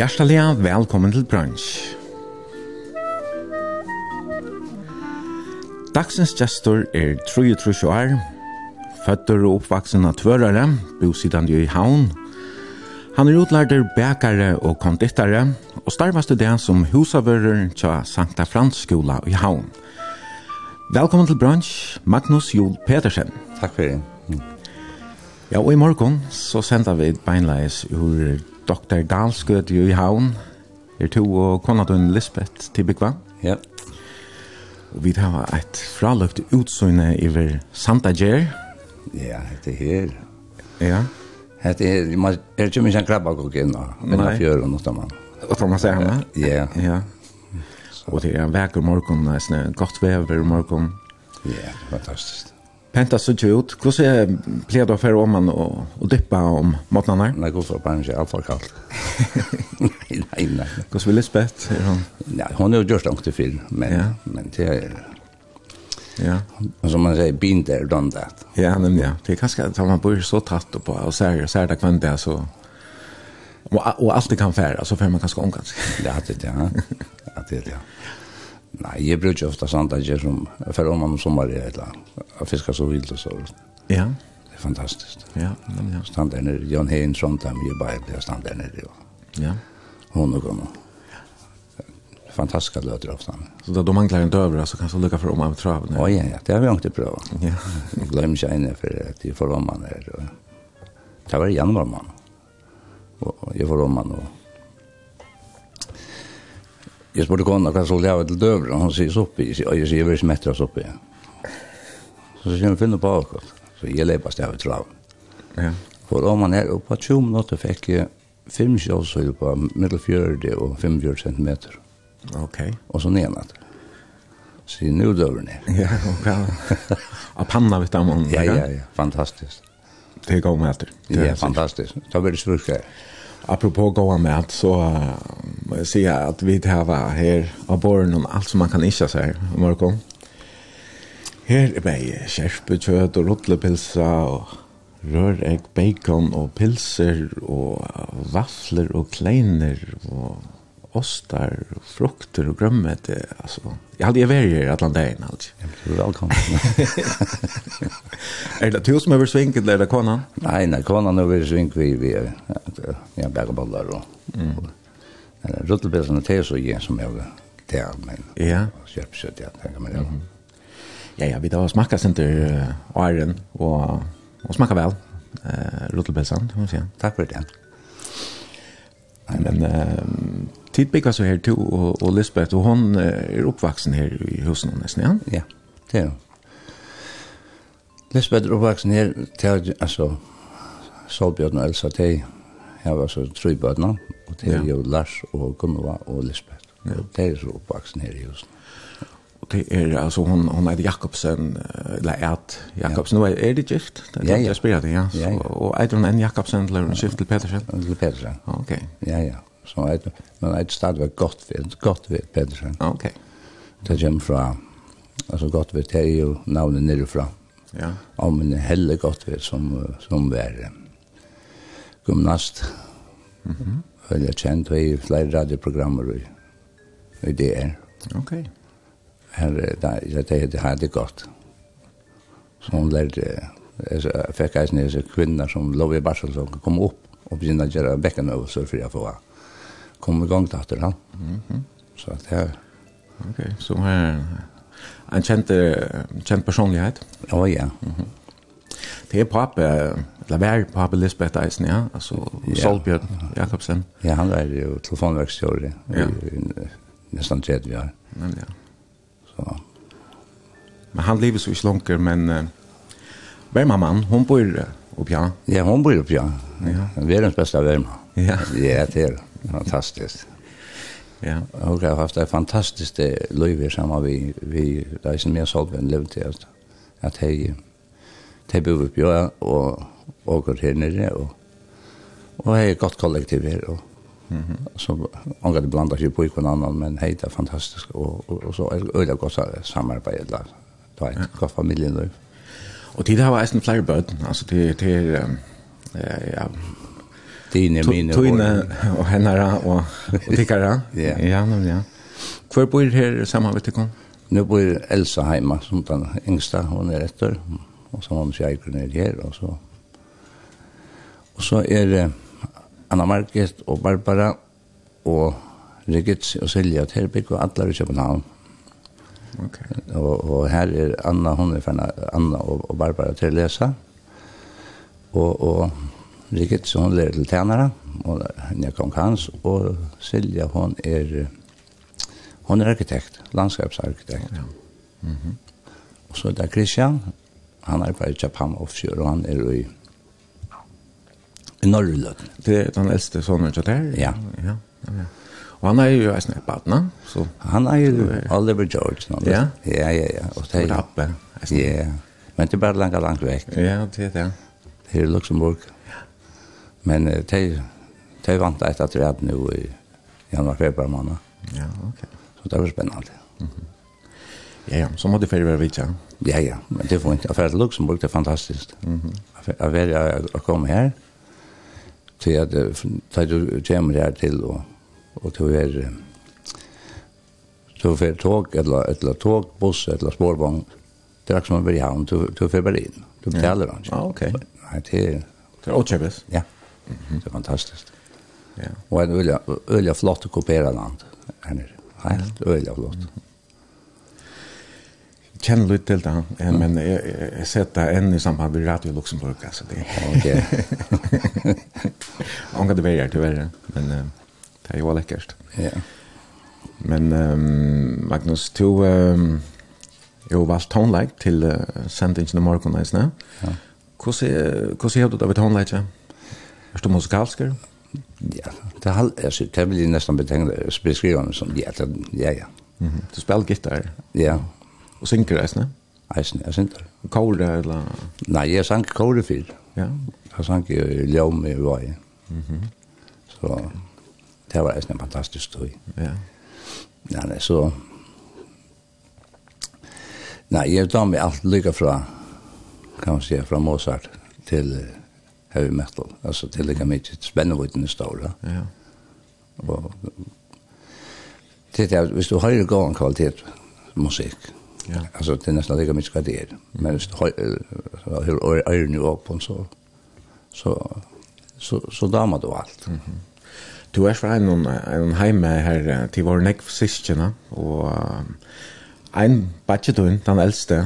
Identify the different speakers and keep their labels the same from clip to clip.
Speaker 1: Hjertelig velkommen til brunch. Dagsens gestor er 33 år, føtter og oppvaksen av tvørere, bosidende i havn. Han er utlærder bækere og konditere, og starvast det som husavører til Sankta Frans skola i havn. Velkommen til brunch, Magnus Jol Petersen.
Speaker 2: Takk for det.
Speaker 1: Ja, og i morgen så sender vi beinleis ur Dr. Dalsgøt i Havn. Er to og konadun Lisbeth Tibikva.
Speaker 2: Ja.
Speaker 1: Og vi har et fraløft utsøgne iver Santa Gjer.
Speaker 2: Ja, det er her.
Speaker 1: Ja.
Speaker 2: Det er, man er ikke mye krabba kok inn da.
Speaker 1: Nei.
Speaker 2: Fjør og noe man.
Speaker 1: Og tar man seg henne?
Speaker 2: Ja.
Speaker 1: Ja. Og det er en vekker morgen, det er godt vever morgen.
Speaker 2: Ja, fantastisk.
Speaker 1: Penta så ikke ut. Hvordan er pleier du å føre om man og och dippa om matnarna? Nej,
Speaker 2: går så på en allt för kallt. Nej, nei, nei.
Speaker 1: Hvordan vil Lisbeth? Er hun?
Speaker 2: Ja, hon gjort langt til film, men
Speaker 1: ja.
Speaker 2: men det er...
Speaker 1: Ja.
Speaker 2: Som man sier, been there done that.
Speaker 1: Ja, men ja. Det er kanskje at man bor så tatt på og ser, ser det kvendt det, så Og, og alt det kan fære, så får man kanskje omkans.
Speaker 2: Ja, det er det. Ja, Ja, det er det. Ja. Nei, jeg bruker ofte jeg som for om man sommer er et eller annet. Fisker så vilt og så.
Speaker 1: Ja.
Speaker 2: Det er fantastisk.
Speaker 1: Ja, men ja.
Speaker 2: Stand der nere, Jan Hein, Trondheim, jeg bare blir stand der nere.
Speaker 1: Ja.
Speaker 2: Hon og gonna. Fantastiska löter ofta.
Speaker 1: Så da du manglar en över så kan du lycka for om man trav
Speaker 2: nu. Ja, ja, det har vi inte provat.
Speaker 1: Ja.
Speaker 2: Glöm sig inne för att det får om man är. Det var i januari man. Och jag får om man och Jeg spurte kona hva skulle jeg ha til døver, og hun sier soppi, og jeg sier jeg vil ikke mettere soppi. Så sier hun finne på akkurat, så jeg leipast jeg av trav.
Speaker 1: Ja.
Speaker 2: For om man er oppe på 20 minutter fikk jeg 5 kjølsøyde på middelfjørde og 45 centimeter.
Speaker 1: Ok.
Speaker 2: Og så ned. Så nu døver ned.
Speaker 1: Ja, og hva? Av panna vitt av måneden.
Speaker 2: Ja, ja, ja, fantastisk.
Speaker 1: Det er gav med.
Speaker 2: Ja, fantastisk. Da blir det svurkere.
Speaker 1: Ja apropå goa mat så må jag säga att vi har här av borren om allt som man kan ischa så här Marco. Här är mig kjerpekjøt och rotlepilsa og rörägg, bacon och pilser och vafler och kleiner och ostar och frukter jeg grömmete alltså jag hade ju dagen, i
Speaker 2: Atlanten er velkommen.
Speaker 1: er det du som över svinket eller er där konan?
Speaker 2: nei, nej, konan över svink vi vi er, bägge bollar og, mm. Ruttelbesen och til så igen som jeg jag där men
Speaker 1: ja,
Speaker 2: köp ja, där tänker man. Mm.
Speaker 1: Ja, ja, vi då smakar inte uh, iron og och smakar väl. Eh uh, ruttelbesen, kan man säga.
Speaker 2: Tack för det.
Speaker 1: Men uh, Tid bygger så her til, og, og Lisbeth, og hon er oppvaksen her i husen hun nesten, ja?
Speaker 2: Ja, det er hun. Lisbeth er oppvaksen her til, altså, Solbjørn og Elsa, de har var så tre bøtene, og det er jo Lars og Gunnova og Lisbeth. Ja. Og de er så oppvaksen her i husen.
Speaker 1: Og det er, altså, hon, hon er Jakobsen, eller Ert Jakobsen, ja. er det gift? Det
Speaker 2: ja, ja.
Speaker 1: Jeg spør det, ja. Så,
Speaker 2: ja, ja.
Speaker 1: Og er det hun en Jakobsen, eller hun skift til Petersen?
Speaker 2: Til Petersen.
Speaker 1: Ok.
Speaker 2: Ja, ja som heter, men heter stadigvæk Gottfried, Gottfried Pedersen.
Speaker 1: Ok.
Speaker 2: Det kommer fra, altså Gottfried, det er jo navnet nirrefra.
Speaker 1: Ja.
Speaker 2: Om en helle Gottfried som, som var gymnast. Mm -hmm. Veldig kjent, og i flere radioprogrammer i, i DR.
Speaker 1: Ok.
Speaker 2: Her, det, det, det hadde gått. Så hun lærte, jeg fikk eisen disse kvinner som lov i barsel som kom opp og begynne å gjøre bekkenøvelser for å få henne kom i gang efter han. Så det er...
Speaker 1: Ok, så här... En känd, kjent personlighet?
Speaker 2: Ja, ja. Mm -hmm.
Speaker 1: Det er pappa, eller var pappa Lisbeth Eisen, ja? Altså,
Speaker 2: ja.
Speaker 1: Solbjørn Jakobsen.
Speaker 2: Ja, han är ju telefonverkstjörare
Speaker 1: ja.
Speaker 2: i i, nästan 30 år.
Speaker 1: Men, ja.
Speaker 2: Så.
Speaker 1: Men han lever så ikke långt, men... Uh, Värmaman, Hun bor uh, uppe, ja?
Speaker 2: Ja, hun bor opp, ja.
Speaker 1: ja.
Speaker 2: Världens bästa värma.
Speaker 1: Ja.
Speaker 2: Ja, det er det. Fantastiskt.
Speaker 1: Ja.
Speaker 2: Och jag har haft ett fantastisk liv samma vi vi där som jag såg vem levde alltså. at, hej te bo upp jag och och går her nere och och är gott kollektiv här och Mhm. Mm så angår det blandar sig på ikon annan men hej det er fantastiskt och och, og så är godt gott samarbete där. Det är ett godt familjeliv.
Speaker 1: Och det har varit en flyer button alltså det det eh ja
Speaker 2: Tine, mine,
Speaker 1: Tine og hennara og, og tikkara.
Speaker 2: ja.
Speaker 1: Ja, no, ja. Hvor bor her sammen med tikkon?
Speaker 2: Nu bor Elsa heima, som den yngsta, hun er etter. Og så har hun kjeikker ned her, og så... Og så er det Anna Market og Barbara og Rigitz og Silja til Terbik og alle i København.
Speaker 1: Okay.
Speaker 2: Og, og her er Anna, hun er ferdig, Anna og, og Barbara til å lese. Og, og Birgit, så hun lærer til tænare, og henne er kong hans, og Silja, hon er, hon er arkitekt, landskapsarkitekt.
Speaker 1: Ja. Mm -hmm.
Speaker 2: Og så er det Christian, han er bare i Japan offshore, og han er i, i Norrløden.
Speaker 1: Det er den eldste sonen til der?
Speaker 2: Ja.
Speaker 1: ja. ja. Og han er jo en snøppat, no? Så.
Speaker 2: Han er jo Oliver George, Nå,
Speaker 1: Ja?
Speaker 2: Ja, ja, ja. Og
Speaker 1: det er jo...
Speaker 2: Ja, men det er bare langt, langt vekk.
Speaker 1: Ja, det er det.
Speaker 2: Det er Luxemburg. Ja. Men uh, de, de vant etter træd nå i januar-februar måned.
Speaker 1: Ja, ok.
Speaker 2: Så det var spennende. Mm -hmm.
Speaker 1: Ja, ja, så måtte ferie være vidt, ja.
Speaker 2: Ja, ja, men det var ikke. Jeg ferie til Luxemburg, det er fantastisk. Mm -hmm. Jeg ferie å komme her, til at da du kommer her til, og, og til du er, du får tog, eller, eller tog, buss, eller spårvogn, det er ikke som å være i havn, du, du får bare inn. Du betaler ja. ikke.
Speaker 1: Ah, ok.
Speaker 2: Nei, det er...
Speaker 1: Det er åtskjøpes.
Speaker 2: Ja. Mm Det er fantastisk.
Speaker 1: Ja.
Speaker 2: Og en öliga, öliga flott å kopierad land här nere. Helt öliga flott. Mm -hmm.
Speaker 1: Kjenner litt til det, ja, men jeg, jeg, jeg setter enn i samband med Radio Luxemburg, altså det.
Speaker 2: Ok.
Speaker 1: Anker det være til verre, tyverre, men det er jo lekkert.
Speaker 2: Ja.
Speaker 1: Men um, Magnus, to um, jo valgt tonelike til uh, sendingen i morgen,
Speaker 2: ja.
Speaker 1: Hvordan hvordan har du det ved tonelike? Ja. Er du musikalsker?
Speaker 2: Ja, det har alltså det vill ju nästan betegna beskriva mig som ja, det, ja ja.
Speaker 1: Mhm. Mm du spiller gitar?
Speaker 2: Ja.
Speaker 1: Og synker det, ne?
Speaker 2: Eisen, jeg synes det.
Speaker 1: Kål eller?
Speaker 2: Nei, jeg sank kål fyr.
Speaker 1: Ja.
Speaker 2: Jeg sank jo i ljøm i vei. Så det var eisen en fantastisk tøy.
Speaker 1: Ja.
Speaker 2: Ja, nei, så... Nei, jeg tar meg alt lykka fra, kan man si, fra Mozart til... Uh, heavy metal. Alltså det ligger mycket spännande i stora.
Speaker 1: Ja.
Speaker 2: Och det är visst du har ju en kvalitet musik.
Speaker 1: Ja.
Speaker 2: Alltså det är nästan lika mycket vad det är. Men visst hur är nu upp så så så så damar du allt. Mhm.
Speaker 1: Du er fra en, en heime her til vår nekv sistjene, og um, en badgetun, den eldste,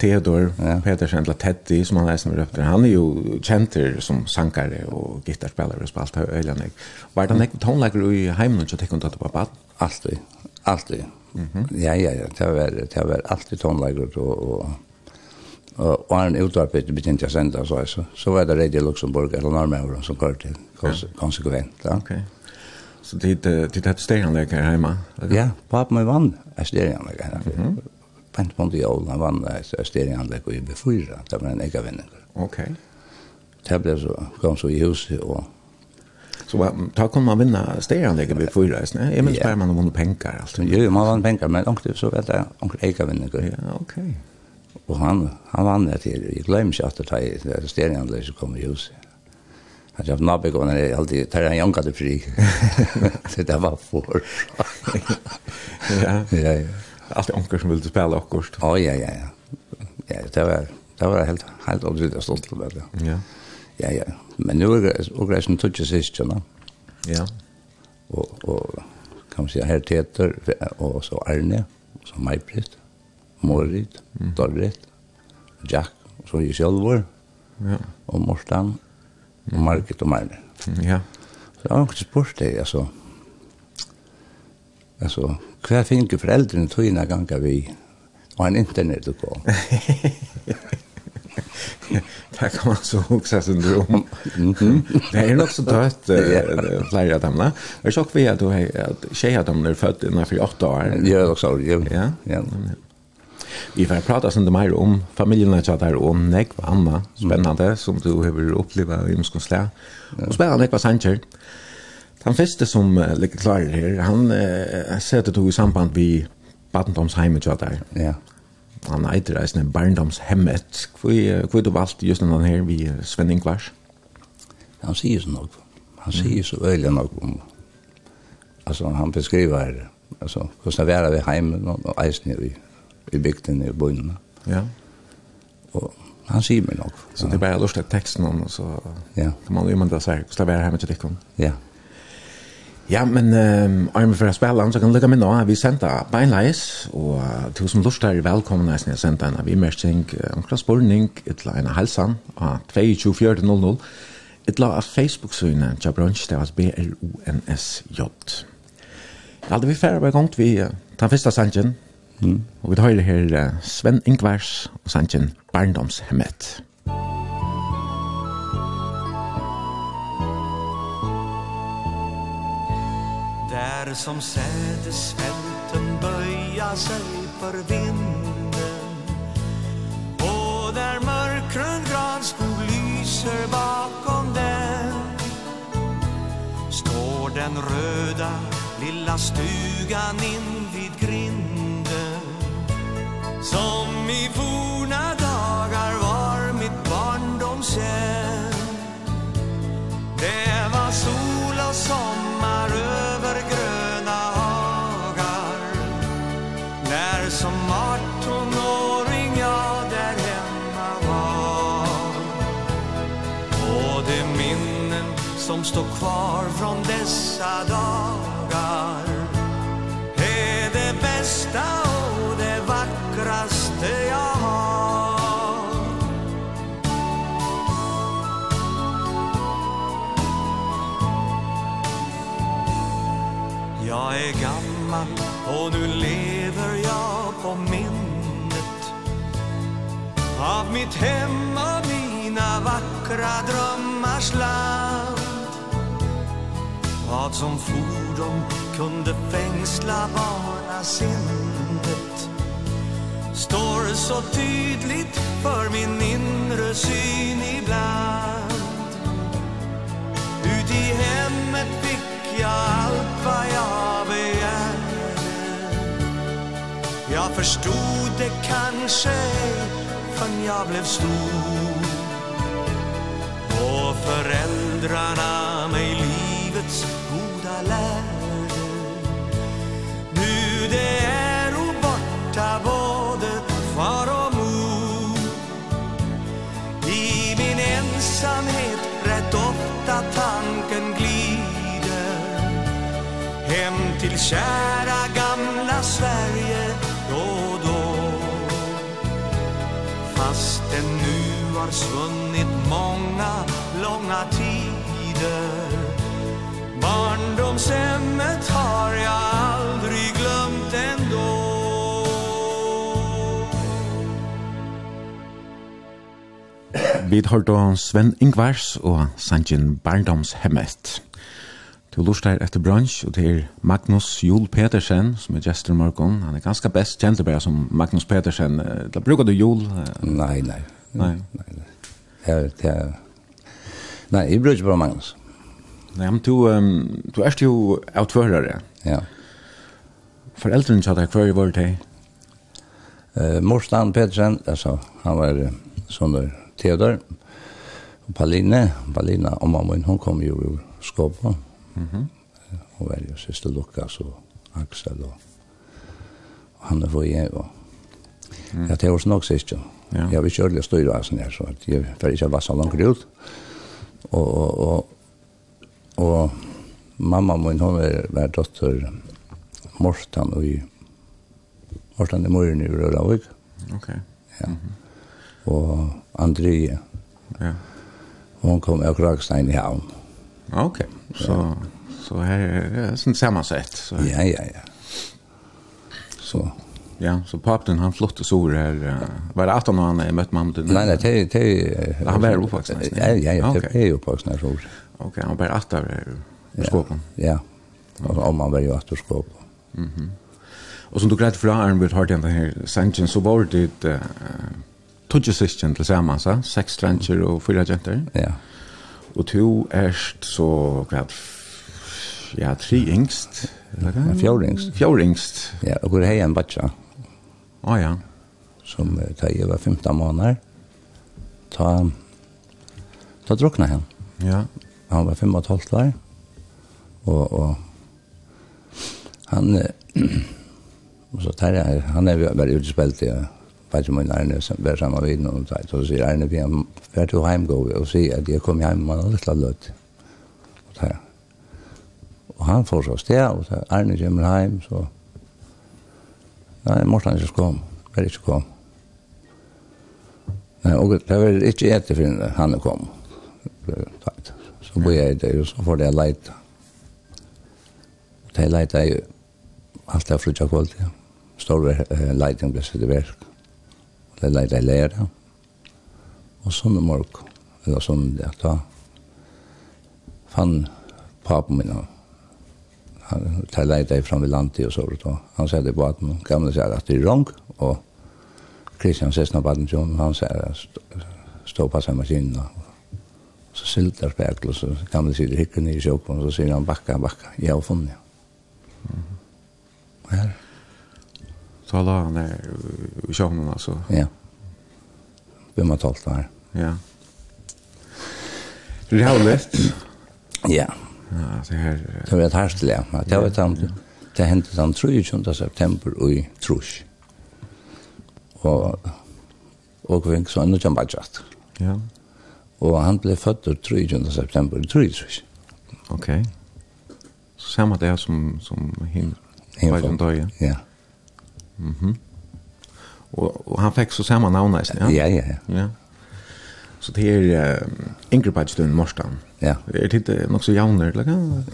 Speaker 1: Theodor
Speaker 2: ja.
Speaker 1: Petersen, eller Teddy, som han er som efter. han er jo kjenter som sankare og gittarspillere og spalt av øyne. Var det nekve tonelager i heimen og tekkund at du var bad?
Speaker 2: Alltid. alltid. Mm. Ja, ja, ja, det var, det var alltid tonelager og, og Og var en utvarpet begynte jeg å sende, så, så, så var det Radio Luxemburg, eller Norrmøveren, som kørte til, kons konsekvent. Ja.
Speaker 1: Ok. Så det er et stereanlegg her hjemme?
Speaker 2: Ja, pappa med vann er stereanlegg her. Mm -hmm. Pent Mondial, han vann et og i B4, det var en ega vinninger.
Speaker 1: Ok.
Speaker 2: Det ble så, kom så i huset og...
Speaker 1: Så da kunne man vinne stereanlegg i B4, ikke? Jeg minns bare man vunnet penger, alt.
Speaker 2: Jo, man vann penger, men onkel så vet jeg, onkel ega vinninger.
Speaker 1: Ja, ok.
Speaker 2: Og han, han vann det til, jeg glemmer ikke at det er stereanlegg som kom i huset. Han sa, nabbe går ned, alltid tar han janka til fri. Det var for.
Speaker 1: Ja,
Speaker 2: ja, ja
Speaker 1: alltid onker som ville spela akkurst.
Speaker 2: Ja, ja, ja, ja. Ja, det var det var helt helt otroligt att stolt över det.
Speaker 1: Ja.
Speaker 2: Ja, ja. Men nu er det är ogressen touches sist, va?
Speaker 1: Ja.
Speaker 2: Og, og kan man si, her teter, og så Arne og så Majbrist, Morit, mm. Dorrit, Jack og så ju Sjølvor,
Speaker 1: Ja.
Speaker 2: og Mortan, og Market og Marne.
Speaker 1: Ja.
Speaker 2: Så jeg har ikke spurt det, altså. Altså, hva finner foreldrene tøyene ganger vi og en internet å gå.
Speaker 1: det kan man så huxa syndrom. Det är nog så dött flera av dem. Jag såg vi att tjejer dem är född innanför åtta år.
Speaker 2: Ja, också. Ja.
Speaker 1: ja. Vi får prata sen det mer om familjerna så där om Nick och Anna. Spännande som du har upplevt i Moskovslä. Och spännande på Sanchez. Den første som uh, ligger klar her, han uh, ser det tog i samband vi barndomsheimet jo der.
Speaker 2: Ja.
Speaker 1: Han eitir eisne barndomshemmet. Hvor du valgte just denne her vi Sven Ingvars?
Speaker 2: Han sier så nok. Han sier så øyelig nok om Alltså han beskriver alltså hvordan det var vid og, og eisen i, i bygden i byn.
Speaker 1: Ja.
Speaker 2: Og han sier mig nok.
Speaker 1: Så det er bare lust til teksten om, så
Speaker 2: ja.
Speaker 1: kan man jo imandra seg hvordan det var hjemme til dikken.
Speaker 2: Ja.
Speaker 1: Ja, men um, Arme for å spille han, så kan du lukke meg nå. Vi sendte beinleis, og uh, til som lort er velkommen når jeg sendte en avimersing, en klassporning, et la en halsan, av 22.4.00, etla av Facebook-synet, ja, brunch, det var B-L-O-N-S-J. Ja, det vi færre hver gongt vi uh, tar første sangen,
Speaker 2: mm.
Speaker 1: og vi tar her uh, Sven Ingvars og sangen Barndomshemmet.
Speaker 3: Där som sädesfälten böja sig för vinden. Och där mörkrön granskog lyser bakom den. Står den röda lilla stugan in vid grinden. Som i forna dagar var mitt barndomshem Det var sol och sommar som står kvar från dessa dagar. Är det bästa och det vackraste jag har. Jag är gammal och nu lever jag på minnet Av mitt hem och mina vackra drömmars land. Vad som fordom kunde fängsla bara sinnet Står så tydligt för min inre syn ibland. Ut i hemmet fick jag allt vad jag begärde Jag förstod det kanske förrän jag blev stor. Och föräldrarna mig livets det är o borta både far och mor. I min ensamhet rätt ofta tanken glider. Hem till kära gamla Sverige då och då Fast den nu har svunnit många långa tider. Barndomshemmet har jag aldrig
Speaker 1: Vi har Sven Ingvars og Sanjin Barndomshemmet. Du lustar etter brunch, og det er Magnus Jul Petersen, som er gestor morgon. Han er ganske best kjent bare som Magnus Petersen. Da brukar du Jol?
Speaker 2: Nei, nei.
Speaker 1: Nei?
Speaker 2: Nei, nei. Jeg, det er... Nei, jeg bruker bare Magnus.
Speaker 1: Nei, men du, um, du er jo outførere.
Speaker 2: Ja.
Speaker 1: Foreldrene sa deg hver i vår tid?
Speaker 2: Uh, Morstan Petersen, altså, han var uh, sånn der Theodor og Pauline, Palina og mamma hun kom jo ur Skåpa.
Speaker 1: Mm -hmm.
Speaker 2: Hun var jo siste Lukas og Axel og og han er for jeg og Ja, det var oss nok sist jo.
Speaker 1: Ja.
Speaker 2: Jeg vil ikke ordentlig styre av sånn her, så jeg får ikke vassa langt ut. Og, og, og, og mamma min, hun er hver dotter Mortan og i Mortan i Møyren i Røravik.
Speaker 1: Ok.
Speaker 2: Ja. Mm -hmm. Og Andrea.
Speaker 1: Ja.
Speaker 2: Hon kom av Kragstein i havn.
Speaker 1: Ok, okay. så, ja. så her er det sånn samma sätt. Så.
Speaker 2: Ja, ja, ja. Så.
Speaker 1: Ja, så papen han flott och sår här. Var det 18 år han er møtt mamma till?
Speaker 2: Nei, nei, det det
Speaker 1: Han var uppvuxen?
Speaker 2: Ja, ja, ja, det er är uppvuxen här sår.
Speaker 1: Ok, han var 8 år her i skåpen?
Speaker 2: Ja, ja. om han var jo 8 år i
Speaker 1: skåpen. Mhm. Och som du grät från Arnbjörn har den her sanchen så var det tog syskjen til sammen, så? Seks trenger og fyra jenter.
Speaker 2: Ja.
Speaker 1: Og to erst så, hva ja, tre yngst.
Speaker 2: Ja, fjord yngst.
Speaker 1: Fjord yngst.
Speaker 2: Ja, og hvor er en batja?
Speaker 1: Å ja.
Speaker 2: Som da jeg var 15 måneder, ta, ta drukna han.
Speaker 1: Ja.
Speaker 2: Han var 5 og 12 år. Og, og han, og så tar jeg, han er bare utspilt i ja bare som en Arne var sammen med noen og så sier Arne, vi er vært til heimgå, og sier at jeg kom hjem med en liten løtt. Og, der. og han får så sted, og så Arne kommer hjem, så nei, Morten ikke kom, bare ikke kom. Nei, og det var ikke etter for han kom. Så bor jeg der, og så får jeg leite. Det leite er jo alt det er flyttet kvalitet. Stor leiting ble sett i verk det lærte jeg lære. Og sånn om morgen, eller sånn det, da fann papen min, han tar lærte jeg fram ved landet og så, og han sier det på at den gamle sier at det er rong, og Christian Sessna Badensjon, han sier at stå på seg maskinen, og så silter spekler, og så gamle sier det hikker ned i sjåpen, og så sier han bakka, bakka, jeg har funnet. Og her
Speaker 1: så la han der i sjön alltså.
Speaker 2: Ja. Vem må talt där?
Speaker 1: Ja. Det er jo litt.
Speaker 2: Ja.
Speaker 1: Ja, det här.
Speaker 2: Det var et herstelig, ja. Det var et han det hendte den 23 september i Trusch. Och och kvink så nu kan budget.
Speaker 1: Ja.
Speaker 2: Och han ble født den 23 september i Trusch.
Speaker 1: Okej. Okay. Samma det som som hin.
Speaker 2: Hin från
Speaker 1: Ja. Mhm.
Speaker 2: Mm
Speaker 1: og, og han fick så samma navn nästan, ja.
Speaker 2: Ja, ja, ja.
Speaker 1: Ja. Så det er uh, Ingrid Badstun Morstan.
Speaker 2: Ja.
Speaker 1: Er Det ikke nok så jämnare, eller kan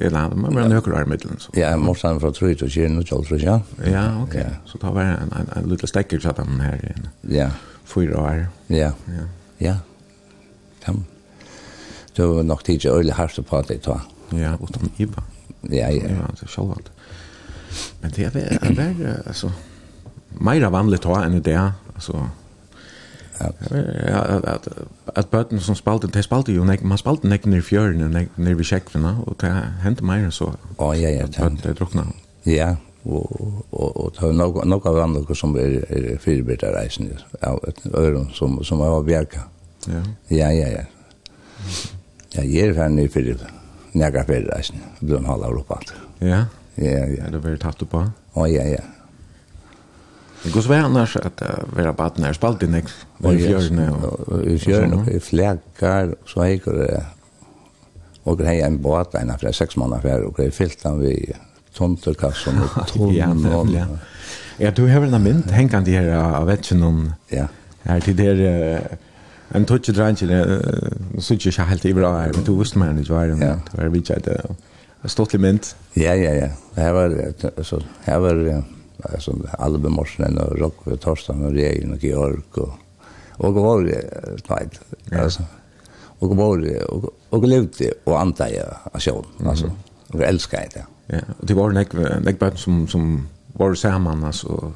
Speaker 1: eller han men han höjer middelen. så.
Speaker 2: Ja, Morstan fra Tröj till Kjern og Charles Rocha. Ja,
Speaker 1: okej. Okay.
Speaker 2: Ja.
Speaker 1: Så tar vi en en, en liten stekker til den her. här inne.
Speaker 2: Ja.
Speaker 1: Fyra år.
Speaker 2: Ja.
Speaker 1: Ja.
Speaker 2: Ja. Tam. Det var nog tidigt øyelig hardt på det då.
Speaker 1: Ja, utan IBA.
Speaker 2: Ja, ja.
Speaker 1: Ja, det så självklart. Men det är vær, altså, meira vanligt ha enn det altså,
Speaker 2: Ja,
Speaker 1: at, at bötten som spalte, det spalte jo, nek, man spalte nek ner i fjörden, nek ner vid käkvarna, og det hendte meira än
Speaker 2: så. Ja, ja,
Speaker 1: ja.
Speaker 2: Det
Speaker 1: är drukna.
Speaker 2: Ja, og og og det er noe, noe av andre som er, er fyrbita reisen ja øron som som av bjerka.
Speaker 1: Ja.
Speaker 2: Ja ja ja. Ja, jeg er ferdig for det. fyrir reisen, reisen. Blom halv Europa.
Speaker 1: Ja
Speaker 2: ja,
Speaker 1: ja. Eller vært tatt på?
Speaker 2: Å, ja, ja.
Speaker 1: Det går så vei annars at det var bare den her spalt i nek, i fjørene og
Speaker 2: I fjørene, og i flaggar, så gikk det, og det er en båt, en fra seks måneder før, og det er fyllt han vi tomterkassen og tonnen.
Speaker 1: Ja, nemlig, ja. Ja, du har vel en mynd, hengkant i her av vetsen
Speaker 2: ja.
Speaker 1: her til der, uh, en tøtje drangel, så ikke helt i bra her, men du visste meg enn ikke var det, det var vidtjeit, og Det er stått stortlig mynd.
Speaker 2: Ja, ja, ja. Her var, så, her var alltså, Albin Morsen och Rock och Torsten och Regen och Georg och och var nej alltså och var och och levde och antaja alltså alltså. Och älskar det.
Speaker 1: Ja, og det var en nek nek som som var sammen, alltså.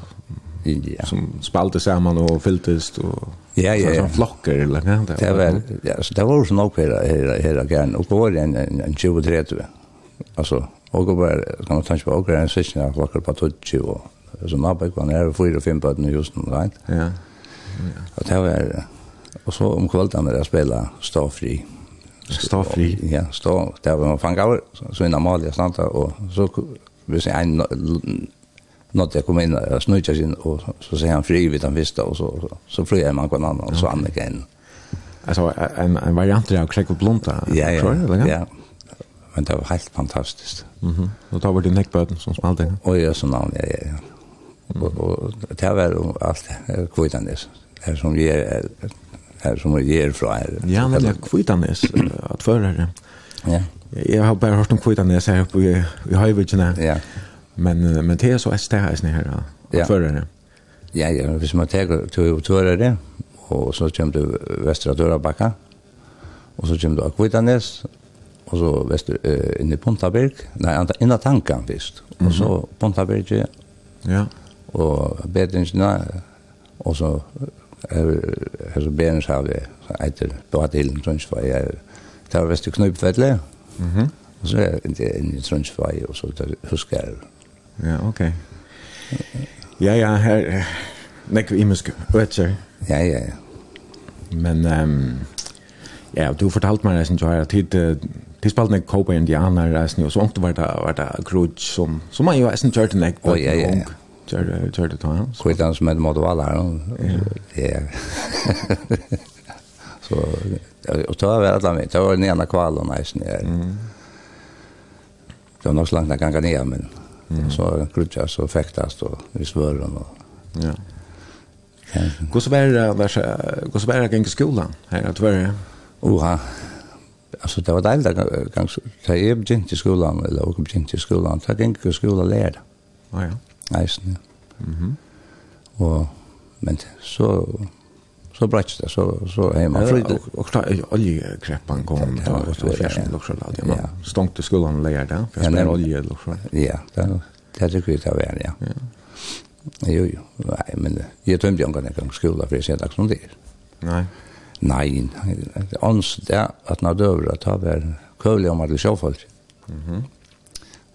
Speaker 2: Ja.
Speaker 1: som spalte samman och fylltist och
Speaker 2: ja ja ja.
Speaker 1: flockar eller hva
Speaker 2: det var ja så det var så nog här här här igen och går en en 23 Alltså, och bara kan man tänka på och en session av lockar på touch och så man bara kan ha fyra fem på den just nu right.
Speaker 1: Ja.
Speaker 2: Ja. Det var och så om kvällarna jag spela
Speaker 1: ståfri. Ståfri.
Speaker 2: Ja, stå där var man fangar så i normala stanta och så vi ser en något jag kom in och snurrar sin och så ser han fri vid den första och så så flyger man på en annan och så andra igen.
Speaker 1: Alltså en en variant av Craig Blunta.
Speaker 2: Ja, ja. Ja. Men det var helt fantastiskt.
Speaker 1: Mhm. Mm och då var det neckbutton som smalte.
Speaker 2: Och ja, så namn ja ja. Och och det var allt kvitandes. Det som vi är här som vi är från här.
Speaker 1: Ja, men det kvitandes att föra det.
Speaker 2: Ja.
Speaker 1: Jag har bara hört om kvitandes här på i Höjvigen
Speaker 2: Ja.
Speaker 1: Men men det är så är det
Speaker 2: här
Speaker 1: här att föra det.
Speaker 2: Ja, ja, hvis man tar till utföra det och så kommer du Västra Dörrabacka och så kommer du Akvitanes och så väst eh, in i Pontaberg. Nej, ända in i tanken visst. Och så Pontaberg.
Speaker 1: Ja.
Speaker 2: Och Bedensna och så är så Bedens har vi heter på hotellen Tronsvaj. Där väst i Knöpfälle.
Speaker 1: Mhm.
Speaker 2: Och så är det in i Tronsvaj och så där huskar.
Speaker 1: Ja, okej. Okay. Ja, ja, här Nek vi imensk ötser.
Speaker 2: Ja, ja, ja.
Speaker 1: Men, um, ja, du fortalt meg nesten, Joar, at tid, Vi spalte nek Cowboy Indianer reisen og så ungt var det, var det grudge som, som man jo eisen kjørte nek på
Speaker 2: ja, ja, ja.
Speaker 1: Kjørte, kjørte ta, ja.
Speaker 2: Kvittan som et måte var der, ja. Så, og ta var alle mitt, det var den ene kvalen eisen, ja. Det var nok så langt jeg ganga ned, men så grudja, så fektast, og vi svøren, og
Speaker 1: ja. Gå så bare, gå så bare, gå så bare, gå så var, gå så
Speaker 2: bare, alltså det var deilig ganske, da jeg begynte i skolan, eller jeg begynte i skolan, da gikk jeg i skolan lærda.
Speaker 1: Å ja.
Speaker 2: Eisen, ja. Mhm. Og, men så, så bratt det, så, så er man
Speaker 1: flyttet. Og klart, oljekreppen kom, då
Speaker 2: og
Speaker 1: så
Speaker 2: fjersen
Speaker 1: lukkjøl,
Speaker 2: ja.
Speaker 1: Man stångte skolan lærda,
Speaker 2: for
Speaker 1: jag
Speaker 2: spør
Speaker 1: olje lukkjøl.
Speaker 2: Ja, det tykker vi det väl ja. Jo, jo, nei, men jeg tømte jo en gang skola, for jeg sier takk som det er.
Speaker 1: nej
Speaker 2: Nei, ans det at når døver at det var køvlig om at alle sjåfolk.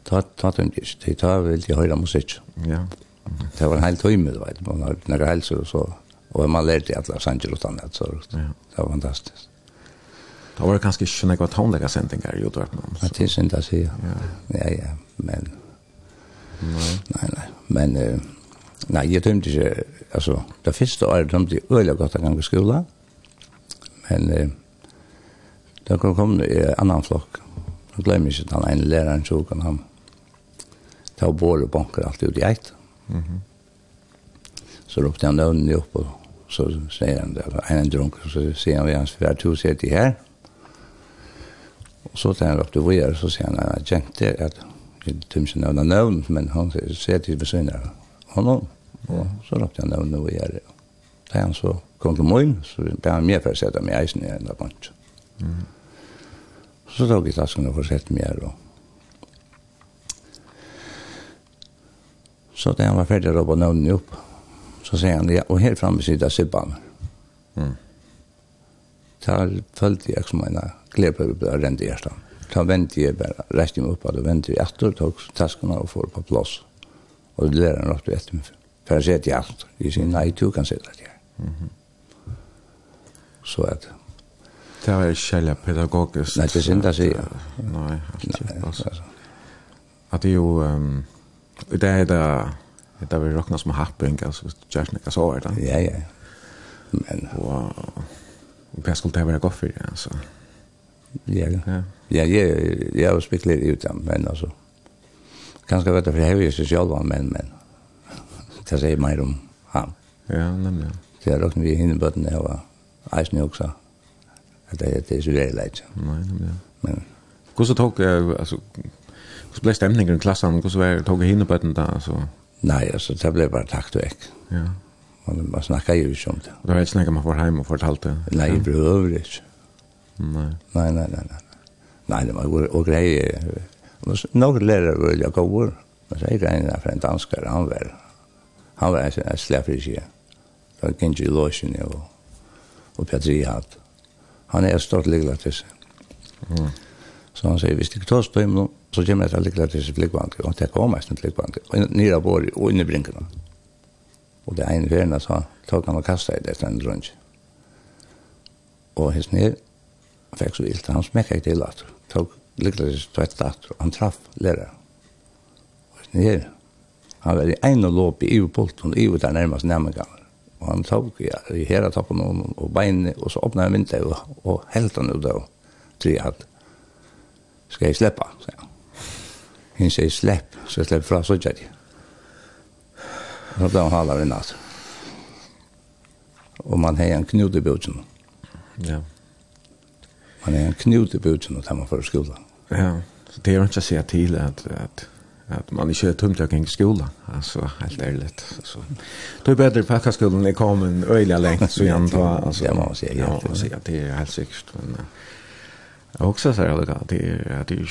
Speaker 2: Ta ta den ikke, de ta vel de høyre musikk.
Speaker 1: Ja.
Speaker 2: Det var en hel tøyme, du vet, man har nære helser og så, og man lærte alle sanger utan det, så det var fantastisk.
Speaker 1: Det var det kanskje ikke noe tonlega sendinger i utvartene.
Speaker 2: Ja, det er synd å si, ja. Ja, ja, men... Nei, nei, men... Nei, jeg tømte ikke, altså, det første året tømte jeg øyelig godt en gang i skolen, Men eh, da kom kom i en annan flokk. Da glemmer ikke den ene læreren så kan han ta og båle og banker alt ut i eit. Mm -hmm. Så ropte han nøvnen opp og så sier han det var en drunk så sier han vi hans hver to sitter her. Og så tar han opp til vågjere så sier han at jeg kjente at jeg tømte ikke nøvnen nøvn men han sier sitter ved syne av honom. Og så ropte han nøvnen vågjere. Da er han så kom til morgen, så ble han med for å sette meg eisen i en av bunch. Mm. Så tok jeg tasken og forsette meg her. Og... Så da han var ferdig, å råpe nøvnen opp. Så sier han, ja, og her framme sitter Sibban.
Speaker 1: Mm.
Speaker 2: Da følte jeg som en gleder på å rent i hjertet. Da ventet jeg bare, reiste meg opp, og ventet jeg etter, tok taskene og får på plass. Og det lærer han opp til etter meg. For jeg sier til alt. Jeg sier, nei, du kan sitte her. Mm -hmm så at...
Speaker 1: Det var ikke kjærlig pedagogisk.
Speaker 2: Nei, det er synd å si,
Speaker 1: ja.
Speaker 2: Nei, altså.
Speaker 1: At det er jo... Um, det er det... Det er vi råkna som happing, altså, hvis du kjærlig ikke så er det.
Speaker 2: Ja, ja. Men...
Speaker 1: Og... Hva skulle det være godt for, altså?
Speaker 2: Ja, ja.
Speaker 1: Ja,
Speaker 2: jeg, jeg har jo spekulerat ut dem, men altså... Ganske vet jeg, for jeg har jo sosialt men, men... Det sier mer om ham.
Speaker 1: Ja, nemlig.
Speaker 2: Det er råkna vi hinne bøttene, og... Ja eisen också. Att det, det er så det lätt.
Speaker 1: Nej, nej.
Speaker 2: Men...
Speaker 1: Hur så tog, alltså, hur blev stämningen i klassen? Hur så var tog hinna på den där? Så...
Speaker 2: Nei, altså, det ble bare takt vekk.
Speaker 1: Ja.
Speaker 2: Man, man snackar jo ikke om det.
Speaker 1: Det var inte snackar man var hem och fortalt
Speaker 2: det? jeg det blev övrigt.
Speaker 1: Nej.
Speaker 2: Nei, nei, nei, nei. Nei, det var och grejer. Några lärare var jag går. Men så er är grejerna for en dansker, han var. Han var en släpprig tjej. Det var inte i og og Petri hatt. Han er stort ligla til seg. Mm. Så han sier, hvis det ikke tas på himmelen, så kommer jeg til ligla til seg flikkbanke, og det kommer av til sin flikkbanke, og nira bor og inni brinkene. Og det er en verden at tok han og kastet i det en rundt. Og hans ned, han fikk så ilt, han smekket ikke til at, tok ligla til seg tvett at, og han traff lærere. Og hans ned, han var i en og låp i ivepulten, Ivo der nærmest nærmengene. Og han tok ja, i hele toppen og, og beinene, og så åpnet han vintet og, og helt han ut og tre at skal jeg slippe, sier han. Hun sier slipp, så jeg slipper fra så gjør jeg. Og da ble han haler i natt. Og man har en knut i bøtjen.
Speaker 1: Ja.
Speaker 2: Man har en knut i bøtjen og tar man for skolen.
Speaker 1: Ja, så det er jo ikke å si til at, at att man inte är tömt jag i skola alltså helt ärligt så då är bättre på att skolan är kommen öliga längt så jag tar alltså
Speaker 2: jag måste säga
Speaker 1: ja man säger det är helt säkert men jag också så här det är det är ju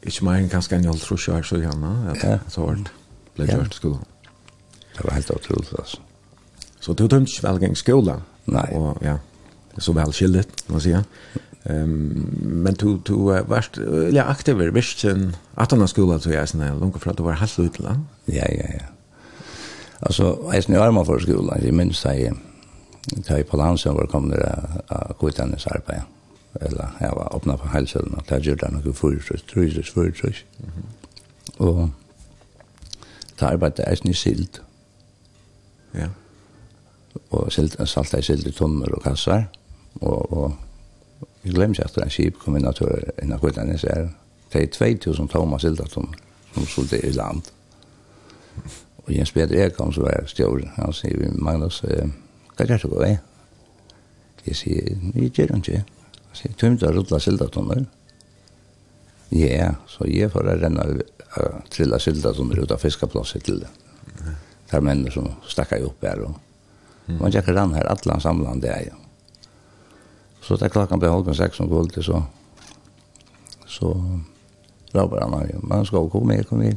Speaker 1: inte mer kanske än jag tror jag så gärna att så vart blev jag skolan
Speaker 2: det var helt otroligt altså.
Speaker 1: så du tömt jag väl i skolan
Speaker 2: Nei.
Speaker 1: och ja så väl skilligt man säger Ehm men du du varst ja aktiv i visst att andra skolan så jag snäll långt för att du var helt utla.
Speaker 2: Ja ja ja. Alltså jag snör mig för skolan. Jag minns säger ta i på landsen var kom det att gå ut arbete. Eller jag var öppna på hälsan och ta gjorde något för trus trus Och ta arbete är ni silt.
Speaker 1: Ja.
Speaker 2: Och silt salta i silt i tunnor och kassar och och Jeg glemmer ikke at en skip kom inn av tøren innan kvittan er her. Det er 2000 tommer silda som, som skulle i land. Og Jens Peter Ekholm som var stjord, han sier vi, Magnus, hva gjør du gå vei? Jeg sier, vi gjør han ikke. Han sier, tømte å rulla silda tommer. Ja, så jeg får renna og trilla silda tommer ut av fiskaplasset til det. Det er mennene som stakka opp her. Og man tjekker rann her, atlan samlande er jo. Så da klokkan ble halv med seks om kvöldet, så, så råber han av, men skal komme med, kom med.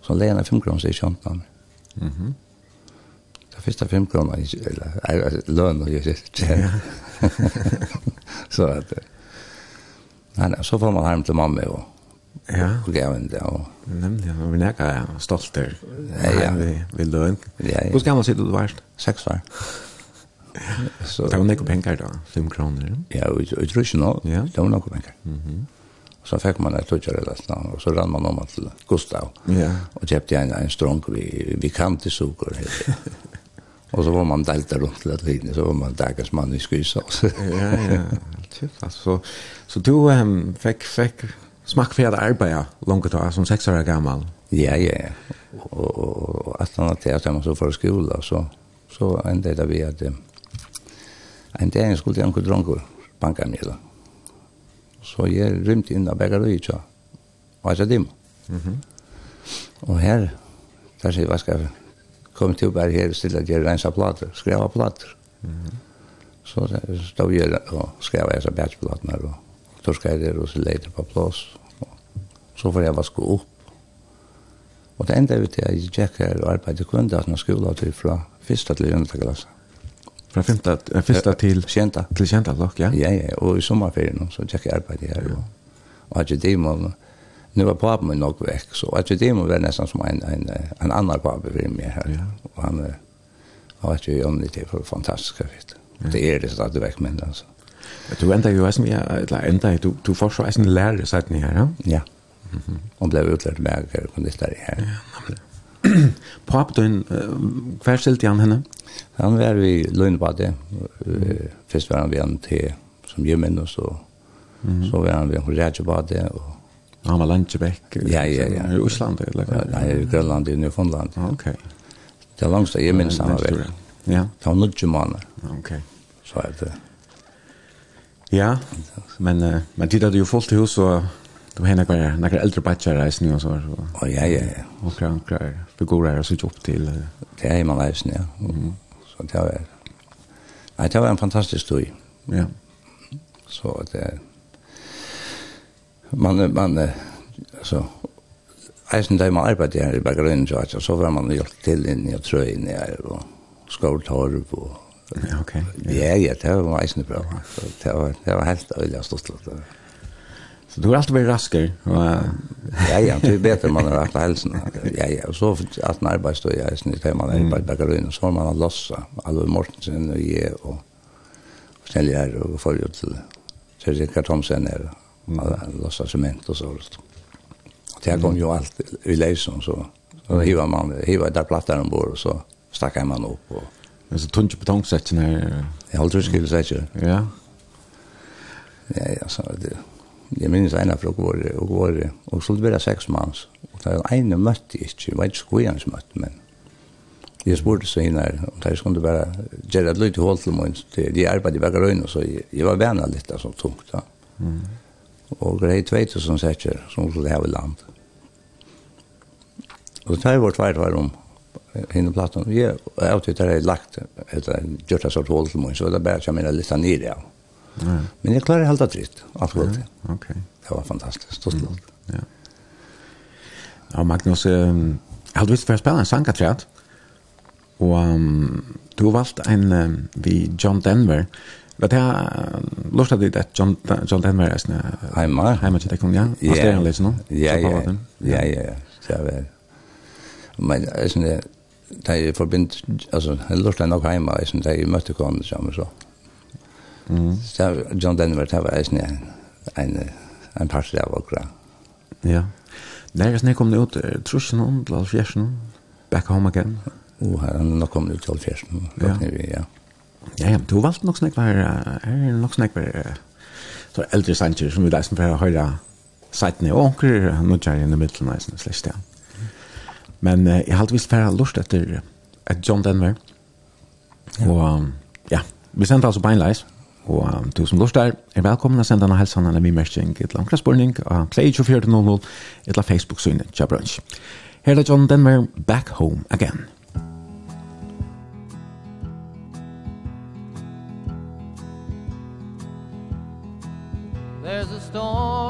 Speaker 2: Så han lener fem kroner, så jeg kjønte
Speaker 1: han. Mm -hmm.
Speaker 2: Det første fem kroner, eller løn, og jeg sier Så at, nei, nei, så får man hjem til mamma, og
Speaker 1: Ja.
Speaker 2: Og gav en det. Og...
Speaker 1: Nemlig, og vi nekka stolt der.
Speaker 2: Ja, ja.
Speaker 1: Vi, vi løn.
Speaker 2: Ja, ja.
Speaker 1: Hvor skal man sitte du var?
Speaker 2: Seks år. Så
Speaker 1: det var några penger da, 5 kronor.
Speaker 2: Ja, jeg tror ikke nå.
Speaker 1: Ja.
Speaker 2: Det var några pengar.
Speaker 1: Mhm.
Speaker 2: Så fikk man et tutjar eller sånt og så rann man om till Gustav.
Speaker 1: Ja.
Speaker 2: Och köpte en en strong vi vi kan til sukker. og Och så var man delta runt til at vinna så var man dagens man i skysa.
Speaker 1: ja, ja. Typ altså. så du um, fikk, fikk smakk för att arbeta langt då som seks år gammal.
Speaker 2: Ja, ja. Och att han att jag så för skola så så ända det vi hade En dag skulle jeg ikke dronker banka mig da. Så jeg rymte inn av Begarøy tja. Og jeg sa dim. Og her, der sier jeg, skal komme til å være her og stille at jeg rensa plater, skreva plater. Så -hmm. Så stod jeg og skreva jeg så bætsplaten her og torska jeg der og så leite på plås. Så får jeg vaske opp. Og det enda vi til at jeg gikk her og arbeidde kundasna skola til fra første til jöntaklassa.
Speaker 1: Från femta, äh, första till...
Speaker 2: Kända.
Speaker 1: Till kända block, ja.
Speaker 2: Ja, ja. Och i sommarferien så tjeck jag arbete här. Ja. Och att det var... Nu var papen min nog väck. Så att det var nästan som en, en, en annan papen för mig här.
Speaker 1: Ja.
Speaker 2: Och han... Och att jag om det var fantastiskt. Ja. Det är det så att du väck men alltså.
Speaker 1: Du ändrar ju som ja. eller ändrar du du får så en lärare sett ni här, ja?
Speaker 2: Ja. Mhm. Och blev utlärd med kunde det där
Speaker 1: här. Ja, men. Papen, kvar ställde han henne?
Speaker 2: Han var i Lundbade. Mm. Først var han ved en te som gymmen, og så, mm. så var han ved en rædjebade. Og...
Speaker 1: Han var Landjebæk?
Speaker 2: Ja, ja, ja.
Speaker 1: I Osland?
Speaker 2: Nei, i Grønland, i Newfoundland.
Speaker 1: Ah, ok.
Speaker 2: Det er langt, jeg minns han var ved.
Speaker 1: Ja.
Speaker 2: Det var nødje måneder.
Speaker 1: Ok.
Speaker 2: Så er det.
Speaker 1: Ja, men, uh, men tid hadde jo fullt hus, og du har nekker, några äldre batchar reis nu och Og,
Speaker 2: Ja ja ja.
Speaker 1: og Och kan kan figurer så upp till.
Speaker 2: Det är man reis ja. Mm. Så det var, nei, det var en fantastisk støy.
Speaker 1: Ja.
Speaker 2: Så det, man, man, altså, eisen der man arbeidde her i Bergerløyen, så, så var man gjort til inn i trøyen her, og skoltorv og
Speaker 1: Ja, ok.
Speaker 2: Ja, ja, det var eisen bra. Det var, det var helt øyelig og stort.
Speaker 1: Så du har alltid vært varit raskare.
Speaker 2: ja, ja, det är bättre man har rätt hälsan. Ja, ja, och så att när jag står jag är snitt hemma när jag backar in och så har man att lossa. Alltså Mortensen och jag och, och säljer och följer ut till Fredrika Thomsen är och lossa cement och så. Och det kom ju allt i lejsen så. Så hivar man, hivar där plattan ombord och så stackar man upp. Och,
Speaker 1: Men så tungt betongsätten här.
Speaker 2: Jag har aldrig skulle säga.
Speaker 1: Ja.
Speaker 2: Ja, ja, så det jeg minnes en av folk var, og var, og så det seks manns. Og den ene møtte jeg ikke, jeg vet ikke hvor han møtte, men jeg spurte så inn her, om det skulle bare gjøre et løyte hål til min, de arbeidde i Bagarøyne, så jeg, var vana litt av tungt da. Mm. Og grei 2000 setter, som skulle ha i land. Og det tar jeg vårt vær om, hinne platten, og jeg, og jeg har lagt, etter, gjort et sånt hål til min, så det bare kommer inn litt av nere av. Ja.
Speaker 1: Ja.
Speaker 2: Men jeg klarer helt dritt allt gott.
Speaker 1: Ja, Okej.
Speaker 2: Det var fantastisk, Stort mm.
Speaker 1: Ja. Ja, Magnus, um, hade vi å spille en sankaträt. Og um, du har valgt en um, vi John Denver. Vet jag, lust att det John, John Denver er sånn... här...
Speaker 2: Heima.
Speaker 1: Heima til deg, kom, ja. Han ställer han lite nu.
Speaker 2: Ja, ja, ja, ja. Det är väl. Men det är sån där, det er förbindt, altså, jeg lust att han nog heima, det är sån där, jag mötte honom tillsammans så. Mm. Så John Denver det var en, en, en par av okra.
Speaker 1: Ja. När jag kom ut, tror jag någon, eller fjärsen, back home again.
Speaker 2: Och här har nog kommit ut till fjärsen. Ja. ja.
Speaker 1: Ja, ja, du valgte nok snakk var, er nok snakk var, så eldre sanger som vi leisen for å høre seitene og onker, nå kjær jeg i midtelen nesten, sin slags sted. Men jeg har alltid vist for lust etter John Denver, og ja, vi sendte altså beinleis, Og um, du som lortar er velkommen å sende denne helsen eller min mersing et eller annet spørning av Play 2400 et eller Facebook-synet til Brunch. Her er John Denver, Back Home Again.
Speaker 4: There's a storm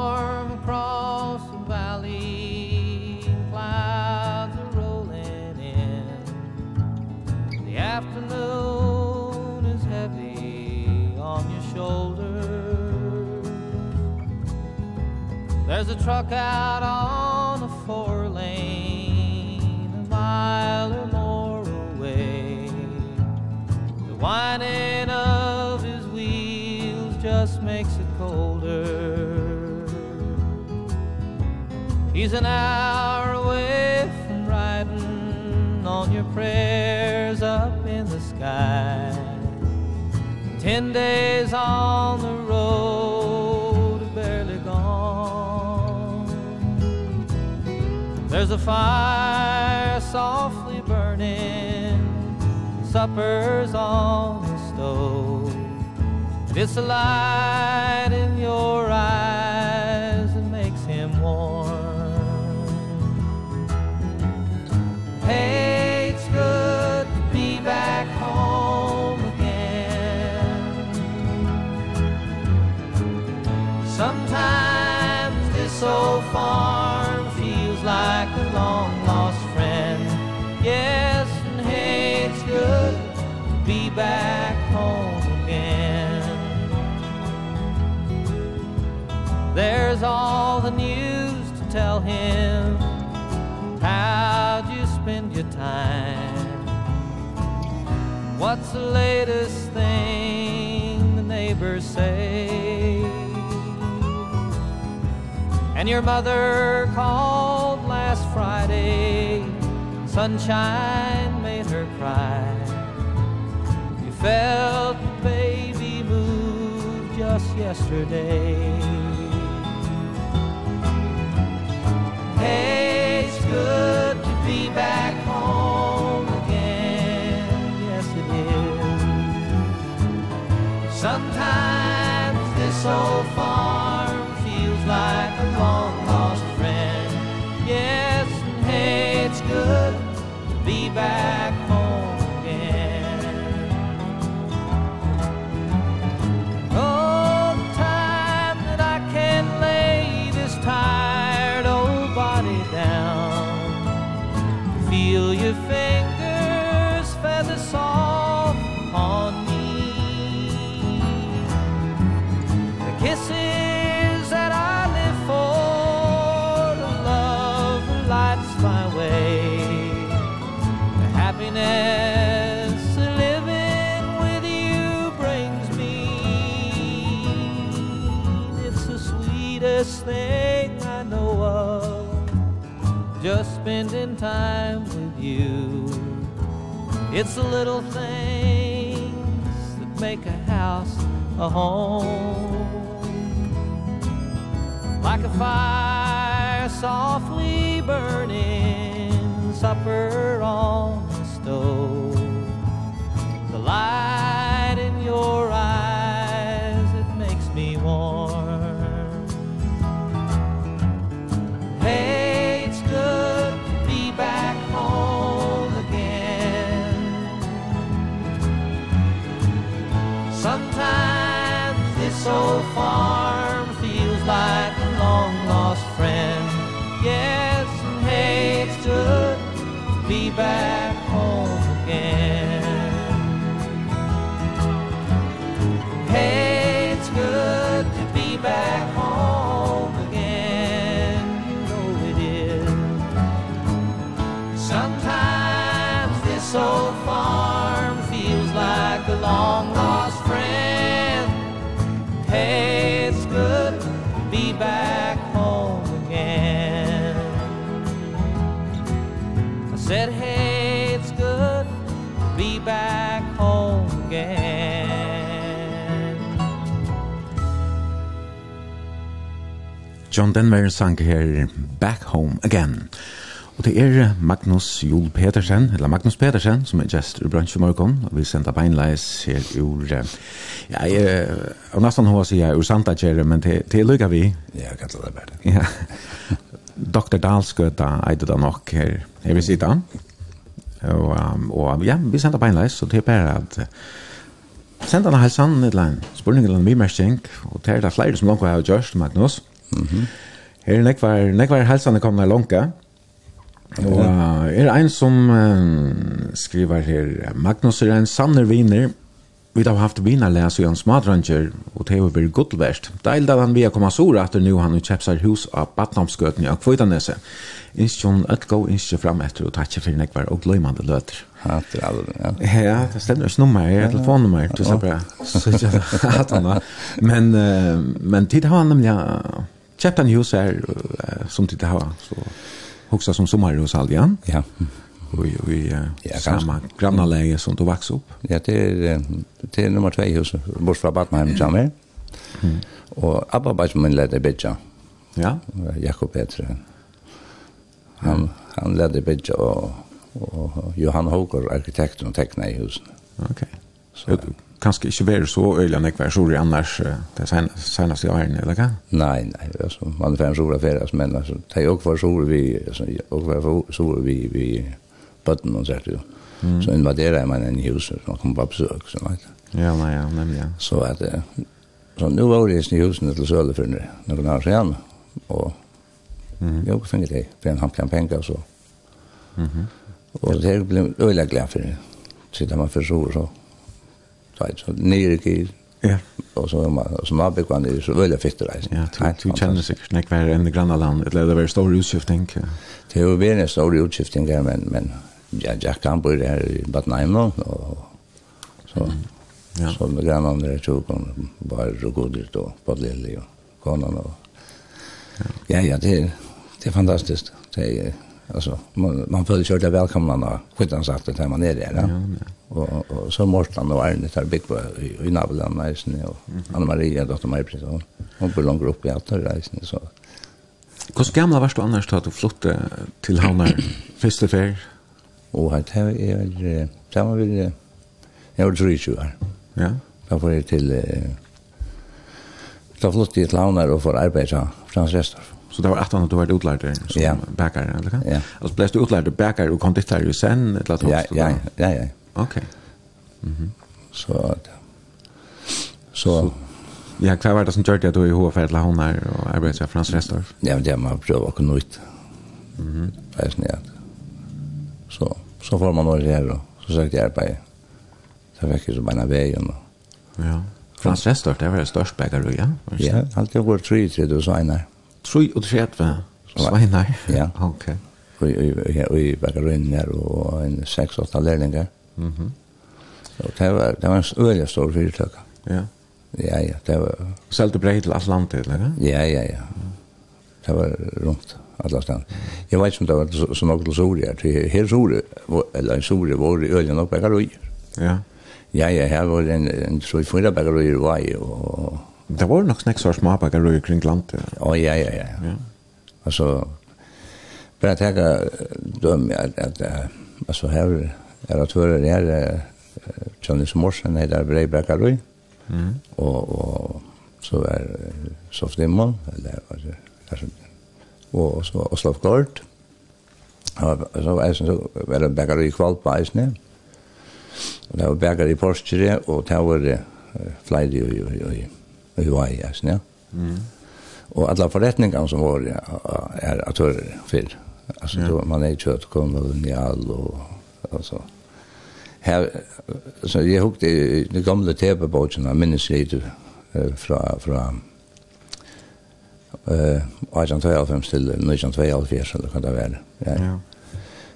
Speaker 4: There's a truck out on the four lane A mile or more away. The whining of his wheels just makes it colder. He's an hour away from riding On your prayers up in the sky. Ten days on the road. There's a fire softly burning Supper's on the stove. This it's a light in your eyes That makes him warm. Hey back home again. There's all the news to tell him. How'd you spend your time? What's the latest thing the neighbors say? And your mother called last Friday. Sunshine made her cry felt baby move just yesterday. Hey, it's good to be back home again. Yes, it is. Sometimes this old time with you. It's the little things that make a house a home. Like a fire softly burning supper on the stove. The light back
Speaker 1: John Denver sang her Back Home Again. Og det er Magnus Jul Petersen, eller Magnus Petersen, som er gestor i bransje i morgen, og vi sender beinleis her ur, ja, jeg, og nesten hva sier jeg, ur Santa Kjere, men til, til lykka vi.
Speaker 2: Ja, jeg kan ta det bare.
Speaker 1: Ja. Dr. Dalsgøta eide da nok her, her vi sitter. Og, um, og ja, vi sender beinleis, så det er bare at Send han halsan et eller annet spurning eller en bimersing, og det er det flere som langt har gjørst, Magnus.
Speaker 2: Mm
Speaker 1: -hmm. Her nekvar, nekvar helsene kommer langt, Og er en som uh, skriver her, Magnus er en sanner viner, vi har haft vina läs i hans madranger och det har blivit gott värst. Där där han vi har kommet sår etter nå han köpsar hus av Batnamsgöten i Kvitanese. Instjon att gå instje frem etter og tacka for nekvar og gløymande løter.
Speaker 2: Ja, det er aldri. Ja,
Speaker 1: ja det stender ikke nummer, jeg jag telefonnummer du ser bare. Så jag att han men men tid har han nämligen köpte en hus här som titta här så huxa som sommar hos Aldian.
Speaker 2: Ja.
Speaker 1: Och vi
Speaker 2: ja,
Speaker 1: samma granna läge som då växte upp.
Speaker 2: Ja, det är det är nummer 2 hus bort från Batman jammer. Mm. Och Abba Batman lärde bättre.
Speaker 1: Ja.
Speaker 2: Jakob Petre. Han han ledde bättre och och Johan Håker arkitekten tecknade i husen.
Speaker 1: Okej. Okay.
Speaker 2: Så
Speaker 1: kanskje ikke være så øyelig enn jeg var sår i annars det sen seneste jeg har eller hva?
Speaker 2: Nei, nei, altså, man er ferdig sår av ferie, men altså, det er også var sår vi, altså, også var sår vi, vi bøtten og sånt, jo. Mm. Så invaderer man en hus, så man kommer på besøk, så vet
Speaker 1: Ja, nei, ja, nemlig, ja.
Speaker 2: Så at, så nu var det i husene til Søle for noen år siden, og
Speaker 1: mm.
Speaker 2: jeg også finner det, for en hamkan penger, så.
Speaker 1: Mhm. -hmm.
Speaker 2: Og det ble øyelig glad for det, siden man forsår så. Mm så nere gil.
Speaker 1: Ja.
Speaker 2: Och så är man så man blir det så väl jag fitter reisen.
Speaker 1: Ja, du känner sig knäck var en granna land. Det var väl stor utskiftning.
Speaker 2: Det är ju väl en stor utskiftning men men ja jag kan bo där i Batnaim då och så
Speaker 1: Ja.
Speaker 2: Så med grannar där tog hon bara så god ut då på Lille och konan och Ja, ja, det det är fantastiskt. Det är alltså man man födde kört där välkomna när skyddan sagt att man är där. Ja,
Speaker 1: ja.
Speaker 2: Och, och så Mortland och Arne där big i, i Navland nästan och Anna Maria dotter Maria precis hon bor på lång i att reisen så.
Speaker 1: Hur gamla varst du annars då du flyttade till Havnar
Speaker 2: första färd? Och här är är samma vill jag var tre år.
Speaker 1: Ja.
Speaker 2: Då får jag till eh, Då flyttade jag till Havnar og får arbeid arbeta Frans Restorff.
Speaker 1: Så det var att at du var utlært som
Speaker 2: ja.
Speaker 1: bäckare eller hva?
Speaker 2: Ja.
Speaker 1: Altså ble du utlärd bäckare og konditor ju sen eller något
Speaker 2: Ja, ja, ja, ja.
Speaker 1: Okej.
Speaker 2: Mhm. Så så
Speaker 1: Ja, hva var det som gjorde at du i HFR till hon här och arbetade i Frans Restorff?
Speaker 2: Ja, men det man pröva å kunne ut. Mm -hmm. Så, så får man noe her, og så søkte jeg arbeid. Så fikk jeg så bare bara og...
Speaker 1: Ja. Frans Restorff, det var det största bägare, ja?
Speaker 2: Ja, alltid går tre, tre, du så en Tror
Speaker 1: och det va? Sveinar?
Speaker 2: Ja.
Speaker 1: Ok.
Speaker 2: Og i vi var in där och en seks-åtta lærlinger.
Speaker 1: Mhm.
Speaker 2: Og det var det var en øyelig stor fyrtøk.
Speaker 1: Ja.
Speaker 2: Ja ja, det var
Speaker 1: sålde brei til Atlanten eller?
Speaker 2: Ja ja ja. Det var rundt alla stan. Jeg vet ikke om det var så nok til Sori her. Här så ord eller så var øyelig nok bägare.
Speaker 1: Ja.
Speaker 2: Ja ja, her var en en så fyra bägare var ju och
Speaker 1: Det var nok snakk så småbakker og kring landet.
Speaker 2: Å, ja, ja, ja.
Speaker 1: ja.
Speaker 2: Altså, bare tenke døm at, at altså her er at hører her Johnny Morsen er der breibakker
Speaker 1: og
Speaker 2: og, og så er Sof Dimon eller altså, og, så Oslo Gord så var det så var det bakker i kvalpeisene og det var bakker i Porsche og det var det flere i i UI, ja. Mm. Og alla forretningar som var ja, er atører før. Altså,
Speaker 1: ja.
Speaker 2: man er kjøtt, kom og unial og, altså, her, så jeg hukte i de gamle TV-båtene, minnes jeg det fra, fra eh 1825 til 1972 eller hva det var. Ja.
Speaker 1: ja.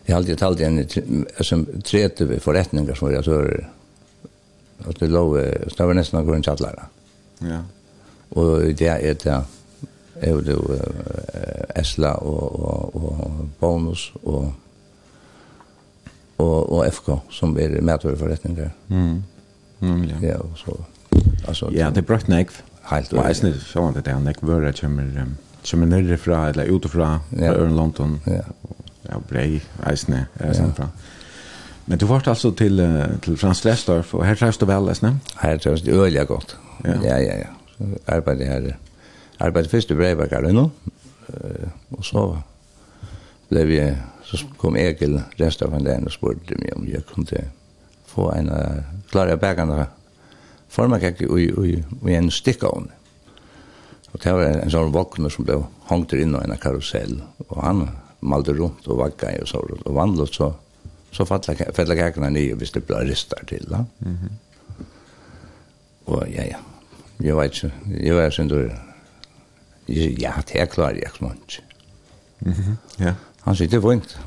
Speaker 2: Jeg har alltid talt igjen som 30 forretninger som var atører. Og det lå, så det var nesten noen kjallere. Ja
Speaker 1: Ja.
Speaker 2: Og det er det er det jo Esla og, og, og Bonus og, og, og FK som er medførerforretninger.
Speaker 1: Mm. Mm, ja.
Speaker 2: ja, og så, altså,
Speaker 1: ja, det er brøtt nekv.
Speaker 2: Helt
Speaker 1: og jeg snitt sånn at det er nekv vører kommer, um, kommer nere fra, eller utifra,
Speaker 2: ja.
Speaker 1: fra ja. Øren London,
Speaker 2: ja.
Speaker 1: ja, brei, eisne, eisne ja. fra. Men du vart altså til, til Frans Lestorf, og her treffst du vel, eisne?
Speaker 2: Her treffst du øyelig godt.
Speaker 1: Ja,
Speaker 2: ja, ja. ja. Så arbeidde her. Arbeidde først i Breibakkar nå. Og så ble vi, så kom Egil resten av den og spurte meg om jeg kunne få en uh, klare bækene formakekk i, i, i en stikkovn. Og det var en sånn vokner som ble hongt inn i en karusell. Og han malte rundt og vagga i og så. Og vandlet så, så fattlet kekene nye hvis det ble ristet til. Da. Mm -hmm. Og ja, ja. Jeg vet ikke. Jeg var sin du... Ja, det er klart, jeg kan ikke.
Speaker 1: Ja.
Speaker 2: Han sitter fint.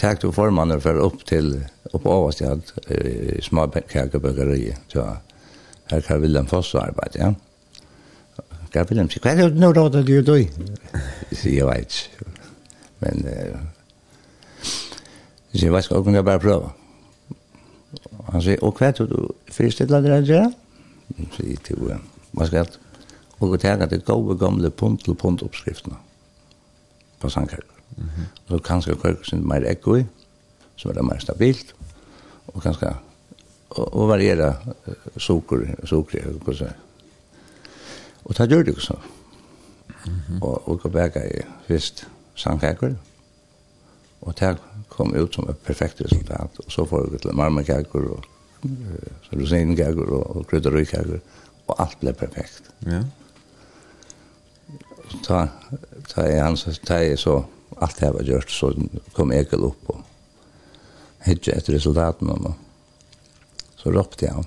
Speaker 2: Takk til formannen for opp til opp overst i alt uh, småkakebøkeriet. Så her kan Wilhelm Foss arbeide, ja. Gav Wilhelm sier, hva er det nå da du gjør du? Jeg vet ikke. Men jeg sier, hva skal jeg bare prøve? Han sier, og hva er det du først dere å gjøre? sier til hva skal og gå til at det gode gamle punt til punt oppskriftene på sangkirker. Mm -hmm. Så kanskje kirker sin mer ekko i, så er det mer stabilt, og kanskje og, og variera sukker, sukker, hva så Og det gjør det også. Mm -hmm. Og, og gå bæka i fyrst sangkirker, og det kom ut som et perfekt resultat, og så får vi til marmekaker og så du sen gager og krydder og kager og alt ble perfekt.
Speaker 1: Ja.
Speaker 2: Ta ta i hans ta i så allt det var gjort så kom Egil upp och hitje ett resultat med mig. Så ropte jag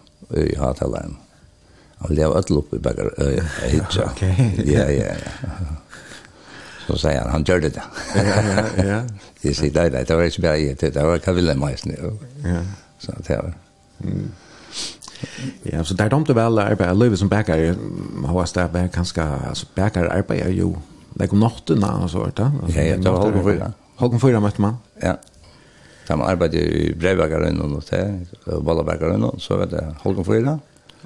Speaker 2: i hattalaren. Han ville ha ett lopp i baggar hitje.
Speaker 1: Okej.
Speaker 2: Ja, ja, ja. Så säger han, han gör det.
Speaker 1: ja, ja, ja.
Speaker 2: Det är så där, det var inte bara det, det var Kaville Majsny.
Speaker 1: Ja.
Speaker 2: Så det var.
Speaker 1: Ja, så där domte väl arbeta Lövis som backar har stä back kanske alltså backar arbeta ju lägg om natten och så vart det.
Speaker 2: Ja, ja, det var halv fyra.
Speaker 1: Halv fyra mötte man.
Speaker 2: Ja. Tam arbetade i Brevbäckaren och något där, Vallabäckaren och så vet det halv fyra.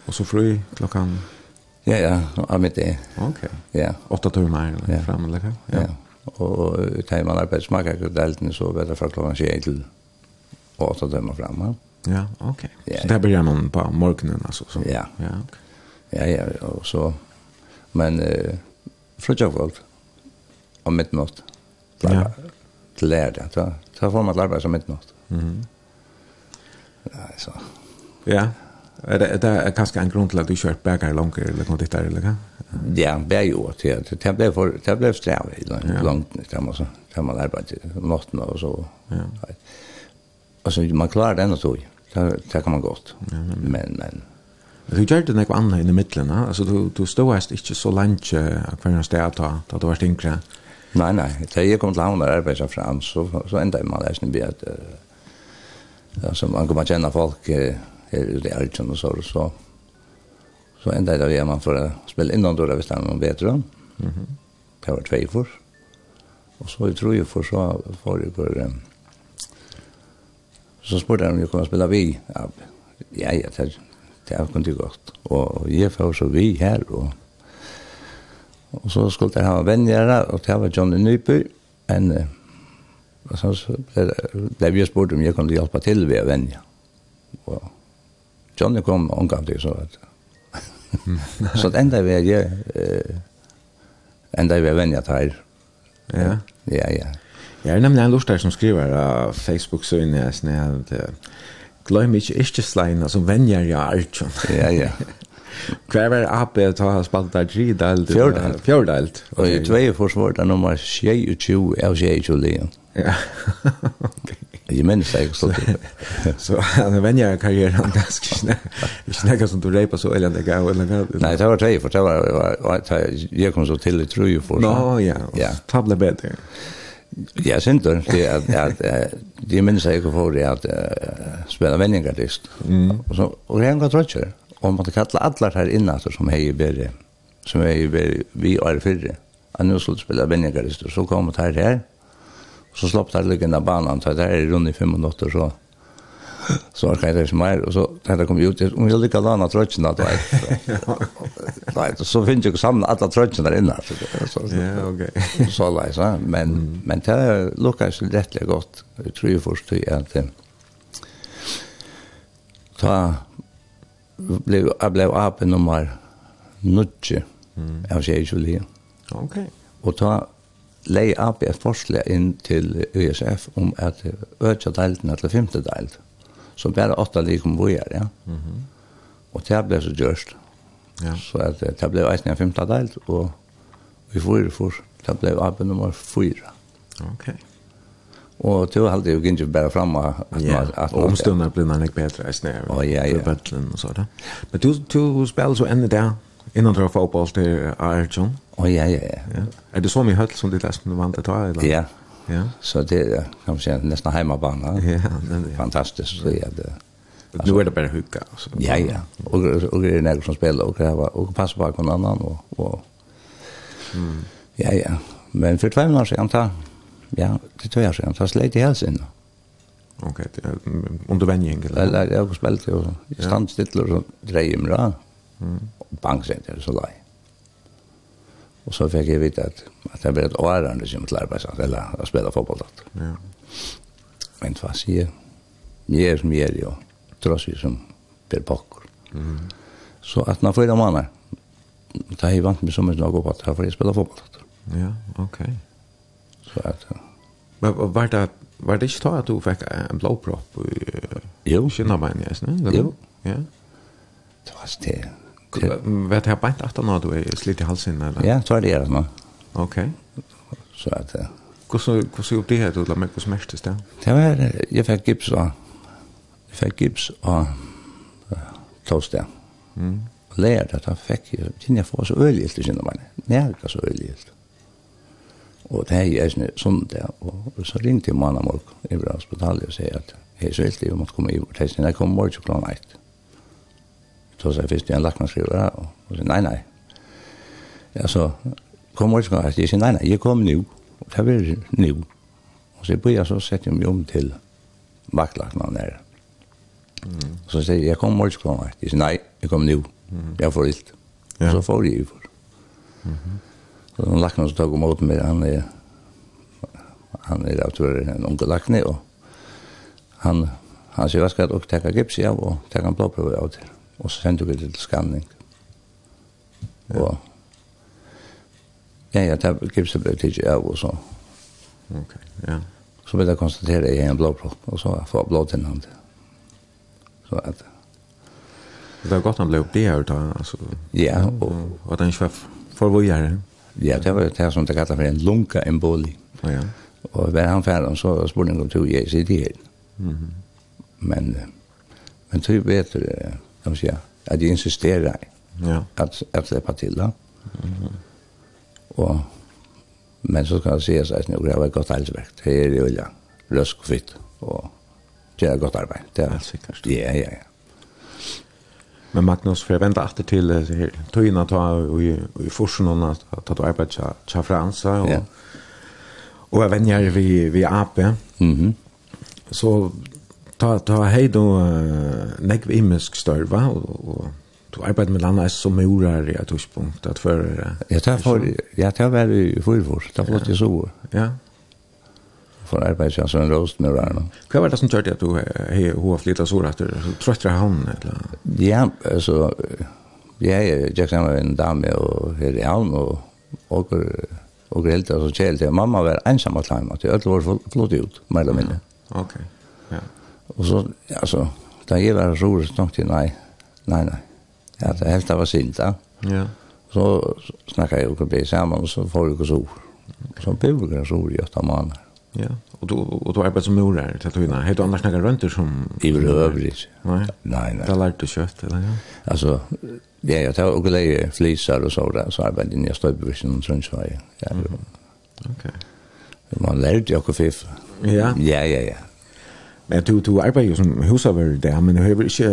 Speaker 1: Och så fri klockan
Speaker 2: Ja, ja, av mitt det.
Speaker 1: Okej.
Speaker 2: Ja,
Speaker 1: åtta timmar eller
Speaker 2: mer
Speaker 1: fram eller kan.
Speaker 2: Ja. Och tar man arbetsmarknadsdelten så vet det från klockan 21 till åtta timmar framåt. Ja,
Speaker 1: okej. Okay.
Speaker 2: Ja,
Speaker 1: så där börjar man på morgonen alltså så.
Speaker 2: Ja.
Speaker 1: Ja, okay.
Speaker 2: Ja, ja, och så men eh fruktar folk om midnatt.
Speaker 1: Ja.
Speaker 2: Till lärde, så så får man arbeta som midnatt.
Speaker 1: Mhm.
Speaker 2: Ja, så.
Speaker 1: Ja. Er det, det kanske en grund till att du kjørt berger långt eller något ditt der, eller hva?
Speaker 2: Ja, det er jo det. det ble for, det ble strevet langt, det må man arbeide natten og så.
Speaker 1: Ja.
Speaker 2: Alltså man klarar det och så. Det det kan man gott. Men, men.
Speaker 1: Du gjør det noe annet inn i midtelen, altså du, du stod ikke så langt av hver sted da, da du var yngre.
Speaker 2: Nei, nei, da jeg kom til havn og arbeidet fram, så, så enda man lesen som at uh, altså, man kommer kjenne folk uh, her ute i Arjen og så, så, så enda det var man for å spille innan døra hvis det er noen bedre. Mm -hmm. Det var tvei for. Og så jeg tror jeg for så får jeg for, um, så spurte han om jeg kunne spille vi. Ja, ja, ja det, det er kunne godt. Og jeg får så vi her, og, og så skulle jeg ha venner, og det var Johnny Nyby, en, og så ble ble vi spurt om jeg kunne hjelpe til ved å vennje. Og Johnny kom og omgav det, så at, så det enda vi er, eh, enda vi er venner her.
Speaker 1: Ja.
Speaker 2: Ja, ja.
Speaker 1: Jeg er nemlig en lortar som skriver av Facebook-søgn jeg sned at gløym ikke ikke slein, altså venjer jeg artjon.
Speaker 2: Ja, ja.
Speaker 1: Hver var AP til å ha spalt der tre delt?
Speaker 2: Fjordelt.
Speaker 1: Fjordelt.
Speaker 2: Og i tvei forsvar der nummer 22 av 22 lian.
Speaker 1: Ja.
Speaker 2: Jeg minns det ikke så
Speaker 1: Så han venjer karrieren ganske snakk. Ikke snakk som du reipa så eller det gav eller gav.
Speaker 2: Nei, det var tvei for det var jeg kom så til i tru for.
Speaker 1: Nå, ja.
Speaker 2: Ja.
Speaker 1: Tabla bedre.
Speaker 2: Ja. Ja, sinter. Det er, at, at, de minns jeg ikke for det at uh, spille vendingartist. Mm. Og, så, og det er en. Og man kalla kalle alle her innater som hei bedre, som hei bedre, vi er fyrre. At nå skulle spela vendingartist, og så kom det her her. Og så slapp det liggende banan, så det er rundt i fem minutter, så så har jag det mer och så när det kom ut om jag lyckas låna tröjan då vet. Nej, så finns ju samma alla tröjan där inne så så.
Speaker 1: Ja, okej.
Speaker 2: Så läs va, men men det lukas rättligt gott. Jag tror ju först att ta blev jag blev upp nummer nutje Jag säger ju det.
Speaker 1: Okej.
Speaker 2: Och ta lei upp ett forslag inn til USF om at öka delten til femte delten så bare åtta likom bojar, ja. Mm -hmm. Og det ble så gjørst.
Speaker 1: Ja.
Speaker 2: Så at, det ble eisen i femte delt, og vi fyrir for, det ble arbeid nummer fyra.
Speaker 1: Ok.
Speaker 2: Og det var alltid jo ikke bare fram at
Speaker 1: ja.
Speaker 2: at og
Speaker 1: omstundene ble man ikke bedre eisen i
Speaker 2: oh, ja, ja.
Speaker 1: bøtlen og sånt. Men du, du spiller så enda der, innan du har fotball til Arjun?
Speaker 2: Å ja, ja, ja.
Speaker 1: ja. Er det så mye høtt som ditt lest du vant til å ta?
Speaker 2: Ja,
Speaker 1: Ja.
Speaker 2: Så det är kan man säga nesten heimabana.
Speaker 1: Ja, det ja.
Speaker 2: fantastiskt så ja, det.
Speaker 1: Nu är det bara hugga.
Speaker 2: Ja, ja. Och, och det är några som spelar och kräva och passa på någon annan. Och, och. Mm. Ja, ja. Men för två år siden, ta, ja, det två år siden, ta sleit i hälsen.
Speaker 1: Okej, okay, under vänjning? Eller?
Speaker 2: Ja, jeg har spelat och stand still och drejer mig. Mm. Och så är det så lär. Och så fick jag veta att, att jag blev ett årande som till arbetsamt, eller att spela fotboll.
Speaker 1: Ja.
Speaker 2: Men vad säger jag? Mer som ger jag, trots vi som Per Pocker. Mm. Så att när fyra månader, det har ju vant mig så mycket att gå på att här får jag spela fotboll.
Speaker 1: Ja, okej. Okay.
Speaker 2: Så att...
Speaker 1: Men var det, var det inte att du fick en blåpropp i
Speaker 2: jo.
Speaker 1: kinnarbein?
Speaker 2: Jo.
Speaker 1: Ja.
Speaker 2: Det var det.
Speaker 1: Vet jag bara att han då är slit i halsen eller?
Speaker 2: Ja, så är det det.
Speaker 1: Okej.
Speaker 2: Så att
Speaker 1: Hur så hur så det här då la mig på smärstes där.
Speaker 2: Det var jag fick gips och jag fick gips och toast där.
Speaker 1: Mm.
Speaker 2: Lärde att han fick ju tinja får så öljigt det känner man. Närka så öljigt. Och det här är ju sånt där och så ringte man mamma och i hospitalet och säger att hej så vill det måtte komme komma i och tills jeg kom morgen klockan 8 så sa jeg først, jeg lagt meg skriver, og så nei, nei. Ja, så kom jeg ikke, jeg sier, nei, nei, jeg kom nu, og det var nu. Og så bør jeg så sette meg om til vaktlagene der. Mm. Så sier jeg, jeg kom ikke, jeg sier, nei, jeg kom nu, jeg får ilt.
Speaker 1: Ja.
Speaker 2: Og Så får jeg for. Mm -hmm. Så den lakna som tog emot meg, han er, han er autor, en unge lakne, og han, han sier, hva skal jeg teka gips i av, og teka en blåprøve av til. Mm og så sendte vi det til skanning. Ja. Og ja, ja, det gipset ble tidlig av og så.
Speaker 1: Ok, ja.
Speaker 2: Så ble det konstateret i en blåpropp, og så får blod blått innan det. Så at...
Speaker 1: Det var godt han ble oppdegjert da, altså.
Speaker 2: Ja, og...
Speaker 1: Og at han ikke var for hvor gjør det.
Speaker 2: Ja, det var det som det kallet for en lunka emboli.
Speaker 1: Ja, ja.
Speaker 2: Og hver han ferdig, så spurte han om to jeg sitter her.
Speaker 1: Mm
Speaker 2: -hmm. Men, men tog vet du, kan man säga, att jag insisterar
Speaker 1: ja.
Speaker 2: att, att släppa till det. Mm -hmm. Men så kan jag säga så att det var ett gott arbete. Det är ju ja, lösk och fritt. Och det är ett gott arbete.
Speaker 1: Det är,
Speaker 2: ja, ja, ja.
Speaker 1: Men Magnus, för jag väntar alltid till det här tøyna ta i, i forsen att ta arbete tja, tja Fransa. Och,
Speaker 2: ja.
Speaker 1: och jag vänjer vi, vi AP.
Speaker 2: Mm -hmm.
Speaker 1: Så ta ta hej då lägg vi imisk störva och du arbetar med landa som murar i att huspunkt
Speaker 2: att för jag tar för jag tar väl i förvår ta flott ju så
Speaker 1: ja.
Speaker 2: för arbete som en rost med där
Speaker 1: då vad var det som gjorde att du hej hur flytta så rätt tröttra han eller
Speaker 2: ja alltså jag jag kan vara en dam och här i hamn och och och helt alltså helt mamma var ensam att lämna till öll var flott ut mer eller mindre
Speaker 1: okej
Speaker 2: Og så, altså, da jeg var rolig nok til nei, nei, nei. Ja, det helt var sint da.
Speaker 1: Ja.
Speaker 2: Så snakket jeg jo ikke sammen, og så får jeg ikke så. Så Som publikum så i åtta måneder.
Speaker 1: Ja, og du, og du arbeidde som murer til tøyene. Hette du annars snakket rønter som...
Speaker 2: I vil øvrig.
Speaker 1: Nei?
Speaker 2: Nei, nei.
Speaker 1: Da lærte du kjøtt, eller ja?
Speaker 2: Altså, ja, jeg tar også leie fliser og så der, så arbeidde jeg i Støybevisjonen, Trøndsvei. Ja, mm.
Speaker 1: Ok.
Speaker 2: Man lærte jo ikke fiff.
Speaker 1: Ja?
Speaker 2: Ja, ja, ja.
Speaker 1: Men du du arbeider jo som husarbeid der, men du har ikke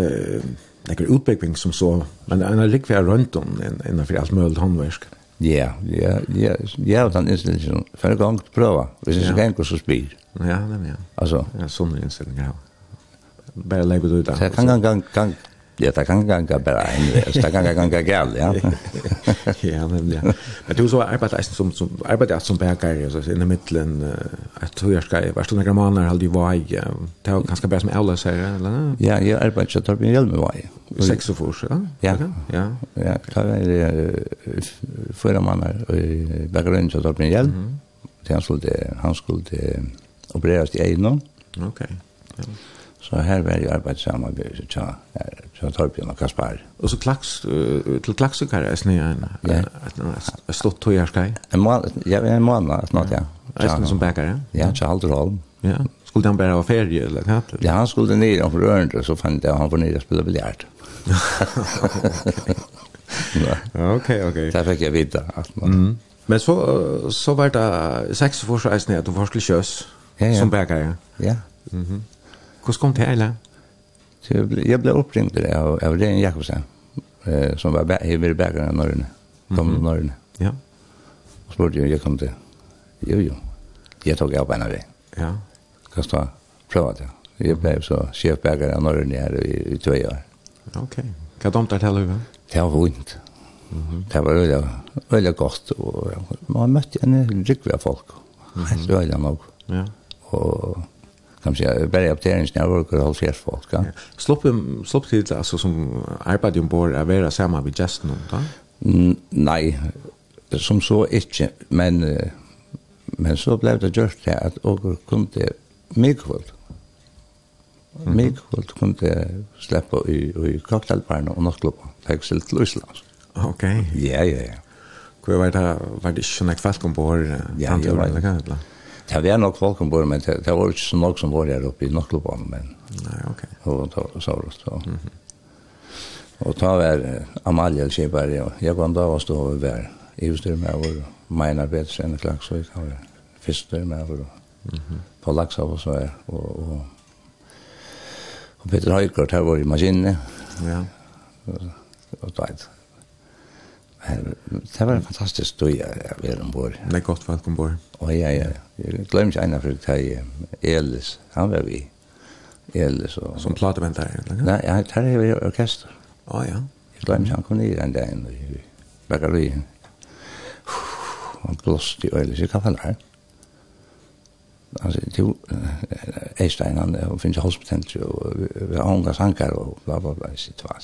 Speaker 1: nekker utbygging som så, men det er likvær rundt om innenfor alt mulig håndverk.
Speaker 2: Ja, ja, ja, ja, og den innstillingen, for en gang til prøve,
Speaker 1: hvis
Speaker 2: ikke gå så spyr.
Speaker 1: Ja, det er ja.
Speaker 2: Altså.
Speaker 1: Ja, sånne innstillinger, ja. Bare legger du ut
Speaker 2: det. Så jeg kan gang, gang, Ja, det kan ganga bara en väg. Det kan ganga gäll, ja.
Speaker 1: ja, men ja. Men du så arbetar som som arbetar som bäckare så i mitten att hur ska jag vart några månader hade ju vaj. Det var ganska bra som Ella säger eller?
Speaker 2: Ja, jag arbetar typ i Hjälme vaj.
Speaker 1: Sex och fors, ja.
Speaker 2: Ja.
Speaker 1: Ja.
Speaker 2: Ja, kan det förra månader i bakgrunden så typ i Hjälme. Han skulle han skulle opereras i Eino.
Speaker 1: Okej. Ja.
Speaker 2: Så her var jeg arbeidet sammen med så Tja Torbjørn og Kaspar.
Speaker 1: Og så klaks, til klaksukar er snu en
Speaker 2: stått togjerskei? Ja, en måned snart, ja.
Speaker 1: Eisen som bækare?
Speaker 2: Ja, Tja roll.
Speaker 1: Ja, skulle han bare ha ferie eller hva?
Speaker 2: Ja, han skulle ned og forørende, så fant jeg han var nede og spille biljard.
Speaker 1: Ok, ok.
Speaker 2: Der fikk jeg vite at man...
Speaker 1: Men så, så var det seks forsøkene at du
Speaker 2: forskelig kjøs
Speaker 1: som bækare.
Speaker 2: Ja.
Speaker 1: Mhm. Hvordan kom det
Speaker 2: hele? Jeg ble oppringt av, av Ren Jakobsen, eh, som var i Virbækeren av Norrøne. Kom til Norrøne.
Speaker 1: Ja.
Speaker 2: Og spurte jeg, jeg kom til. Jo, jo. Jeg tok av på en av det.
Speaker 1: Ja.
Speaker 2: Hva skal prøve det? Jeg ble så sjefbækere av Norrøne her i, i tve år.
Speaker 1: Ok. Hva domte det til Løyve?
Speaker 2: Det var vondt. Mm -hmm. Det var veldig, veldig godt. Og man møtte en rikve folk. Helt veldig nok.
Speaker 1: Ja.
Speaker 2: Og kan man säga bara upp när en snävare och sig folk. Ja.
Speaker 1: Slopp slopp till alltså som arbetar ombord är vara samma vid just nu då.
Speaker 2: Mm, nej, som så inte men men så blev det just det att och kunde mycket Mm. Mig kvöld kunde släppa i, i cocktailbarna och nattklubba. Tack så till Island.
Speaker 1: Okej.
Speaker 2: Ja, ja, ja.
Speaker 1: Hva var det, var det ikke sånn jeg kvalt
Speaker 2: kom på her? Ja,
Speaker 1: det var det.
Speaker 2: Det var nok folk som bor, men det, det var ikke så nok som var her oppe i Nokkelbanen, men
Speaker 1: Nei, ok.
Speaker 2: Og da Saurus, så. Mm -hmm. Og da var Amalia Kjepar, og jeg kan da var stå over hver. I styr med over, Meinar Petersen og Klagsvik, han var fyrstyr med over, på Laksa og så er, og, og, og Peter Høygaard, her var i maskinene.
Speaker 1: Ja.
Speaker 2: Og, og, og, Det var en fantastisk støy jeg var ombord.
Speaker 1: Det er godt folk ombord.
Speaker 2: Og ja, ja. Jeg glemmer ikke ene for det Elis, han var vi. Elis og...
Speaker 1: Som plateventer?
Speaker 2: Nei, ja, her er vi orkester.
Speaker 1: Å ja.
Speaker 2: Jeg glemmer ikke han kom ned en dag inn i bakkerien. Han blåste i Elis, jeg kan være her. sier jo, Eistein, han finnes hospitent, og vi har unga sankar, og bla, bla, bla, bla, bla,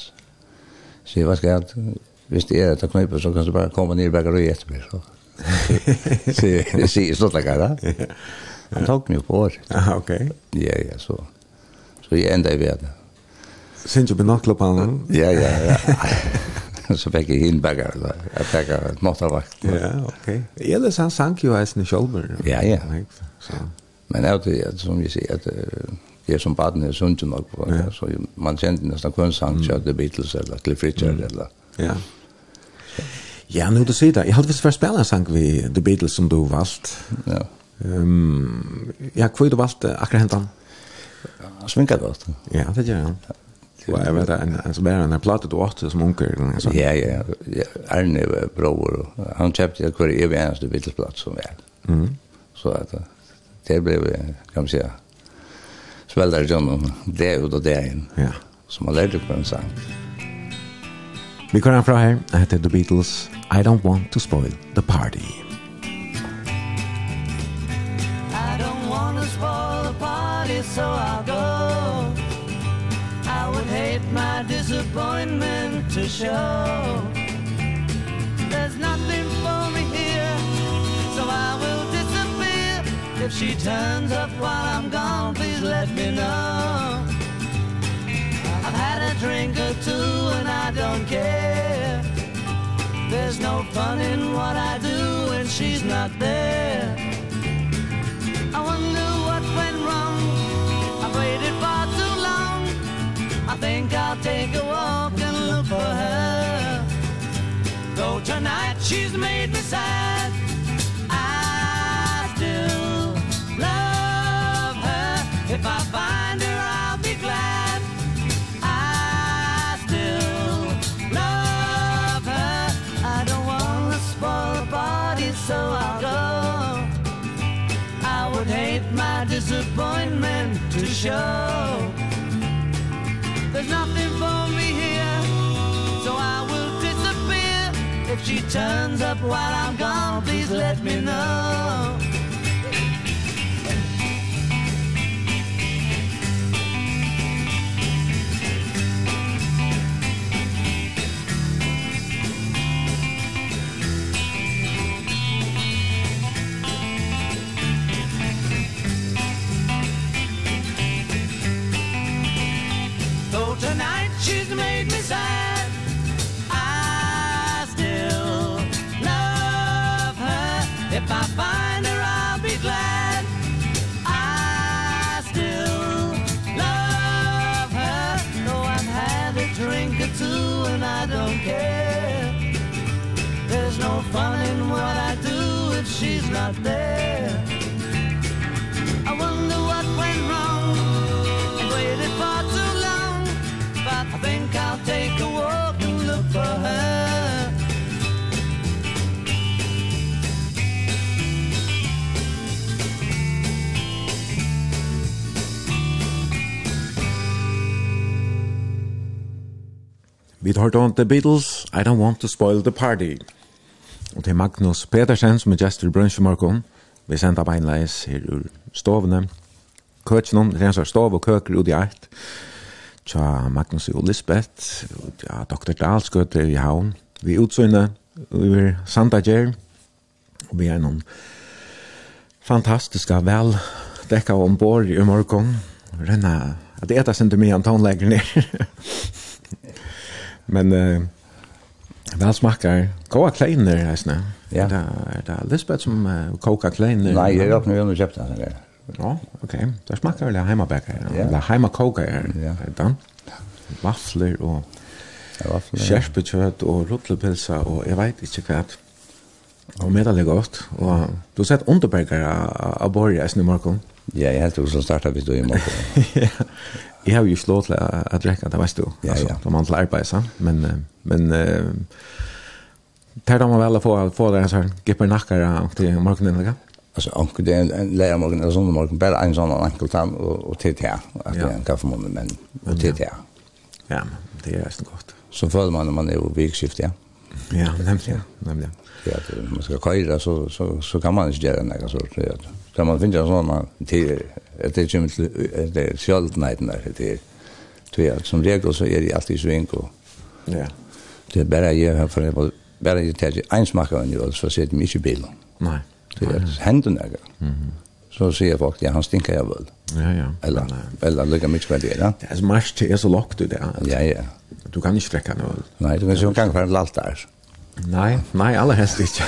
Speaker 2: Så jeg bla, bla, bla, hvis det er et knipe, så kan du bare komme ned i bakeriet etter meg, så. Det sier stortlager, da. Han tok meg på året.
Speaker 1: Ja, ok.
Speaker 2: Ja, ja, så. Så jeg enda i verden.
Speaker 1: Synes du benakla på han?
Speaker 2: Ja, ja, ja. så fikk jeg inn bagger, da. Jeg fikk et måttavakt.
Speaker 1: Ja, ok. Ellers han sank jo eisen i kjolmer.
Speaker 2: Ja, ja. Men jeg vet, som vi sier, at det som baden er sunt nok på.
Speaker 1: Ja.
Speaker 2: Så man kjente nesten kun sang til The Beatles eller til Fritjard eller
Speaker 1: ja. Ja, nu du säger det. Jag hade visst för spela en sang vid The Beatles som du valgt.
Speaker 2: Ja.
Speaker 1: Ehm, ja, kvar du valgt akkurat händan.
Speaker 2: Svinka godt.
Speaker 1: Ja, det gör han. Ja, jag vet en en så bara en platta du åt som onkel så.
Speaker 2: Ja, ja, ja. Arne bror han kjøpte jag kvar i Evans Beatles platta som er.
Speaker 1: Mm.
Speaker 2: Så att det blev kan man säga sväldar John det och det in.
Speaker 1: Ja.
Speaker 2: Som man lärde på en sang.
Speaker 1: Vi går fra her. Jeg heter The Beatles. I don't want to spoil the party.
Speaker 3: I don't want to spoil the party, so I'll go. I would hate my disappointment to show. There's nothing for me here, so I will disappear. If she turns up while I'm gone, please let me know. I've had a drink or two and I don't care. There's no fun in what I do when she's not there. I wonder what went wrong. I've waited far too long. I think I'll take a walk and look for her. Though tonight she's made me sad. show. There's nothing for me here So I will disappear. If she turns up while I'm gone Please let me know.
Speaker 1: Vi tar hørt om The Beatles, I Don't Want to Spoil the Party. Og til Magnus Petersen, som er gestor i Brønsjømarkon, vi sender beinleis her ur stovene. Køtjen, det er en stov og køker ut i eit. Tja, Magnus og Lisbeth, ja, Dr. Dalsgøter i havn. Vi er utsynne, vi er sandager, og vi er noen fantastiska vel dekka ombord i morgon. Renna, at det etas inte mye en tonläggning. Men eh väl smakar goda kleiner nästan.
Speaker 2: Ja.
Speaker 1: Det är det Lisbeth som uh, kokar kleiner.
Speaker 2: Nej, jag har nog inte köpt den där.
Speaker 1: Ja, okej. Det smakar väl hemmabäckare.
Speaker 2: Ja.
Speaker 1: Eller hemmakokare.
Speaker 2: Ja.
Speaker 1: Då. Vafler
Speaker 2: och vafler.
Speaker 1: Kärspekött och rotlepilsa och jag vet inte vad. Och medelig godt. Og du har sett underbergere av Borg i Esne
Speaker 2: Ja, jeg helt som starta vi då i morgon.
Speaker 1: ja. Jag har ju slått att å drekke, det vet du.
Speaker 2: Ja, ja.
Speaker 1: De man arbeid, så, men men eh tar de vel å få få det så här gipper nackar til morgenen, ikke?
Speaker 2: Alltså ankel det en lära morgon eller sån morgon bara en sån ankel tam och och till här att det en kaffe morgon men och till här.
Speaker 1: Ja, det er nästan godt.
Speaker 2: Så får man när man är i vägskift, ja.
Speaker 1: Ja, nemlig, nemlig
Speaker 2: för att man ska köra så så så kan man inte göra några sorts det. Kan man finna såna till att det kommer till det är självt nej när det är tror jag som regel så är det alltid så enkelt.
Speaker 1: Ja.
Speaker 2: Det är bara jag har för det bara jag tar en smaka och det så ser det mycket bild.
Speaker 1: Nej.
Speaker 2: Det är händen där. Mhm. Så ser jag faktiskt han stinker jag väl.
Speaker 1: Ja ja.
Speaker 2: Eller eller lika mycket med det.
Speaker 1: Det är så mycket det är så lockt det där.
Speaker 2: Ja ja.
Speaker 1: Du kan inte sträcka nu.
Speaker 2: Nej, du kan ju kan för en allt där.
Speaker 1: Nei, nei, aller helst ikke.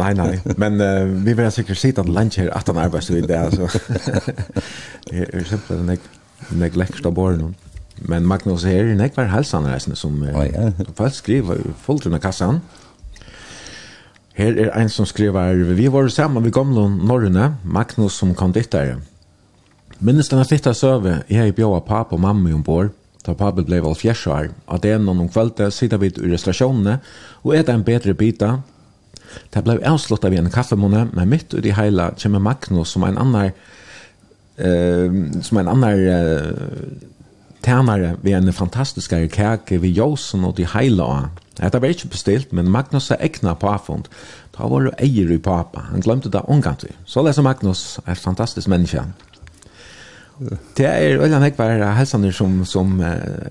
Speaker 1: nei, nei. Men uh, vi vill sikkert sitte en lunch her, at han arbetar i det. Alltså. det är simpelt att jag lekkert av båren. Men Magnus her er är nekvar halsanreisende som uh,
Speaker 2: oh, ja.
Speaker 1: folk skriver fullt under kassan. Her er en som skriver, vi var sammen ved gamle norrene, Magnus som kom ditt der. Minnes denne fitta søve, jeg bjøa pappa og mamma ombord. Da Pabel ble vel fjersvar, at det er noen kvelde sitter vi i restaurasjonene og er det en bedre bita. Det ble avsluttet av en kaffemåne, men mitt ut i heila kommer Magnus som en annar eh, som en annar eh, tænare vi en fantastisk kake vi jåsen og til heila. Dette var ikke bestilt, men Magnus er egna på avfund. Da var det eier i papa. Han glemte det omgant vi. Så leser Magnus, er fantastisk menneske. Det er øyla en häckbar här som som uh,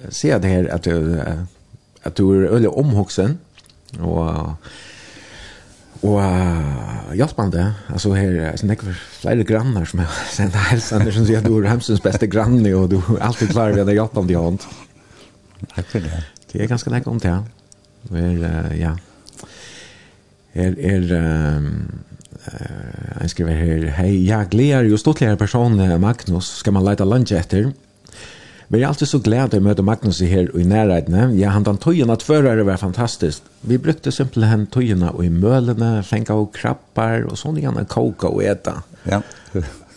Speaker 1: ser det her at du uh, at du er øyla omhoksen og og uh, spann altså her er näck för flera grannar som er sender hälsan som sier at du er hemsens beste granne og du er alltid klarar vi att hjälpa dig hånd
Speaker 2: Tack för det.
Speaker 1: Det er ganske näck om det. ja. Er, uh, ja. er, er, um, Uh, jag skriver her, Hei, jag gleder jo stortligere person Magnus, skal man leite lunch etter. Vi er alltid så glad å møte Magnus her i nærheten. Ja, han den tøyene at førere var fantastisk. Vi brukte simpelthen tøyene og i mølene, fenga og krabbar og sånne gjerne koka og eta.
Speaker 2: Ja.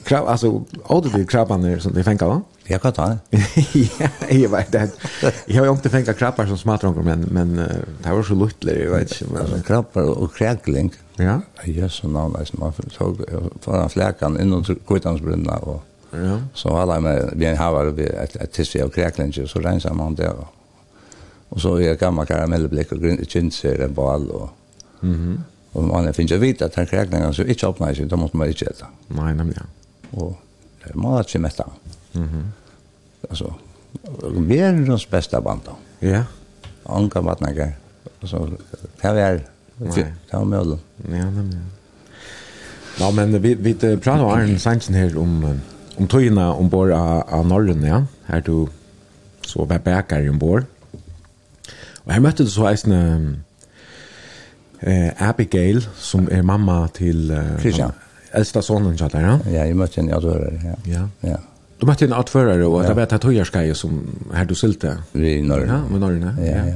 Speaker 1: Krab, altså, åter vi krabbene som vi fenga da?
Speaker 2: Jag kan ta det.
Speaker 1: ja, jag vet det. Jag har ju inte fänga krabbar som smattronkar, men, men uh, det var så luttler, jag vet
Speaker 2: inte.
Speaker 1: Men...
Speaker 2: Krabbar och kräkling.
Speaker 1: Ja.
Speaker 2: Jag så namn, alltså, man såg föran fläkan in och kvittansbrunna och
Speaker 1: Ja.
Speaker 2: Så alla med vi har vi ett ett tills av kräklingar så rensar man det. Och och så är gamla karamellblick och kinser en ball och
Speaker 1: Mhm.
Speaker 2: Och man finns ju vita att kräklingar så inte öppnar sig, då måste man inte äta.
Speaker 1: Nej, nämligen.
Speaker 2: Och det måste man mätta.
Speaker 1: Mm.
Speaker 2: Alltså -hmm. Alltså, världens bästa band då.
Speaker 1: Ja.
Speaker 2: Anka Vatnager. Alltså, det här är det här möjligt.
Speaker 1: Ja, nämligen. Ja, men vi, vi pratar om Arne Sanchen här om, om tøyene ombord av, av Norren, ja. Her du så var bækere ombord. Og her møtte du så eisen eh, Abigail, som er mamma til... Eh,
Speaker 2: Christian.
Speaker 1: Äldsta sonen, så där, ja?
Speaker 2: Ja, jag mötte henne, jag tror det, ja.
Speaker 1: Ja.
Speaker 2: ja.
Speaker 1: Du mötte en outförare
Speaker 2: och
Speaker 1: det var et höjarskaj som her du sylte.
Speaker 2: I Norge.
Speaker 1: Ja, med norr. Ja,
Speaker 2: ja.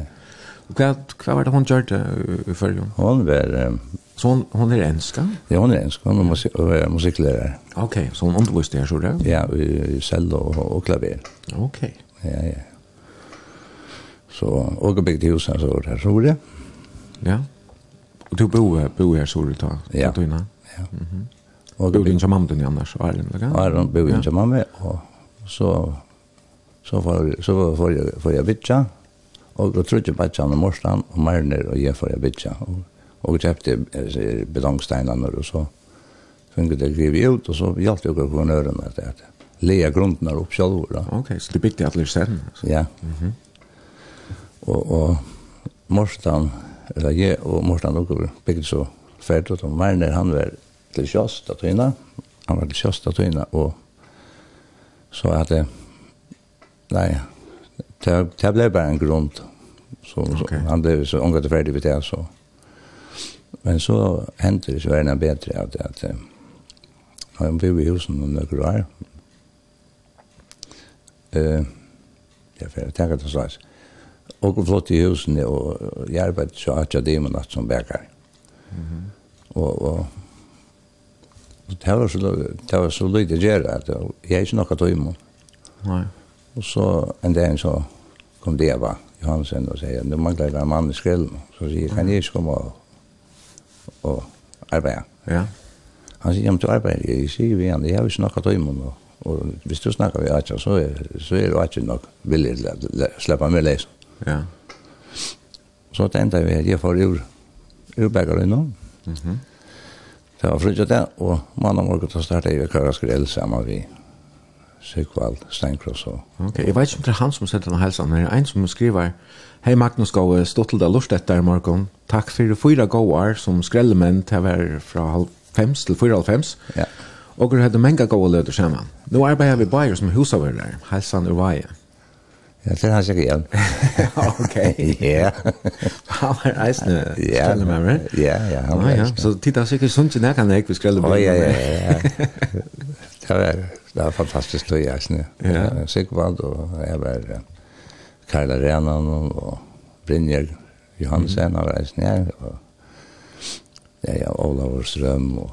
Speaker 1: Hva, hva var det hon gjorde i förrjun?
Speaker 2: Hon var
Speaker 1: Så hun, hun er enska?
Speaker 2: Ja, hon är enska. Hon är musik musiklärare.
Speaker 1: Ok, så hun underviste her, så det?
Speaker 2: Ja, i cello och, och klaver.
Speaker 1: Ok.
Speaker 2: Ja, ja. Så, och byggde husen så här, så det.
Speaker 1: Ja. Og du bor, bor här, så du tar?
Speaker 2: Ja. Ja. Mm
Speaker 1: -hmm. Och
Speaker 2: bodde
Speaker 1: inte mamma din annars og Ireland, eller?
Speaker 2: Ireland bodde inte mamma och så så var så var jag för jag vitcha och då trodde jag bara att morstan och Marner och jag för jag vitcha och och köpte betongstenarna och så fungerade det grev ut och så hjälpte jag på nören att det lea grunden upp själv då.
Speaker 1: Ok, så du byggt alle alldeles sen.
Speaker 2: Ja. Mhm. Og, och morstan eller jeg og morstan og bygde så färdigt og Marner han var til Sjosta Tøyna. Han var til Sjosta Tøyna, og så er det, nei, det det ble bare en grunn. Så,
Speaker 1: okay.
Speaker 2: så han ble så omgått ferdig ved det, så. Men så hendte det så var det bedre at, at han ble i husen noen nøkker år. Uh, jeg får tenke det slags. Og flott i husene, og jeg arbeidet så at jeg det med natt som bækar. Mm -hmm. Og, og det var så, det var så lite gjerne, at jeg ikke nok at du imot.
Speaker 1: Nei.
Speaker 2: Og så en dag så kom det var Johansen og sier, du mangler en mann i skrellen. Så sier jeg, kan jeg ikke komme og, og arbeide?
Speaker 1: Ja.
Speaker 2: Han sier, men du arbeider, jeg sier vi igjen, jeg har ikke nok at du imot. Og hvis du snakker vi Atja, så er, så er du Atja nok villig til å slippe meg leisen.
Speaker 1: Ja.
Speaker 2: Så tenkte vi at jeg får ur, urberger innom.
Speaker 1: Mhm.
Speaker 2: Mm Det var frutja det, og mann og morgen til å starte i Kara Skrell sammen vi Sykvald Steinkross. Og...
Speaker 1: Ok, jeg vet ikke om det er han som sender denne helsen, men det er en som skriver Hei Magnus Gåe, stått til deg lort etter i morgen. Takk for fyra gåar som skrellemenn til å være fra halv fems til fyra halv fems.
Speaker 2: Ja.
Speaker 1: Og du hadde mange gåa løter sammen. Nå arbeider vi bare som husavarler, helsen ur veien.
Speaker 2: Ja, den har jeg gjerne.
Speaker 1: ok.
Speaker 2: Ja.
Speaker 1: Han var eisende skrellememmer.
Speaker 2: Ja, ja. Han var eisende.
Speaker 1: Så tid har sikkert sunt til nærkene jeg vil
Speaker 2: skrellememmer. Ja, ja, ja. Det var, det var fantastisk tøy eisende.
Speaker 1: Ja.
Speaker 2: Sikkert og jeg var Karla Renan og Brynjer Johansen var eisende her. Og ja, ja, Olavur Strøm og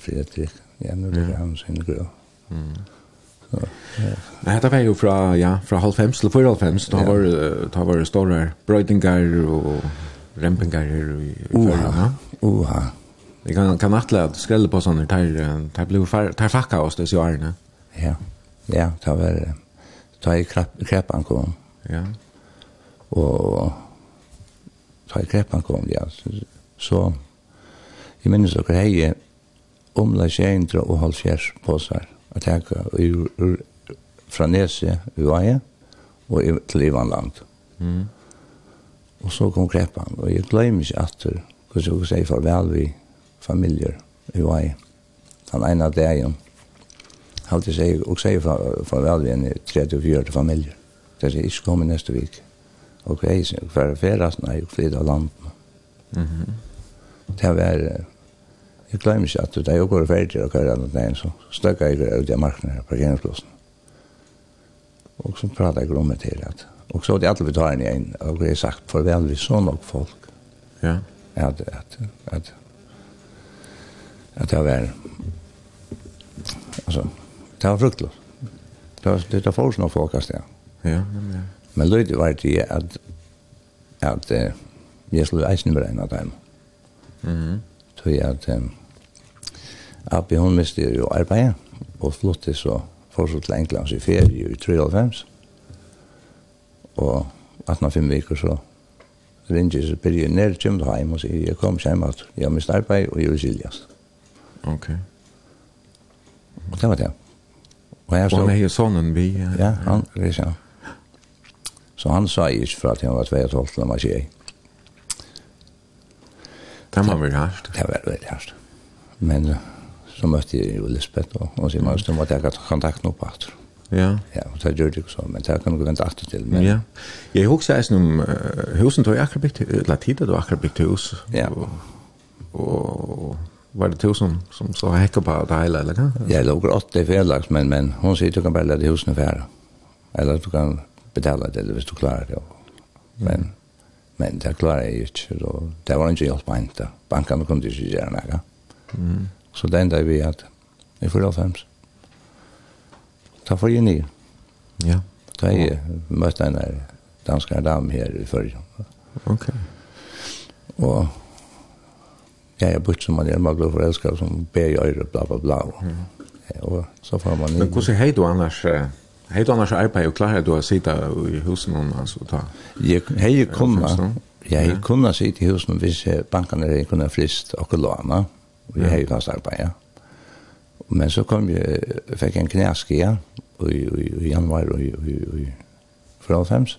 Speaker 2: Fredrik. Ja, nå blir han sin grå.
Speaker 1: Mm. Nej, det var ju från ja, från halv fem till fyra halv
Speaker 2: fem
Speaker 1: så var det var det stora brödingar och rempingar i förra.
Speaker 2: Oha.
Speaker 1: Det kan kan nattla att skrälla på sån där där blev tar facka oss det så är
Speaker 2: Ja. Ja, det var det. Ta i krepan kom.
Speaker 1: Ja.
Speaker 2: Och ta i krepan kom ja. Så i minns och hej omla 200 och halv fjärs påsar og tenka fra Nese, Uvaje, og til Ivanland.
Speaker 1: Mm.
Speaker 2: Og så kom krepan, og jeg glemmer ikke atter, hvordan jeg sier farvel vi familier i Uvaje. Han ene dagen, halte seg, og sier farvel vi en 34 familier. Det er ikke kommet neste vik. Ok, så jeg sier, hver ferast, nei, jeg flyttet landet. Mm
Speaker 1: -hmm.
Speaker 2: Det var Jeg glemmer ikke at det er jo går ferdig og kører annet dagen, så støkker jeg ut i markene her, parkeringsplassen. Og så prater jeg om det til at, og så hadde jeg alle vi igjen, og jeg har sagt farvel vi så nok folk.
Speaker 1: Ja.
Speaker 2: At, at, at, at det var, altså, det var fruktelig. Det var, det var forst nok folk, altså, ja.
Speaker 1: Ja, ja.
Speaker 2: Men løyde var det at, at, at jeg skulle eisen beregne dem.
Speaker 1: Mhm.
Speaker 2: Mm tog at um, Abbi hun miste jo arbeidet, og flyttet så fortsatt til Englands i ferie i 93. Og 18-5 veker så ringer jeg så blir jeg ned til hjem og sier jeg kom hjem at jeg har mist arbeid og jeg vil skiljes
Speaker 1: Ok.
Speaker 2: Og det var det. Og jeg stod...
Speaker 1: Og han er jo sånnen vi...
Speaker 2: Ja, han, det er sånn. Så han sa ikke fra at han var 2,5 til han var 21.
Speaker 1: Det var veldig hardt.
Speaker 2: Det var veldig hardt. Men så møtte jeg jo Lisbeth, og hun sier meg, så måtte jeg ha kontakt nå på at.
Speaker 1: Ja.
Speaker 2: Ja, og det gjør det ikke så, men det kan du vente alltid til. Men...
Speaker 1: Ja. Jeg husker jeg om uh, husen, tog akkurat bygd, eller tida du akkurat bygd hus.
Speaker 2: Ja.
Speaker 1: Og, og var det tusen som, som så hekka på det hele, eller hva?
Speaker 2: Ja, det var åtte i fredlags, men, men hun sier du kan bare lade husene fære. Eller du kan betale det, hvis du klarer det. Men... Mm Men det klarer jeg ikke, og det var ikke hjelp meg ikke. Bankene kunne ikke gjøre noe.
Speaker 1: Mm.
Speaker 2: Så det enda vi at i 45, da får jeg nye.
Speaker 1: Ja.
Speaker 2: Da jeg møtte en der danske dam her i førre.
Speaker 1: Ok.
Speaker 2: Og jeg er bort som man gjør, man blir forelsket som ber i øyre, bla bla bla. Mm. Og så får man nye.
Speaker 1: Men hvordan er du annars... Uh Hei du annars arbeid og klarer du å sitte i husen och alltså ta.
Speaker 2: Jeg Jag
Speaker 1: hej
Speaker 2: komma.
Speaker 1: Ja,
Speaker 2: jag kunde sitta i husen hvis bankene inte kunde frist och låna. Och jag hej fast arbeid, ja. Men så kom jag fick en knæske, ja, i januar og i från fems.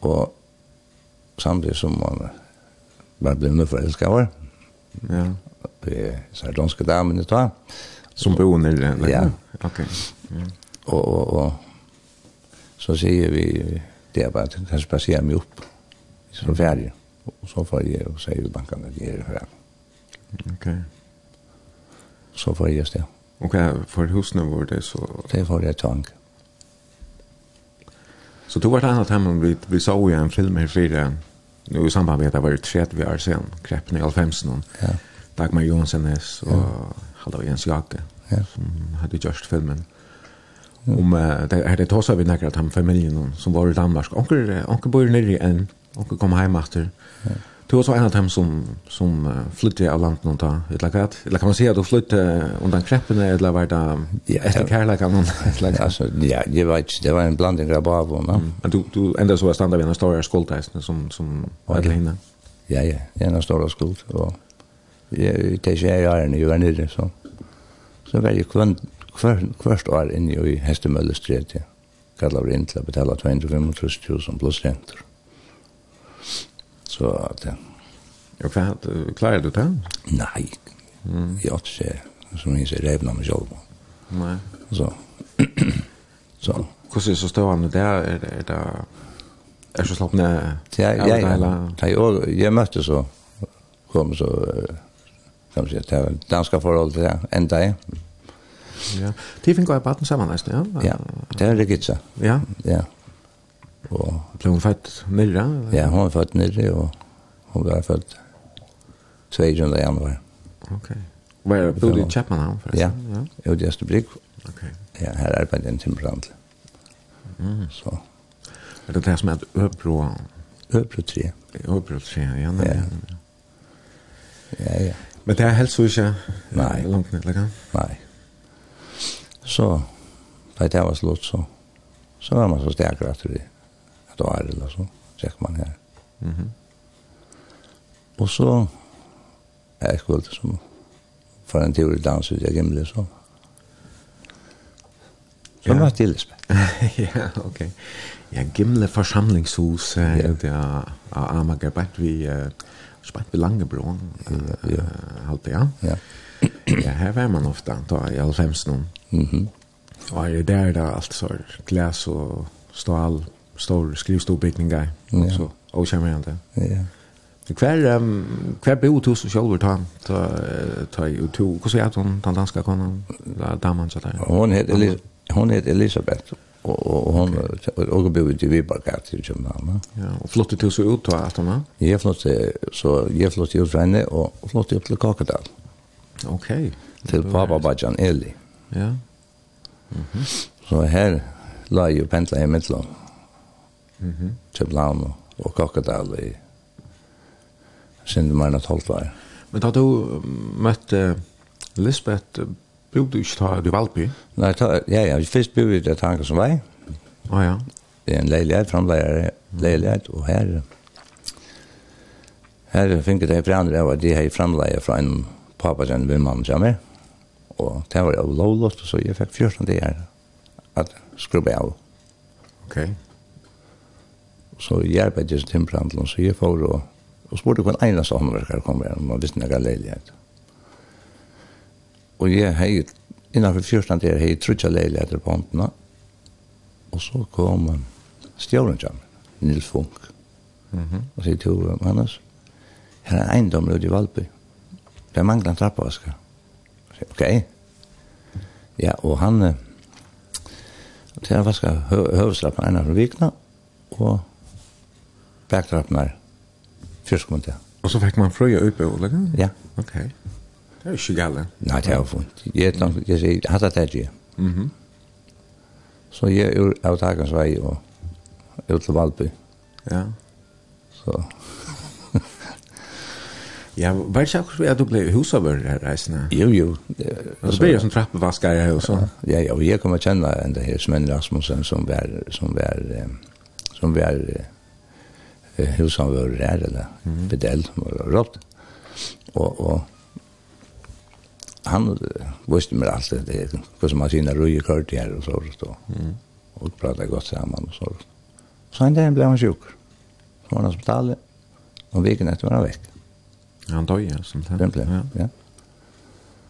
Speaker 2: Och samtidigt som man var blivna förälskare. Ja. Det
Speaker 1: är
Speaker 2: så här danska damen i ta.
Speaker 1: Som bor nere?
Speaker 2: Ja.
Speaker 1: Okej.
Speaker 2: Ja og, og, og så sier vi det er bare, kan spasere meg opp. Så ferdig. Og så får jeg og sier vi banken at jeg er her.
Speaker 1: Ok.
Speaker 2: Så får jeg sted.
Speaker 1: Ok, for husene var det så
Speaker 2: det får jeg tank
Speaker 1: så du var det annet hemmen vi, vi så jo en film her fire nu i samband med at det var 30 år siden kreppen i Alfhemsen
Speaker 2: ja.
Speaker 1: Dagmar Jonsenes og ja. Halda Jens Jake
Speaker 2: ja.
Speaker 1: som hadde gjørst filmen om det er det tossar vi nekker at han familien som var i Danmark. Onker, onker bor nere i en onker kom heim etter. Du var så en av dem som, som flyttade av landet noen da, Eller hva? eller kan man si at du flyttet undan kreppene, eller var det
Speaker 2: ja,
Speaker 1: efter kärleken?
Speaker 2: altså, ja, det var, det var en blanding av av mm.
Speaker 1: Men du, du enda så var standa vid en större skuldteisene som, som var til henne?
Speaker 2: Ja, ja, en större skolt. jeg, det jeg, inte jag är nere, så. Så var jeg, kvann hver, hvert år inne i Hestemøllestret, ja. Kallar vi inn til å betale 235.000 pluss renter. Så at ja.
Speaker 1: Og hva klarer du det?
Speaker 2: Nei. Mm. Jeg åtte ikke, som jeg sier, revna meg selv.
Speaker 1: Nei.
Speaker 2: Så. så.
Speaker 1: Hvordan er så stående det? Er det, er det, er så slapp ned?
Speaker 2: Ja, ja, ja.
Speaker 1: eller-
Speaker 2: Jeg, jeg møtte så, kom så, kan man si, danska forhold til det, enda jeg.
Speaker 1: Mm Ja. De finner jeg baden sammen nesten, ja?
Speaker 2: Ja, det er Regitza.
Speaker 1: Ja?
Speaker 2: Ja. Og,
Speaker 1: Ble hun født nirra?
Speaker 2: Ja, hun var født nirra, og hun var født 22. januar.
Speaker 1: Ok. Var det bodde i Chapmanhavn, forresten? Ja,
Speaker 2: jeg ja. i Østeblikk.
Speaker 1: Ok.
Speaker 2: Ja, her arbeidet en timbrandel. Mm. Så.
Speaker 1: Er det det som heter Øbro?
Speaker 2: Øbro 3.
Speaker 1: Øbro 3, ja. Nei.
Speaker 2: Ja.
Speaker 1: ja,
Speaker 2: ja.
Speaker 1: Men det er helst jo ikke langt ned, eller hva?
Speaker 2: Nei. Så da det var slutt, så, så var man så sterkere etter det. Et år eller så, tjekk man her.
Speaker 1: Mm -hmm.
Speaker 2: Og så er jeg skuld som for en tur i dans ut i Gimli, så så
Speaker 1: ja.
Speaker 2: var det Lisbeth.
Speaker 1: ja, ok. Ja, Gimli forsamlingshus eh,
Speaker 2: ja.
Speaker 1: er av Amager, bare vi, uh, spant vi Langebroen, uh,
Speaker 2: ja.
Speaker 1: halte, ja.
Speaker 2: Ja
Speaker 1: ja, her var man ofta, da, i allfemsen. Mm
Speaker 2: -hmm.
Speaker 1: Og er der da alt så glas og stål, stor skrivstobygningar.
Speaker 2: Mm,
Speaker 1: og Så, och känner jag inte.
Speaker 2: Ja.
Speaker 1: Hver, um, hver bo hos oss själva ta ta ta ju to hur så heter den danska konan da, damen så där.
Speaker 2: Hon heter Elis hon heter Elisabeth och og, hon och bo i Vibagat i Köpenhamn.
Speaker 1: Ja, og flyttade til så ut då att hon.
Speaker 2: Jag flyttade så jeg flyttade ut fra henne och flyttade upp till Kakadal.
Speaker 1: Mm. Okej.
Speaker 2: Til pappa Bajan Eli.
Speaker 1: Ja. Mhm.
Speaker 2: Så her la jo pendla i mittlån.
Speaker 1: Mhm.
Speaker 2: Til Blaun og Kakadal i sen mer än.
Speaker 1: Men da du møtte Lisbeth bodde ikke ta du valgby?
Speaker 2: Nei, ta, ja, ja, først bodde vi det tanken som vei.
Speaker 1: Å ja.
Speaker 2: Det er en leilighet, framleier leilighet, og her her finner det fra andre av at de har framleier fra en pappa sin vindmann man meg. Og det var jo lovlåst, så jeg fikk 14 dager at skrubbe av.
Speaker 1: Ok.
Speaker 2: Så jeg arbeidet til Timbrandlen, så jeg får og, og spurte hva en eneste håndverker kom her, om man visste noe leilighet. Og jeg hei, innenfor 14 dager hei trutja leiligheter på håndene, og så kom stjåren til Nils Funk.
Speaker 1: Mhm.
Speaker 2: Og sier til Hannes, her er eiendom ute i Valby det mangler en trappevasker. Ok. Ja, og han, til han vasker hø høvestrappen en av vikene, og baktrappen er fyrstkommende.
Speaker 1: Og så fikk man frøya oppe, eller?
Speaker 2: Ja.
Speaker 1: Ok. Det er ikke gale.
Speaker 2: Nei, det er jo funnet. Jeg, jeg, jeg, jeg hadde det ikke.
Speaker 1: Mhm.
Speaker 2: Så jeg er av dagens vei og ut til Valby.
Speaker 1: Ja.
Speaker 2: Så
Speaker 1: Ja, var det ikke akkurat at du ble husavøren her reisende?
Speaker 2: Jo, jo.
Speaker 1: Og så ble det som trappevasker her også.
Speaker 2: Ja, ja, og jeg kommer kjenne en det her Sven Rasmussen som var, som var, som var husavøren her, eller
Speaker 1: mm.
Speaker 2: bedel, og rått. Og, og han visste meg alt det, det hva som man sier røye kørt her og så, og,
Speaker 1: mm.
Speaker 2: og pratet godt sammen og så. Så en dag ble han sjuk. Så var han hospitalet, og viken etter var han vekk.
Speaker 1: Mm. Han døg, ja, som det.
Speaker 2: Stempel, ja. ja.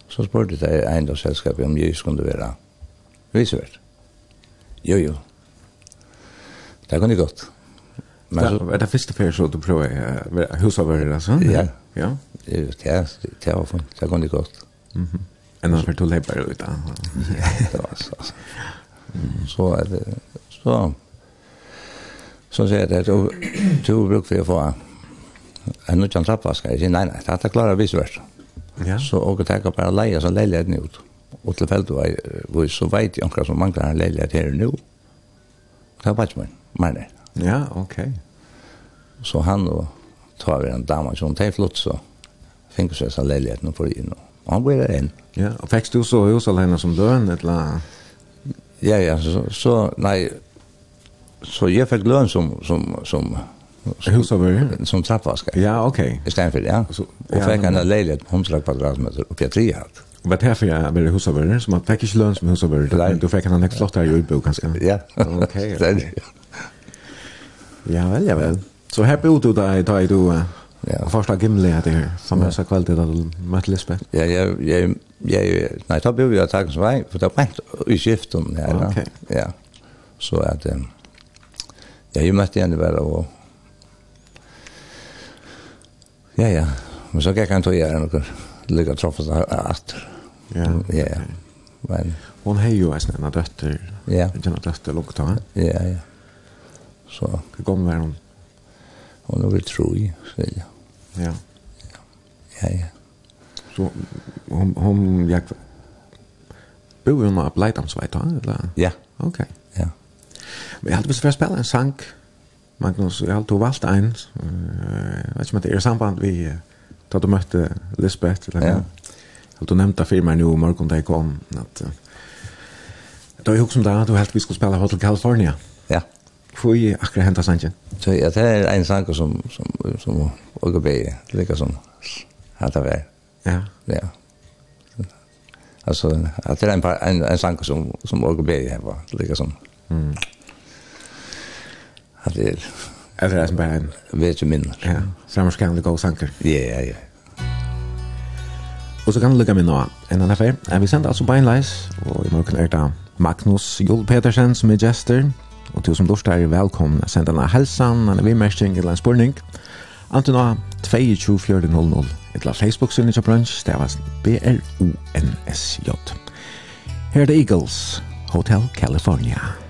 Speaker 2: Så spurte jeg eiendomsselskapet om jeg skulle være visevært. Jo, jo. Det kunne godt. Men så,
Speaker 1: er det første ferie så du prøver å være husavører, altså?
Speaker 2: Ja.
Speaker 1: Ja.
Speaker 2: Det, det, det var fint. Det kunne godt.
Speaker 1: Mm -hmm. En annen fyrt du leper ut da.
Speaker 2: Ja, det var så. Så er det, så, så sier jeg det, du, du brukte å få en nødjan til trappvasker. Jeg sier, nei, nei, dette klarer vi så verst.
Speaker 1: Ja.
Speaker 2: Så og jeg tenker bare leie som leiligheten ut. Og til feltet var så vet jeg akkurat som mangler en leilighet her nå. Det var bare ikke min, meg,
Speaker 1: Ja, ok.
Speaker 2: Så han og tar vi en dame som tar flott, så finner seg seg leiligheten og får inn. Og han blir der inn.
Speaker 1: Ja, og fikk du så hos alene som døren, eller?
Speaker 2: Ja, ja, så, så nei, så jeg fikk løn som, som, som,
Speaker 1: som Husavur?
Speaker 2: Som trappvaskare.
Speaker 1: Ja, okej.
Speaker 2: I stedet för det, ja.
Speaker 1: Så, och
Speaker 2: fick
Speaker 1: han
Speaker 2: en lejlighet på 100 kvadratmeter uppe i Trihat.
Speaker 1: Och vad här jag var husavur? Så man fick inte lön som husavur.
Speaker 2: Nej.
Speaker 1: Då fick han en helt flott här i utbo ganska.
Speaker 2: Ja. Okej.
Speaker 1: Ja, väl, ja väl. Så här bodde du där i dag du
Speaker 2: Ja.
Speaker 1: Första gimle hade här som jag sa kvalitet att möta Lisbeth.
Speaker 2: Ja, jag jag jag nej, då blev jag tagen så vei, for det var i skiften här.
Speaker 1: Ok.
Speaker 2: Ja. Så att Ja, jag mötte henne väl och Ja, ja. Men så gikk han til å gjøre noe lykke troffet etter.
Speaker 1: Ja,
Speaker 2: ja. ja. Men,
Speaker 1: Hon har jo en ena dötter.
Speaker 2: Ja.
Speaker 1: En ena dötter långt av.
Speaker 2: Ja, ja. Så.
Speaker 1: Hur gammal är hon?
Speaker 2: Hon är tro i, sier jeg.
Speaker 1: Ja.
Speaker 2: Ja, ja.
Speaker 1: Så hon, hon jag... Bor hon av Bleidamsvejt, eller?
Speaker 2: Ja.
Speaker 1: Ok.
Speaker 2: Ja.
Speaker 1: Men jeg hadde jag hade å spille en sank Magnus, jeg har alltid valgt en. Jeg vet ikke om det er samband vi da du møtte Lisbeth. Eller,
Speaker 2: ja.
Speaker 1: Jeg har nevnt det for meg nå morgen da jeg kom. At, uh, da jeg husker om det, du helt vi skulle spille Hotel California.
Speaker 2: Ja.
Speaker 1: Hvor er akkurat hentet sangen?
Speaker 2: Så ja, det er en sang som, som, som også ble like som hatt av er.
Speaker 1: Ja.
Speaker 2: Ja. Alltså att det är en, en, en sang som, som också ble her, like som
Speaker 1: mm.
Speaker 2: At det er...
Speaker 1: Jeg tror det er som bare en...
Speaker 2: Vet du minner.
Speaker 1: Ja, samme skal han gå sanker.
Speaker 2: Ja, ja, ja.
Speaker 1: Og så kan du lykke med nå en annen affær. Vi sender altså beinleis, og i morgen er det Magnus Jol Petersen som er gester. Og til som lort er velkommen. å sende en helsan, en vimmersting eller en spurning. nå 22400, eller Facebook-synet til brunch, det var B-R-O-N-S-J. Her er The Eagles, Hotel California.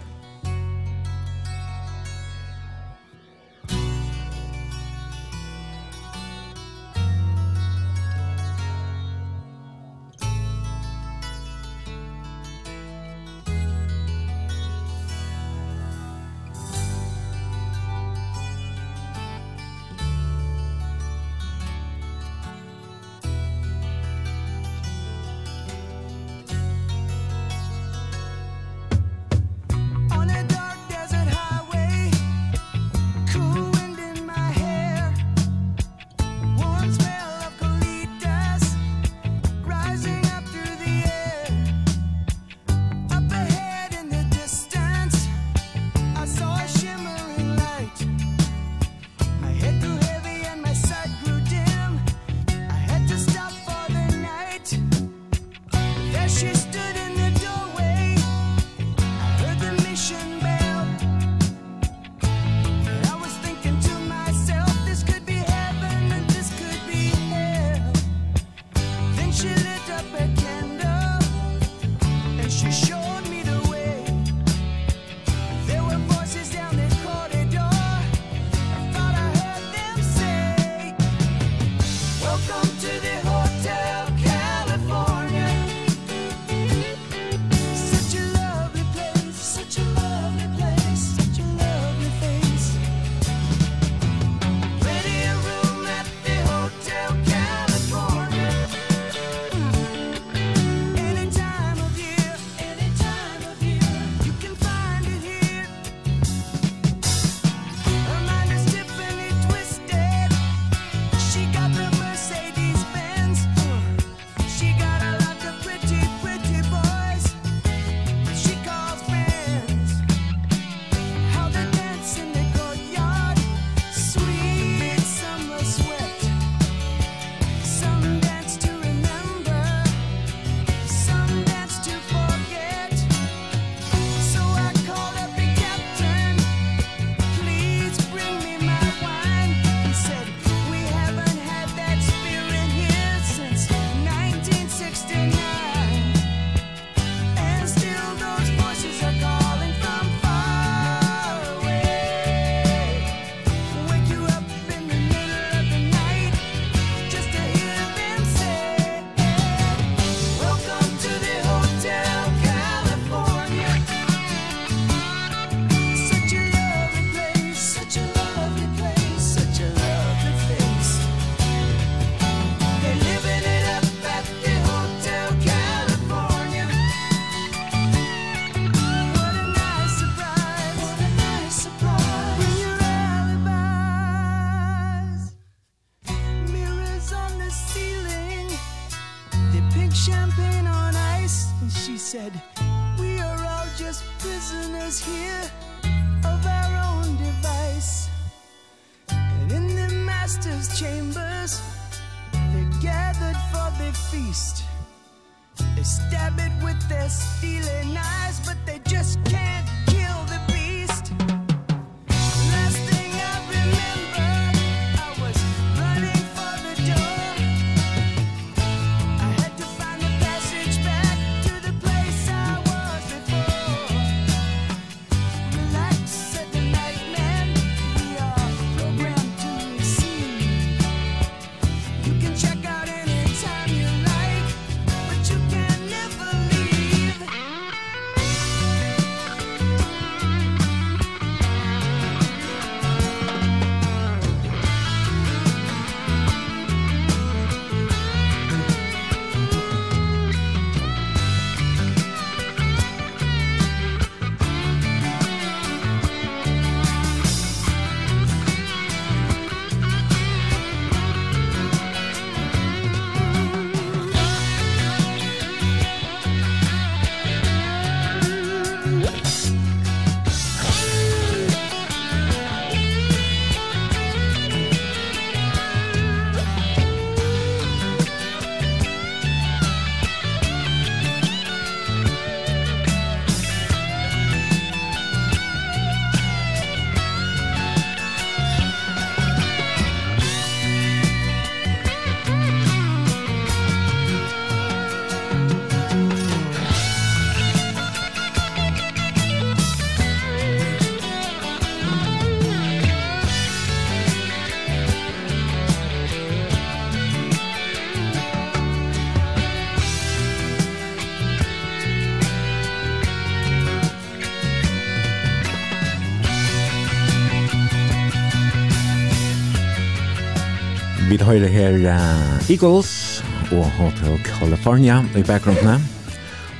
Speaker 1: høyre her uh, Eagles og Hotel California i bakgrunnen.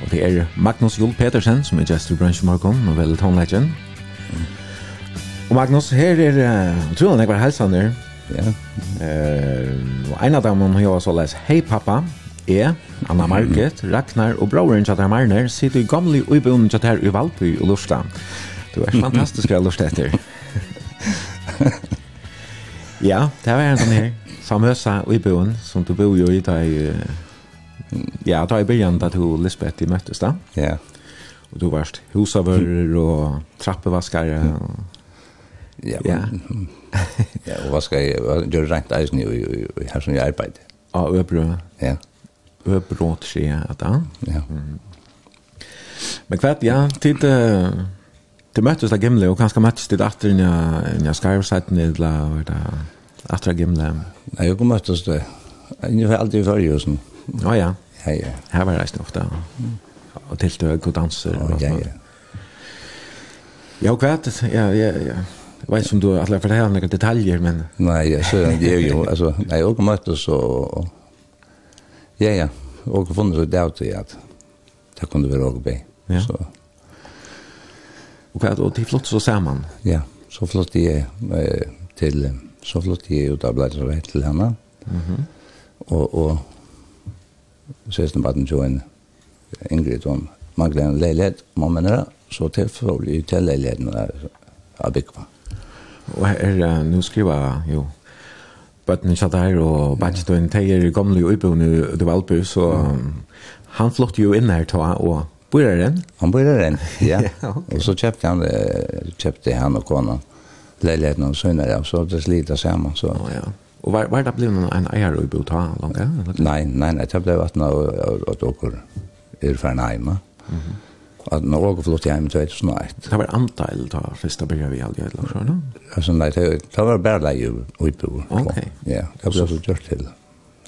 Speaker 1: Og det er Magnus Jul Petersen som er gestor i Brunch Morgon og vel tonelegen. Og Magnus, her er uh, utrolig nekvar helsaner.
Speaker 2: Ja.
Speaker 1: Uh, og en av dem hun har så les Hei pappa, er Anna Market, Ragnar og broren Tjatar Marner sitter i gamle uibunnen Tjatar i Valby og Lursta. Du er fantastisk å lursta etter. Ja, det var en sånn her famösa uibuen som du bor ju i där ja, där i början där du Lisbeth i möttes där.
Speaker 2: Ja.
Speaker 1: Yeah. Och du varst husavörr och trappevaskare mm.
Speaker 2: och Ja,
Speaker 1: ja.
Speaker 2: ja, og hva skal jeg, hva rent eisen i, i, i her som jeg arbeider?
Speaker 1: Ja, øbrå.
Speaker 2: Ja.
Speaker 1: Øbrå til skje, at da.
Speaker 2: Ja.
Speaker 1: Men kvart, ja, tid, uh, til møttes da gimle, og kanskje møttes til datteren, ja, ja, skarvsetten, eller, eller, After gamla.
Speaker 2: Nej, jag kommer att stå. Jag har alltid för ju sån.
Speaker 1: Ja ja.
Speaker 2: Ja ja.
Speaker 1: Här var det ofta. Och till det går danser.
Speaker 2: Ja ja.
Speaker 1: Ja, kvart. Ja, ja, ja. Jag vet inte om du alla för det några detaljer men
Speaker 2: Nej, jag så det är ju alltså nej, jag kommer att så Ja ja, och funnit så där att jag det kunde väl också be.
Speaker 1: Ja.
Speaker 2: Så.
Speaker 1: Och kvart och det flott så samman.
Speaker 2: Ja, så flott det är till så flyttet jeg ut av Blættervei til henne. Mm -hmm. Og, og søsten baden jo en Ingrid om manglet en leilighet, man nere, så tilfølge jeg til leiligheten av Bikva.
Speaker 1: Og her, uh, nu skriver jo, bøtten ikke der, og Bætstøyen teier i gamle øyebøvne i Valby, så han flyttet jo inn her ta, og bor er den?
Speaker 2: Han bor er den, ja.
Speaker 1: ja okay.
Speaker 2: Og så kjøpte han, kjøpte han og kona leiligheten og sønner, ja, så det sliter sammen. Så.
Speaker 1: Oh, ja. Og var, var det blevet en eier i eller?
Speaker 2: Nei, nei, nei, det ble vattnet og, og, og er ferdig hjemme. Mm -hmm. At når dere flott hjemme, så er
Speaker 1: det snart. Det var antal da, først da vi aldri eller så, no?
Speaker 2: Altså, nei, det, det var bare leie i Bota.
Speaker 1: Ok.
Speaker 2: Ja, det ble så gjort til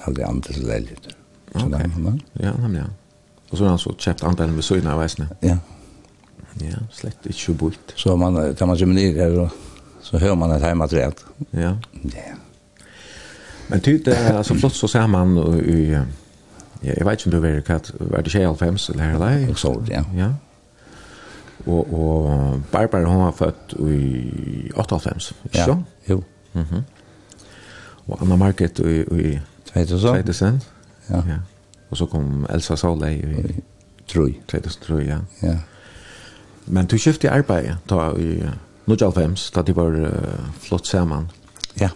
Speaker 2: aldri andre leiligheter.
Speaker 1: Ok, ja, nemlig, ja. Og så har han så kjøpt antalen ved sønner av veisene.
Speaker 2: Ja.
Speaker 1: Ja, slett ikke så bult.
Speaker 2: Så man, tar man seg med ned her og så hör man att hemma träd.
Speaker 1: Ja.
Speaker 2: Ja.
Speaker 1: Men typ det alltså flott så ser man i ja, jag vet inte om du vet kat var det 25 eller här där.
Speaker 2: Och så ja.
Speaker 1: Ja. Och och Barbara hon har fött i 85,
Speaker 2: ja.
Speaker 1: så?
Speaker 2: Jo.
Speaker 1: Mhm. Mm och Anna Market i i
Speaker 2: 2000.
Speaker 1: 2000.
Speaker 2: Ja.
Speaker 1: ja. Och så kom Elsa Solveig i
Speaker 2: Troy.
Speaker 1: 2003, ja.
Speaker 2: Ja.
Speaker 1: Men du skiftade arbete då i Nordjalfems, da de var uh, flott sammen.
Speaker 2: Ja.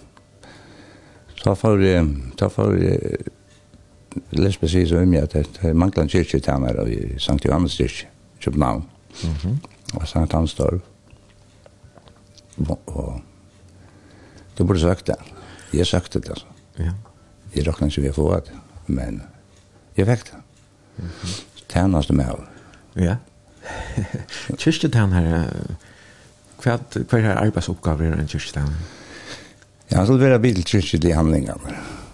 Speaker 2: Så får jeg, så får jeg, les precis om jeg, det er manglet en kyrkje til han tæner i Sankt Johannes kyrkje, København,
Speaker 1: mm -hmm.
Speaker 2: og Sankt Hansdorf. Og, og du burde sagt det. Jeg sagt det, altså.
Speaker 1: Ja.
Speaker 2: Jeg råkner ikke vi har fått, det, men jeg fikk det. Mm -hmm. Tæner oss det
Speaker 1: Ja. Kyrkje tæner, Hva er her arbeidsoppgaver i en kyrkjelig?
Speaker 2: Ja, han skal være bilkyrkjelig handlinger.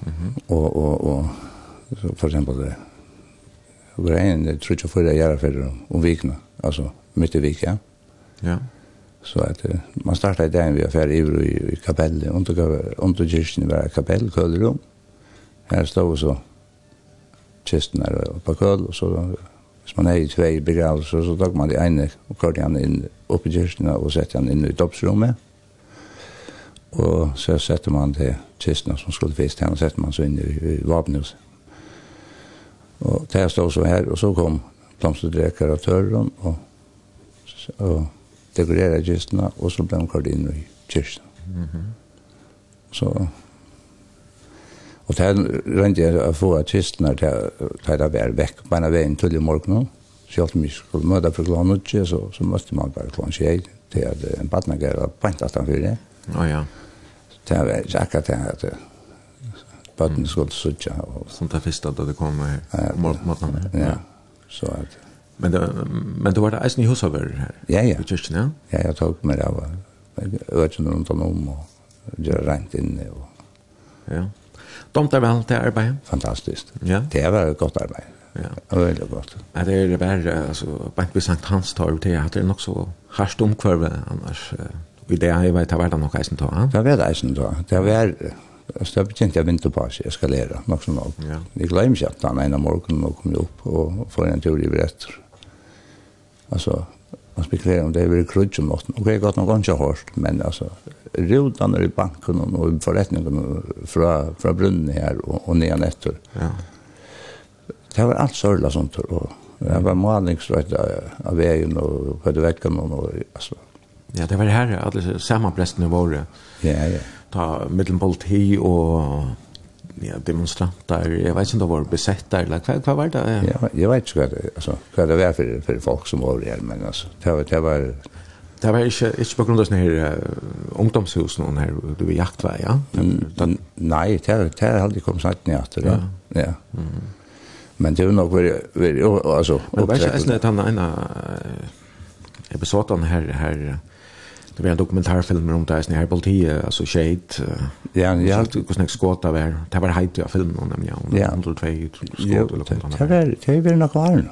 Speaker 2: Mm. Og, og, og så for eksempel det var en, jeg tror ikke for det gjør for om vikene, altså midt i vik, ja.
Speaker 1: Ja.
Speaker 2: Så at man startet i dagen vi var ferdig i, i kapellet, under kyrkjen var kapell, kølerom. Her stod så kisten her på køl, og så hvis man er i tvei begravelser, så tok man de ene og kørte han inn opp i kyrkene og sette han inn i dopsrommet. Og så sette man til kistene som skulle fest henne, og sette man så inn i, i vapnet. Og det stod så her, og så kom blomsterdreker av tørren og, og dekorere kistene, og så ble de kalt inn i kyrkene. Mm -hmm. Så Og det er rent jeg å få av kistene til å være vekk, bare veien til i morgenen. Selv om vi skulle møte for klan utje, så, så møtte man bare klokken tjej til at en badnager var pant at han fyrir.
Speaker 1: Å ja.
Speaker 2: Det var ikke akkurat det at bøtten skulle sutja.
Speaker 1: Som det første da det kom her, måten
Speaker 2: Ja, så at...
Speaker 1: Men, det, men du var det eisen i husover her?
Speaker 2: Ja, ja.
Speaker 1: I kyrkjen, ja?
Speaker 2: Ja, jeg tok meg av økjen rundt om og gjør rent inne. Og...
Speaker 1: Ja. Domt er vel til arbeidet?
Speaker 2: Fantastisk.
Speaker 1: Ja.
Speaker 2: Det var et godt arbeid.
Speaker 1: Ja.
Speaker 2: Väldigt gott.
Speaker 1: Ja, det är det bara alltså bank vid Sankt Hans torg det har det nog så harst omkvarve annars i det har jag vet har varit nog isen då.
Speaker 2: Det var det isen då. Det var så det tänkte jag vinter på sig eskalera nog så nog.
Speaker 1: Ja.
Speaker 2: Vi glömde ju att han ena morgonen och kom upp och får en tur i brett. Alltså man spekulerar om det är väl krutch om natten. Okej, gott nog kanske hårt, men alltså rotan i banken och förrättningen från från brunnen här och, och ner efter.
Speaker 1: Ja
Speaker 2: Det var allt sörla sånt, och det var malingsrøyt av vägen och på det veckan och alltså.
Speaker 1: Ja, det var det her, alle var våre.
Speaker 2: Ja, ja.
Speaker 1: Ta middelpoliti og ja, demonstranter, jeg vet ikke om det var besett där. eller hva, hva var det?
Speaker 2: Ja, jag vet inte vad det, alltså vad det var för för folk som var där men alltså det var, det var,
Speaker 1: Det var ikke, ikke på grunn av sånne her uh, ungdomshus noen her, du var jaktvei, ja?
Speaker 2: Nei, det har aldri kommet sant ned etter. Ja. ja. Mm. Men det är nog vi vi alltså
Speaker 1: Men vad
Speaker 2: är
Speaker 1: det att han en episoden her, här det var en dokumentarfilm om det här här politiet altså shade
Speaker 2: ja ja
Speaker 1: hvordan jeg skåta var, det var heit av filmen nemlig, ja
Speaker 2: Ja.
Speaker 1: 102 skott eller något
Speaker 2: det var det var nog kvar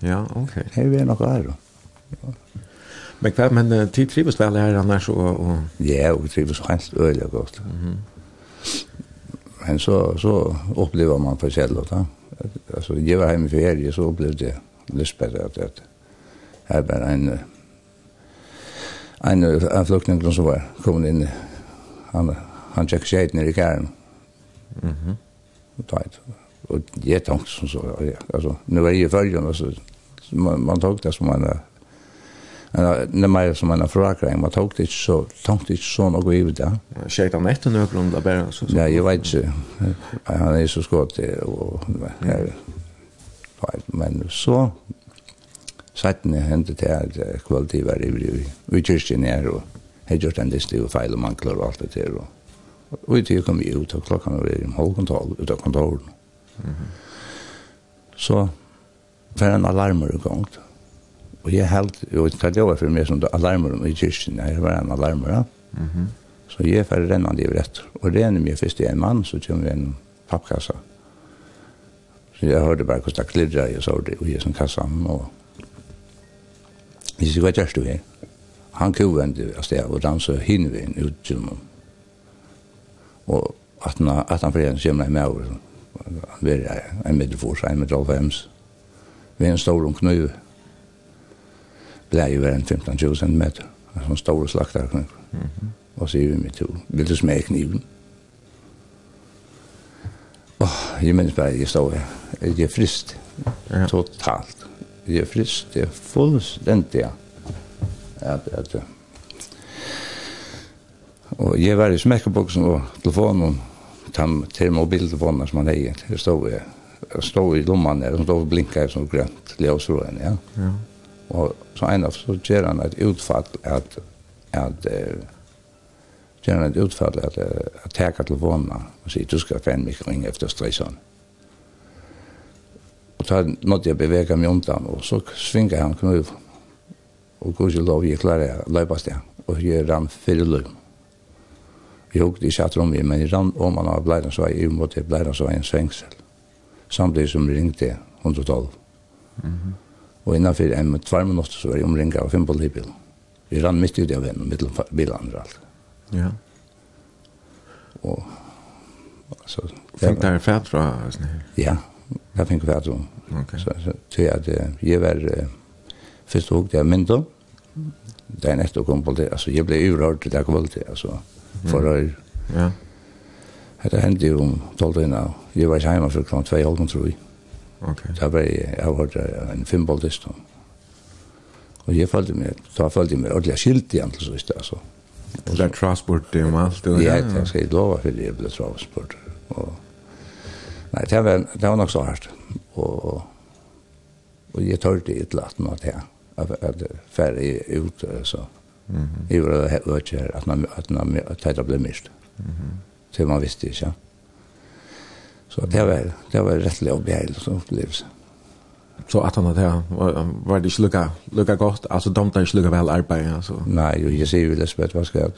Speaker 1: ja ok.
Speaker 2: det var nog kvar
Speaker 1: Men kvar men tid trivs väl här annars och och
Speaker 2: ja och trivs helt öliga gott. Mhm. Men så så upplever man för sällan då alltså jag var hemma i ferie så blev det Lisbeth att det här var en en en flykting som var kommit in han han tjekk shade ner i kärn.
Speaker 1: Mhm.
Speaker 2: Mm tajt. Och jag tänkte som så alltså nu är ju följande så man man tog det som man Det mer som en frågring, man tog det inte så, tog det inte så något i det.
Speaker 1: Skäkt han efter några grund där bara så.
Speaker 2: ja jag vet inte. Han är så skott och men så satten hände det att kvalitet var i vi just in här och hade gjort en lista och fel och manklar och allt det där och och det kom ju ut och klockan var i halvkontroll utav kontoret. Mhm. Så för en alarmer igång. Mm Og jeg held, og det var for meg som alarmer i kyrkjen, jeg var en alarmer. Mm -hmm. Så jeg var rennende det rett. Og renner meg først i en mann, så kommer vi en pappkassa. Så jeg hørte bare hvordan det klirra, i så det og jeg som kassa. Og jeg sier, hva gjør du her? Han kovende av sted, og dansa hinvein ut til noen. Og at han, at han fredag kommer jeg med over, han var en middelfors, en med en middelfors, en middelfors, en middelfors, en blei var en 15-20 cm, en sånn stor slaktarkniv. Mm -hmm. Og så gjør vi mitt tur. Vil du smake kniven? Åh, jeg minns bare, jeg stod her. Jeg er frist.
Speaker 1: Ja.
Speaker 2: Totalt. Jeg er frist. Jeg er fullstendig. ja. At, at, og jeg var i smekkeboksen og telefonen, tam, til mobiltelefonen som han eier. Jeg stod her. Jeg stod i lomman her, som stod og blinket som grønt, ljøsroen, ja.
Speaker 1: Ja
Speaker 2: Og så en av så gjør han et utfall at, at uh, gjør han et utfall at, uh, at jeg telefonen og sier, du skal få en mikroing efter stressene. Og så måtte jeg bevege meg om den, og så svinger han knuv. Og gudskjelov jeg klarer jeg løpast det, og jeg rann fire løy. jeg hukte ikke at rommet, men jeg rann om han av Bleidansvei, i måte Bleidansvei en svengsel, samtidig som ringte 112. Mm. Og innanfor en med tvær minutter så var jeg omringet av fem politibil. Vi rann midt ut av veien, mittel bilene og alt.
Speaker 1: Ja.
Speaker 2: Og
Speaker 1: så...
Speaker 2: Fikk
Speaker 1: dere fæt fra sånn her?
Speaker 2: Ja, jeg fikk fæt fra.
Speaker 1: Ok.
Speaker 2: Så, så til at jeg var uh, først og hukte av mynden. Det er nettopp kom på det. Altså, jeg ble urørt til det kveld til, altså. å...
Speaker 1: Ja.
Speaker 2: Det hendte jo om tolv døgnet. Jeg var ikke hjemme for klant 2,5, tror jeg.
Speaker 1: Okay.
Speaker 2: Da var jeg, jeg var en femboldist. Og jeg følte meg, da følte jeg meg ordentlig skilt igjen til sist, altså.
Speaker 1: Og det er transport det om alt?
Speaker 2: Ja, det skal jeg lova for jeg ble transport. Og, nei, det var, det var nok så hardt. Og, og jeg tørte det et latten at jeg, at færre ut, så. Mm -hmm. Jeg var ikke her, at man, at man, at man, at man, at man, at Så det var, det var rettelig oppgjørelse som opplevelse.
Speaker 1: Så att han hade var var det sluka lucka gott alltså de där sluka väl arbete alltså.
Speaker 2: Nej, ju jag ser ju det spett vad ska jag.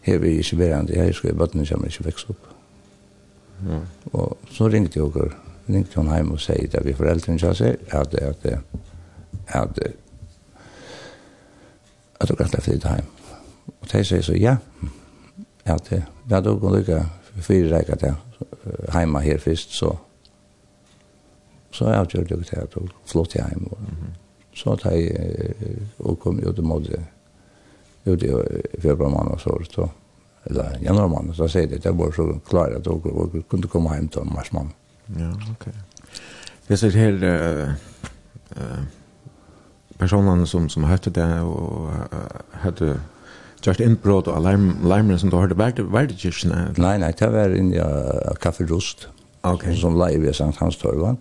Speaker 2: Här vi är berande jag ska bottna som jag växte upp.
Speaker 1: Mm.
Speaker 2: Och så ringde jag och ringde hon hem och sa att vi föräldrarna sa sig att att att att jag kan flytta hem. Och de sa så ja. Att det då går det fyra räcker det hemma här först så så jag gjorde det här och flott jag hem och så att jag och kom ut mot ut i februari månad så så eller januari månad så säger det jag var så klar att jag kunde komma hem till mars månad.
Speaker 1: Ja, okej. Okay. Jag ser här eh personerna som som hette det och hade gjort innbrott og alarm, alarmen som du hørte, var det, var det kyrkene?
Speaker 2: Nei, nei, det var inn i uh, Kaffe Rust,
Speaker 1: okay.
Speaker 2: som, som leier ved Sankt Hans Torvan.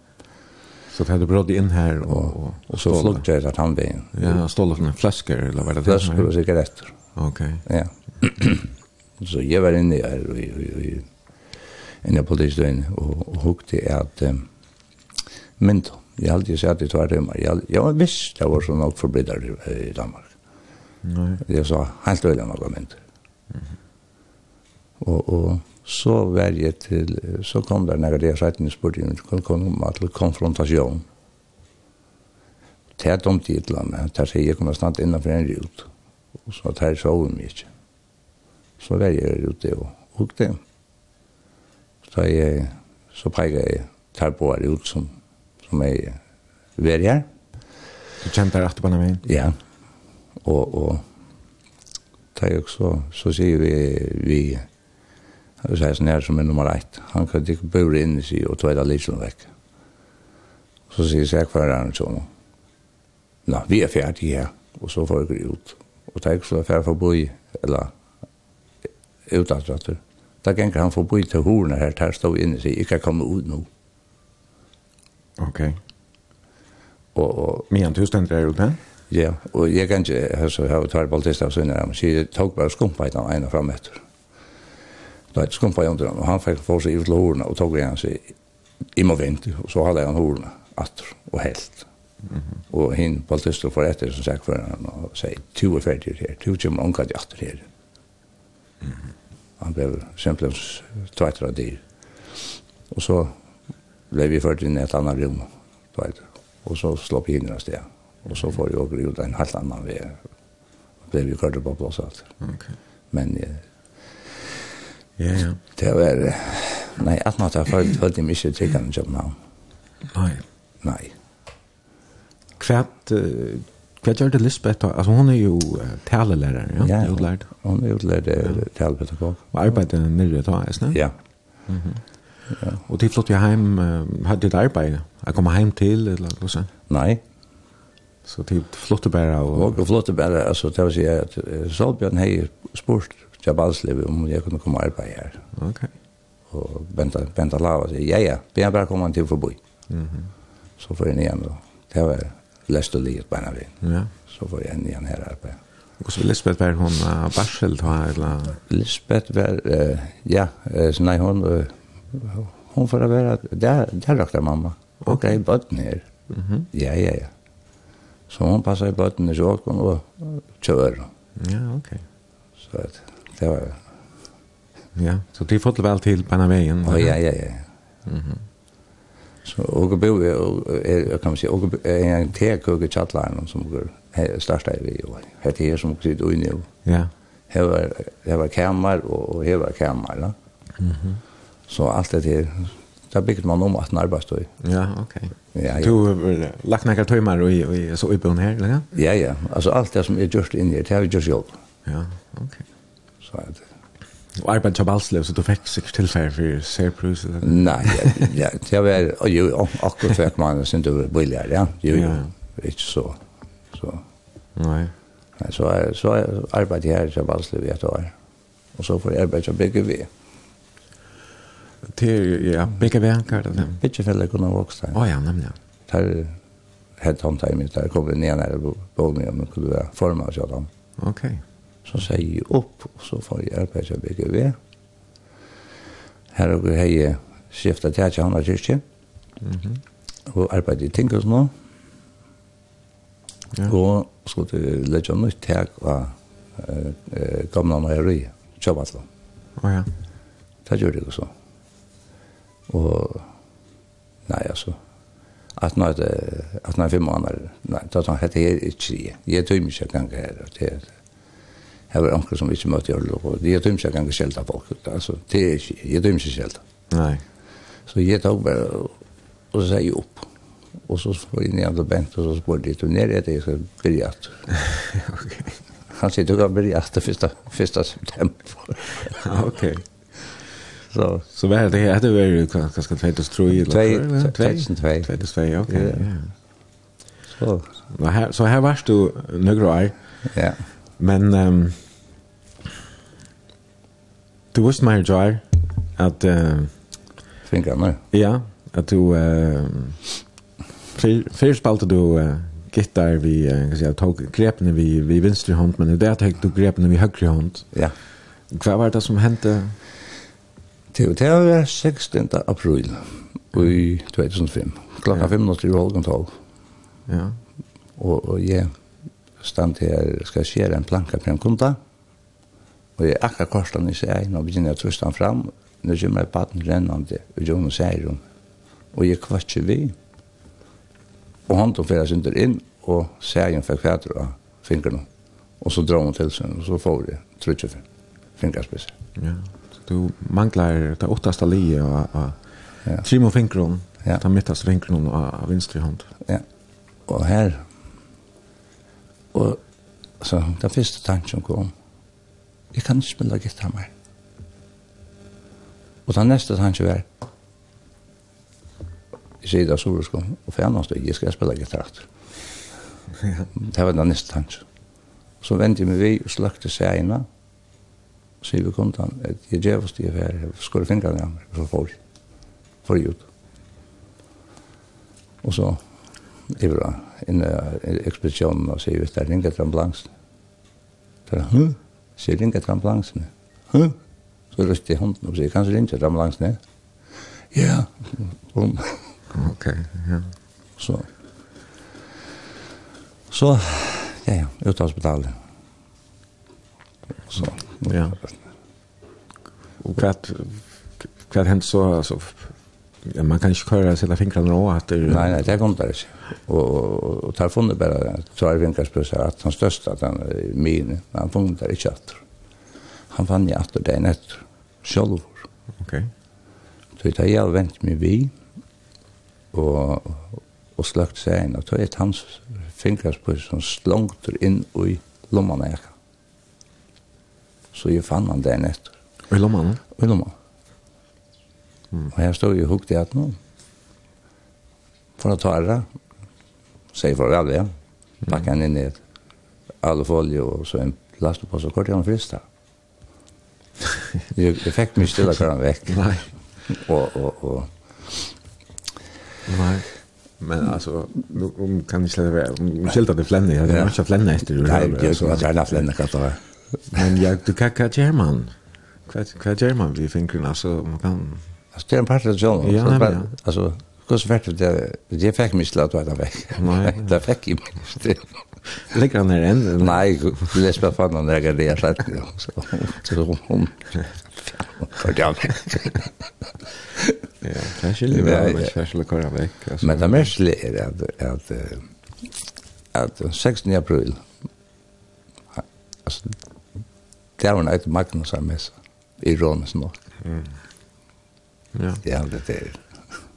Speaker 1: Så det hadde brått inn her og og,
Speaker 2: og så flög det att han vägen.
Speaker 1: Ja, stål från flaskor eller vad det
Speaker 2: Flaskor och
Speaker 1: cigaretter.
Speaker 2: sigaretter
Speaker 1: Okay.
Speaker 2: Ja. så jeg var inne här og i inne på det og, og hukte at um, mynd jeg jag hade sett i tvær timer jeg, jeg jag visste det var så nog förbättrat i Danmark.
Speaker 1: Nei.
Speaker 2: Det er så helt öliga några mynt. Mm. Og, och så var jeg til, så kom där när det satt i sporten kom kom att konfrontation. Tät om titlarna, där säger jeg kommer snart innenfor en rut. Og så tar jeg här så ikke. Så var jeg ute og hukte. Så jeg, så peker jeg tar på ut som som jeg var her.
Speaker 1: Du kjente deg att på mig?
Speaker 2: Ja og, og det er også, så sier vi, vi, vi sier sånn her som er nummer ett, han kan ikke børe inn i sig og tveida lysen vekk. Så sier jeg hva er sånn, Nå, vi er ferdige her, og så får jeg ut. Og det er ikke så ferdig for forbi, eller utavtratter. Da ganger han for forbi til horene her, der stod inne i sig, ikke komme ut nå.
Speaker 1: Ok.
Speaker 2: Og, og,
Speaker 1: Men han tusen er ute?
Speaker 2: Ja Ja, og jeg kan ikke høre hva tar baltist av sønner, men jeg tok bare skumpa i den ene frem etter. Da jeg skumpa i under den, og han fikk få seg ut til hårene, og tok igjen seg i må vente, og så hadde han hårene atter og helt. Mm -hmm. Og hinn baltist og etter, som sagt for han, og sier, to er ferdig her, to kommer unga til atter her. Mm -hmm. Han ble simpelthen tveitere av dyr. Og så ble vi ført inn i et annet rum, tveitere. Og så slå på hinner i stedet og så får jag ut en helt annan väg. Det vi körde på plass alt.
Speaker 1: Okej. Okay.
Speaker 2: Men eh,
Speaker 1: ja ja.
Speaker 2: Det var nej, att något har følt följt i ikke tycker jag jobb
Speaker 1: nu.
Speaker 2: Nei.
Speaker 1: Nej. Kvärt Vad gjør det Lisbeth? da? Altså, hun er jo uh, talelærer, ja?
Speaker 2: Ja,
Speaker 1: utlärd.
Speaker 2: hon är utlært uh, talepedagog.
Speaker 1: Og arbetar nere da, er snart?
Speaker 2: Ja.
Speaker 1: Mm -hmm. ja. Och det flyttade jag hem, hade det arbete? Jag kom hem till, eller hva sånn?
Speaker 2: Nei,
Speaker 1: Så typ flotte bära
Speaker 2: och och flotte bära alltså det vill säga att Solbjörn hej sport jag balslev om jag kunde komma arbeta här. Okej.
Speaker 1: Okay.
Speaker 2: Och vänta vänta lava så ja ja, jag bara komma till förbi. Mhm. Mm så för ni igen då. Det var läst och livet bara vi.
Speaker 1: Ja.
Speaker 2: Så för jag igen här arbeta.
Speaker 1: Och så Lisbeth var hon uh, barsel då eller
Speaker 2: Lisbeth var uh, ja, uh, så nej hon uh, hon får vara där där rakta mamma. Okej, okay, bort ner. Mhm. Mm ja ja ja. Så hon passade bötten i kåken och kör.
Speaker 1: Ja, okej.
Speaker 2: Så att det var...
Speaker 1: Ja, så det fått väl till på den
Speaker 2: vägen? Ja, ja, ja. Mm -hmm. Så och bo är jag kan säga och är en tekök i chatlaren som går starta i vi och heter här som sitter inne.
Speaker 1: Ja.
Speaker 2: Här var här var kammar och här var kammar, va? Mhm. Så allt det här Da bygget man om at den arbeidstøy.
Speaker 1: Ja, ok.
Speaker 2: Ja, ja.
Speaker 1: Du har lagt noen tøymer og, og så oppe her, eller?
Speaker 2: Ja, ja. Altså alt det som er gjørst inni her, det har vi gjørst jobb.
Speaker 1: Ja, ok.
Speaker 2: Så er det.
Speaker 1: Og arbeid til Balslev, så du fikk sikkert tilfelle for serprus? Eller?
Speaker 2: Nei, ja, ja, det var jo, akkurat fikk man sin du billigere, ja. Jo, jo, ikke så. så.
Speaker 1: Nei.
Speaker 2: Nei, så, er, så er arbeid her til Balslev i et år. Og så får jeg arbeid til BGV. Ja
Speaker 1: till ja, vilka verkar det
Speaker 2: där? Vilka fälla kunde
Speaker 1: också. Ja,
Speaker 2: ja, nämligen. Tar helt om time ut där kommer ner när med om kunde vara forma och sådant.
Speaker 1: Okej.
Speaker 2: Så säger jag upp och så får jag arbeta vilka vi. Här och hej skifta till att handla kyrkan. Mhm. Och arbeta i tinkas nu.
Speaker 1: Ja.
Speaker 2: Og så det lägger nytt tag och eh gamla Maria Chabatlo.
Speaker 1: Ja ja.
Speaker 2: Det gjør det så. Og nei, altså, at nå er det, at nå er fem måneder, nei, da er sånn, dette er ikke jeg. Jeg tøy ikke ganger her, og det er, her var anker som ikke møtte jeg, og jeg tøy mye ganger sjelda folk, altså, det er ikke, jeg tøy ikke sjelda.
Speaker 1: Nei.
Speaker 2: Så jeg tok bare, og så sier jeg opp. Og så får jeg ned og bent, og så spør de, du er det jeg skal begynne at.
Speaker 1: ok.
Speaker 2: Han sier, du kan begynne at det første, første september.
Speaker 1: ok.
Speaker 2: Så
Speaker 1: så vad det här hade varit kanske kanske 2 eller
Speaker 2: 2002
Speaker 1: 2
Speaker 2: 2
Speaker 1: okej.
Speaker 2: Så
Speaker 1: så här så här varst du några år.
Speaker 2: Ja.
Speaker 1: Men ehm du visste mer jar att eh
Speaker 2: fingrarna.
Speaker 1: Ja, att du eh först spalte du uh, gitar vi kan säga tog grepen vi vi vänster hand men det där tog du grepen vi höger hand.
Speaker 2: Ja.
Speaker 1: Vad var det som hände
Speaker 2: Til det var 16. april i 2005. Klokka
Speaker 1: ja.
Speaker 2: 5 minutter i halv 12.
Speaker 1: Ja.
Speaker 2: Og, og jeg stand her, skal skjere en planka på en kunta. Og jeg akkurat korslan i seg, nå begynner jeg å trusta han fram. Nå kommer jeg baden rennende og Jonas sier hun. Og jeg kvartje vi. Og han tog fyrir synder inn, og segen fikk kvæter av fingrene. Og så drar hun til seg, og så får jeg trutje fingrene.
Speaker 1: Fingrene Ja du manglar det åttaste livet och, och
Speaker 2: ja.
Speaker 1: trimma fingron,
Speaker 2: ja.
Speaker 1: ta mittaste fingron av vänster hand.
Speaker 2: Ja. og her, og så den første tanken som kom jeg kan ikke spille gitar mer. Og den neste tanken var jeg sier det så ska och för annars jag ska spela gitarr.
Speaker 1: Ja.
Speaker 2: Det var den neste tanken. Så vendte jeg meg vi og slökte seg ena. Mm sier vi kundan, at jeg gjør oss det her, jeg skulle fingra den jammer, så får jeg, får jeg ut. Og så, jeg var inne i ekspedisjonen og sier vi, er ringet til ambulansen. Så Der, hm? Sier ringet til ambulansen. Hm? Så røst jeg hånden og sier, kanskje ringet til ambulansen, ja? Ja. Boom.
Speaker 1: Ok, ja.
Speaker 2: Så, så, ja, ja, utavsbetalet. Så,
Speaker 1: Ja. Og kvart kvart hent så altså ja, man kan ikke köra sina fingrene nå at det
Speaker 2: Nei, nei, det går ikke. Og, og, og, tar funnit bare så är vinkelsprussar att han största att han min han funnet det ikke att. Han fann jeg att det är nätt
Speaker 1: själv. Okej.
Speaker 2: Så jeg har vänt mig vi og, og slagt seg inn, og tog er hans fingrarspruss som slångter inn i lommene jeg kan. Så jeg fann han der etter.
Speaker 1: Og i lommanen?
Speaker 2: Og i lommene. Mm. Og her stod jeg hukt i at nå. For å ta det. Sier for alle, ja. Bakke han inn i et alle alfolje og så en last på så kort han frista. jeg, jeg fikk mye stille kvar han vekk.
Speaker 1: Nei.
Speaker 2: og, og, og.
Speaker 1: Nei. Men alltså nu kan ni släppa om skyltar det flänne. jag har inte flänne efter det.
Speaker 2: Nej, det är så att jag har flänna kan ta.
Speaker 1: Men jag du kan kan German. Kvat kvat German vi finner alltså man kan
Speaker 2: Alltså det är en part av John.
Speaker 1: Ja, ja.
Speaker 2: Alltså hur så vart det det fick mig slå att vara väck.
Speaker 1: Nej,
Speaker 2: det fick ju inte.
Speaker 1: Lägger han den?
Speaker 2: Nej, du läs bara fan när jag det så så hon. För det.
Speaker 1: Ja, det
Speaker 2: är
Speaker 1: ju väl det speciella kvar väck.
Speaker 2: Men det mest är att att att 16 april. Alltså Det var en eit Magnus av messa, ironisk nok. Mm.
Speaker 1: Ja.
Speaker 2: Ja, det er
Speaker 1: det.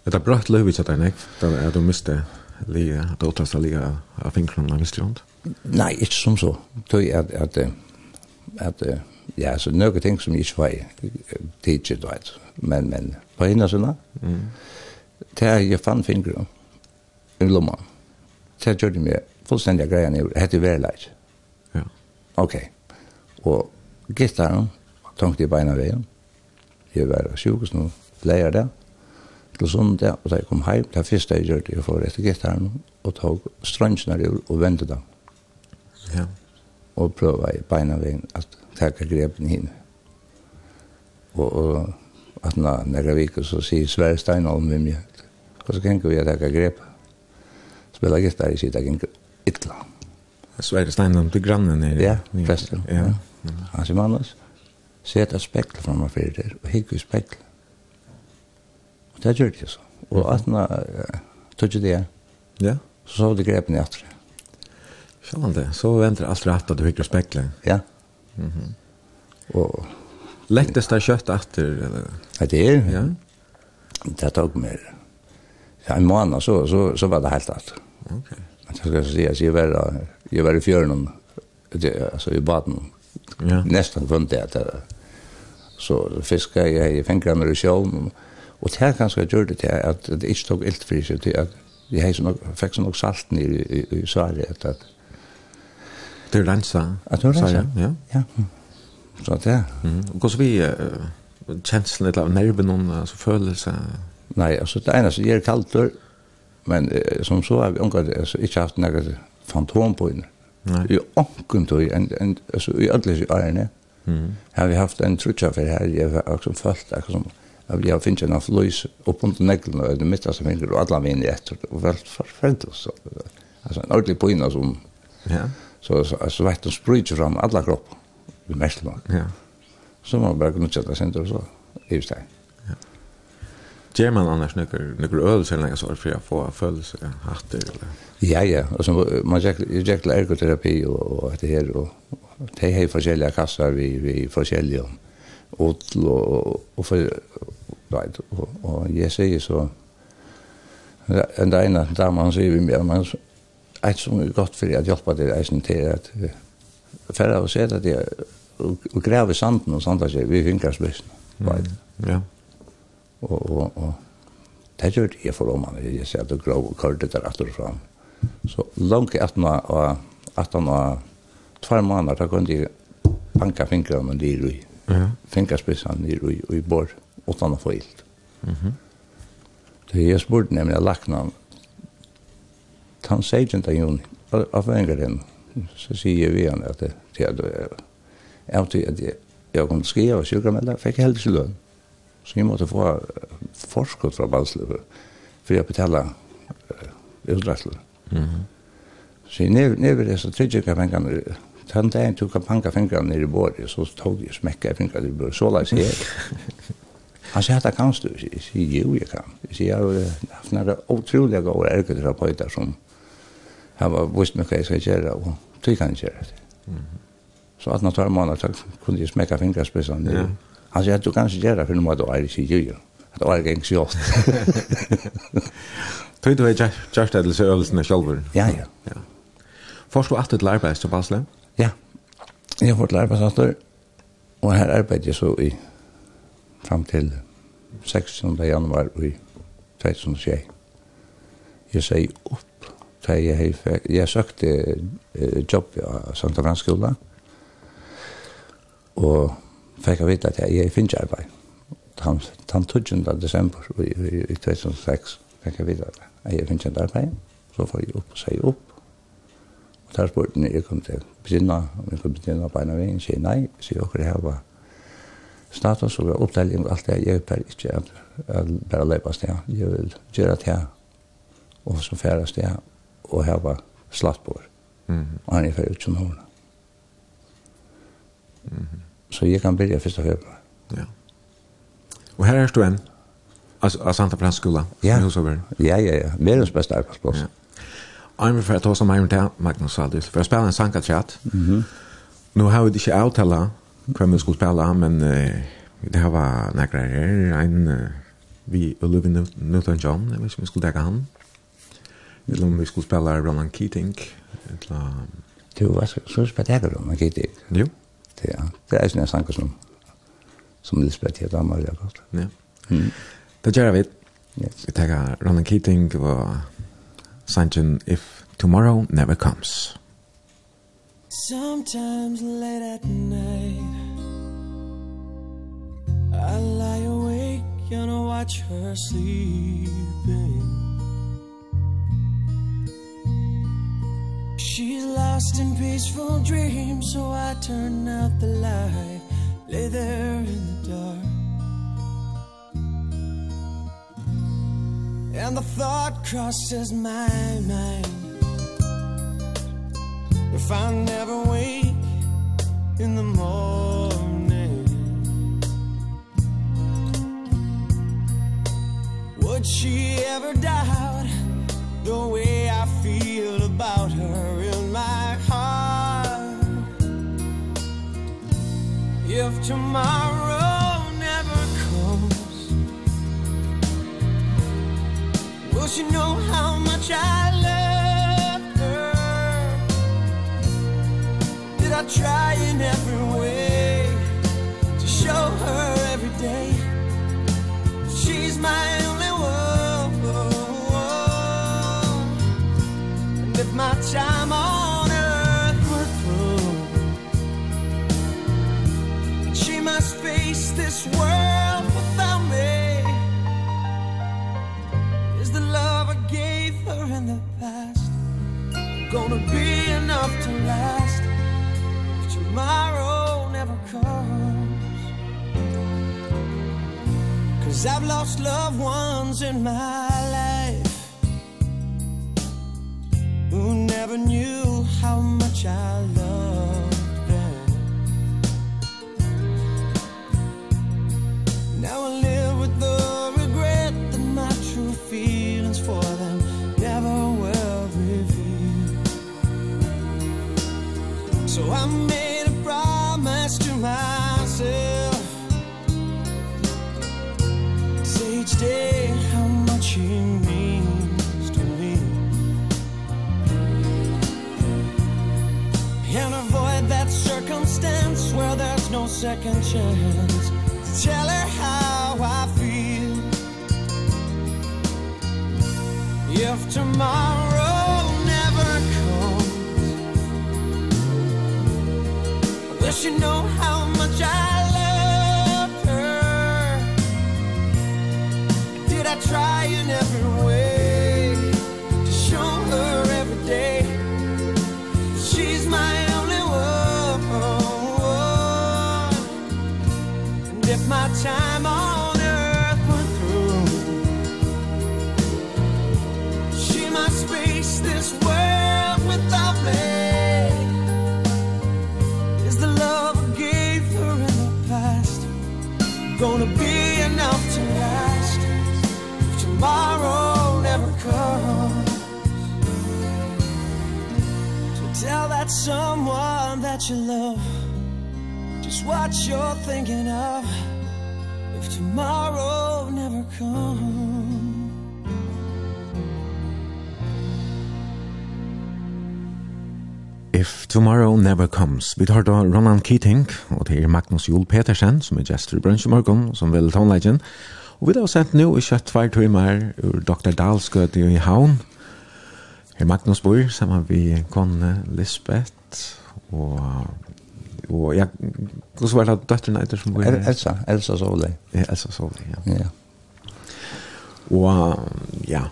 Speaker 1: Det er bratt løy vi satt deg, Det er du miste liga, det åttast liga av fingrarna, visst du ikke?
Speaker 2: Nei, ikke som så. Tøy at, at, at, ja, så nøyga ting som ikke var tidsit, vet. Men, men, på hinna sånne, det er jeg fann fingrar i lomma. Det gjør det meg fullstendig greia nivå, hette verleid.
Speaker 1: Ja.
Speaker 2: Ok. Og gitaren, tungt i beina veien. Jeg var sjukes nå, leier det, til sundag, og da jeg kom hjem, det første jeg gjør det, jeg får etter gitaren, og tog strønsene ur og vendte dem.
Speaker 1: Ja.
Speaker 2: Og prøva i beina veien at takka grepen hinn. Og, og at na, når jeg viker, så sier Sverre Steinholm med meg, hva så kan vi at takka grepen. Spela gitar i sida, jeg ikke ytla.
Speaker 1: Sverre Steinholm til grannen er...
Speaker 2: Ja, presten.
Speaker 1: Ja. ja. Mm.
Speaker 2: Han sier mannes, et spekkel framme fyrir der, og hygge spekkel. Og det gjør det så. Og at han tog det,
Speaker 1: ja.
Speaker 2: så så det grepen i atre.
Speaker 1: Sjån det, så venter alt rett at du hygge spekkel.
Speaker 2: Ja. Mm -hmm. Og...
Speaker 1: Lektes det kjøtt etter? Eller?
Speaker 2: Ja, det er.
Speaker 1: Ja.
Speaker 2: Det tok mer. Ja, en måned så, så, så var det helt alt.
Speaker 1: Okay.
Speaker 2: Men jag ska säga, så jeg var, jag var i fjörnen, alltså i baden,
Speaker 1: Ja.
Speaker 2: Nästan kunde det det. Så fiskar jag i fingrarna i sjön. Och det här kanske jag gjorde det att det inte tog ilt för sig till att jag så nok, fick så nog salt ner i, i, i svaret. Att,
Speaker 1: det är rensa.
Speaker 2: Att det
Speaker 1: är rensa, ja.
Speaker 2: ja. Så det.
Speaker 1: Mm. Och så vi uh, känslan av nerven och alltså, födelsen.
Speaker 2: Nej, alltså det ena så ger kallt men uh, som så har vi omgått, alltså inte haft något fantom på henne.
Speaker 1: Mm
Speaker 2: I onken tog, altså i alle årene, har vi haft en trutja for her, jeg har liksom følt akkurat som, av vi har finne en fløys opp under neglen og det midten som henger, og alle mine etter, og vel forferdelig, så, altså en ordentlig poina som,
Speaker 1: ja.
Speaker 2: så, så, så vet du, spryter fram alla kropp. Vi mest nok.
Speaker 1: Ja.
Speaker 2: Så man bare kunne kjøtta senter, og så, i stedet.
Speaker 1: Ger man annars några några öl sen länge så för jag få følelse hatter eller.
Speaker 2: Ja ja, alltså man jag jag til ergoterapi og, og det här Og, de har forskjellige kasser vi vi forskjellige olika og, og, och för right og, og jeg sier så en dag ena där man sier vi mer man et som er godt for att hjelpe det eisen til at for å att se att og, og gräva sanden og sånt där vi finner spørsmål. Right.
Speaker 1: Ja.
Speaker 2: Og, og, og det gjør jeg for om han, jeg ser at det grov og kørte der etter og fram. Så langt etter og etter og tvær måneder, da kunne de banka fingrene ned i fingerspissene ned i, i bor, utan å få ilt. Mm -hmm. Det jeg spurte nemlig av laknan, han sier ikke til juni, av engeren, så sier vi han at det er jeg til at jeg jeg kunne skrive og sjukker, fikk jeg heldig helst lønn. Så jeg måtte få forskudd fra balsløpet for jeg betala utdragsler. Mm
Speaker 1: -hmm.
Speaker 2: Så jeg never det så tredje pengene. den dagen tog panka fingrene ned i bordet, så tog jeg smekka fingrene i bordet. så la jeg se Han sier, hette kan du? Jeg sier, jo, jeg kan. Jeg sier, jeg har haft noen utrolig gode ergoterapeuter som har visst meg hva jeg skal gjøre, og tog kan jeg gjøre det. Så 18 måneder kunne jeg smekka fingrene spesene
Speaker 1: ned.
Speaker 2: Han sier at du kan ikke gjøre det, for nå må du er ikke gjøre. At Det var ikke ikke
Speaker 1: gjøre. Tøy du er kjørst til øvelsen selv?
Speaker 2: Ja, ja.
Speaker 1: ja. Forst du alltid til arbeid til Basle?
Speaker 2: Ja, jeg har fått til og her arbeider jeg så i fram til 16. januar i 2006. Jeg sier opp da jeg har jeg søkte jobb i Santa Granskola og fikk jeg vite at jeg, jeg finner arbeid. Tan, tan 20. desember i, i, i 2006 fikk jeg vite at jeg finner arbeid. Så får jeg opp og sier opp. Og der spurte jeg, jeg kom til å begynne, om jeg kunne begynne Besinna på en av veien, sier nei, sier dere her var status og oppdeling og alt det, jeg er ikke at jeg bare løper sted. Jeg vil gjøre det her, og så færre sted, og her var slattbord. Mm
Speaker 1: -hmm.
Speaker 2: Og han er ferdig ut som hårene. Mm -hmm. Så jag kan börja första februari.
Speaker 1: Ja. Och här är du än? Alltså, av Santa Plans skola?
Speaker 2: Ja. Ja, ja, ja. Världens bästa arbetsplats.
Speaker 1: Ja. Armin för att ta som Armin till Magnus Saldus. För att spela en sankatrat. Mm
Speaker 2: -hmm.
Speaker 1: Nu har vi inte avtala hur vi skulle spela, men uh, det här var några grejer. En, uh, vi Olivia Newton-John, jag vet inte vi skulle täcka han. Eller om vi skulle spela Roland Keating. Eller...
Speaker 2: Du, vad ska du spela Ronan Keating?
Speaker 1: Jo
Speaker 2: det er, det er sånne sanger som, som Lisbeth heter Amalie godt
Speaker 1: Ja.
Speaker 2: Mm.
Speaker 1: Det gjør vi.
Speaker 2: Yes.
Speaker 1: Vi tar Ronan Keating og Sanchen If Tomorrow Never Comes.
Speaker 5: Sometimes late at night I lie awake and I watch her sleeping She's lost in peaceful dreams So I turn out the light. Lay there in the dark. And the thought crosses my mind. If I never wake in the morning Would she ever doubt The way I feel about her? If tomorrow never comes Will she know how much I love her? Did I try in every way To show her every day? She's my only one. And if my time on must face this world without me. Is the love I gave her in the past Gonna be enough to last? If tomorrow never comes. Cause I've lost loved ones in my life Who never knew how much I loved Now I live with the regret That my true feelings for them Never were revealed So I made a promise to myself. Say each day how much he means to me. And avoid that circumstance Where there's no second chance tell her how I feel. If tomorrow never comes I wish you know how much I love her? Did I try in every way? time on earth went through She must face this world without me. Is the love I gave her in the past Gonna be enough to last? If tomorrow never comes So tell that someone that you love Just what you're thinking of tomorrow never come
Speaker 1: If Tomorrow Never Comes. Vi tar da Ronan Keating, og det er Magnus Jol Petersen, som er gestor i Brunch i morgen, som vil tonleggen. Og vi har sett nå i kjøtt hver timer ur Dr. Dahlskøt i Havn. Her Magnus bor, sammen med kone Lisbeth, og og ja, hvordan var det døtteren etter som
Speaker 2: var
Speaker 1: her?
Speaker 2: Elsa, Elsa
Speaker 1: Ja, Elsa Solveig, ja.
Speaker 2: Ja.
Speaker 1: Og ja,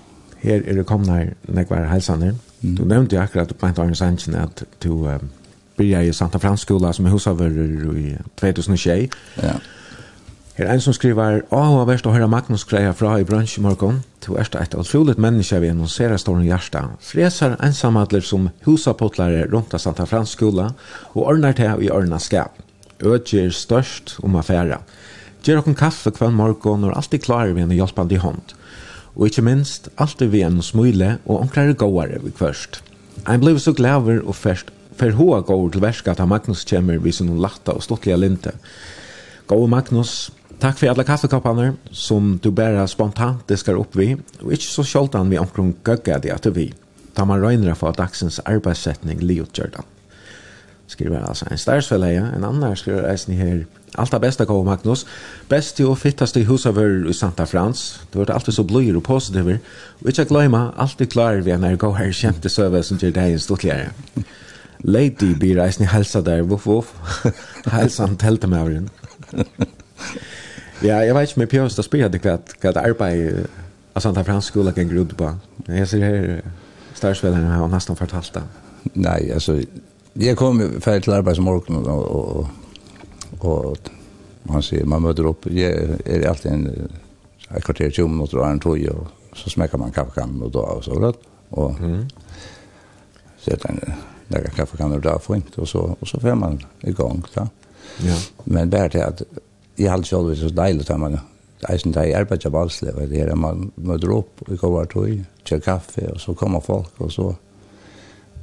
Speaker 1: her er det kommet her, når jeg var helsene. Mm. Du nevnte jo akkurat på en av sannsyn at du uh, blir i Santa Frans skola som er hos over i 2021.
Speaker 2: Ja.
Speaker 1: Her en som skriver, «Åh, hva verst å høre Magnus greia fra i bransj i morgen. Du er et utroligt menneske vi annonserer stående hjärsta. Freser ensamadler som husapotlare rundt av Santa Frans skola og ordner til i ørna skap. Ødger størst om affæra. Gjør okken kaffe kvann morgen og alltid klarer vi en hjelpande hånd. Og ikke minst, alltid vi en smule og omklare gåare vi kvørst. Jeg ble så glaver og først for hoa går til verska at Magnus kommer vi sin latta og stortlige linte. Gå Magnus, Takk for alle kaffekoppene som du bare spontant diskar opp vi, og ikke så sjoldan vi omkring gøgga det at vi, da man røyner for dagsens arbeidssetning liutgjørdan. Skriver altså en stærsfelleie, en annan skriver eisen her, Allt det bästa kommer Magnus. Bäst och fittast i husavör i Santa Frans. Du vart alltid så blöjer och positiv. Och inte glömma, alltid klar vi när jag går här kämt i söver som gör dig en stortligare. Lady blir reisning hälsa där. Voff, voff. Hälsan tältamövren. Ja, jeg vet ikke om jeg pjøst å spille det hva det arbeid av Santa Frans skola kan grudd på. Jeg ser her størsvelden har nesten fortalt det.
Speaker 2: Nei, altså, jeg kom ferdig til arbeidsmorgen og, og, og, han sier, man møter opp, jeg er alltid en, et kvarter 20 minutter og en tog, og så smekker man kaffekannen og da, og så, rett, og
Speaker 1: mm.
Speaker 2: setter en, lägga kaffekannen och där fint och så och så får man igång då.
Speaker 1: Ja.
Speaker 2: Men bara det att i har selv så deilig at man eisen tar i arbeid av det er man møter opp og går hvert tog kjør kaffe og så kommer folk og så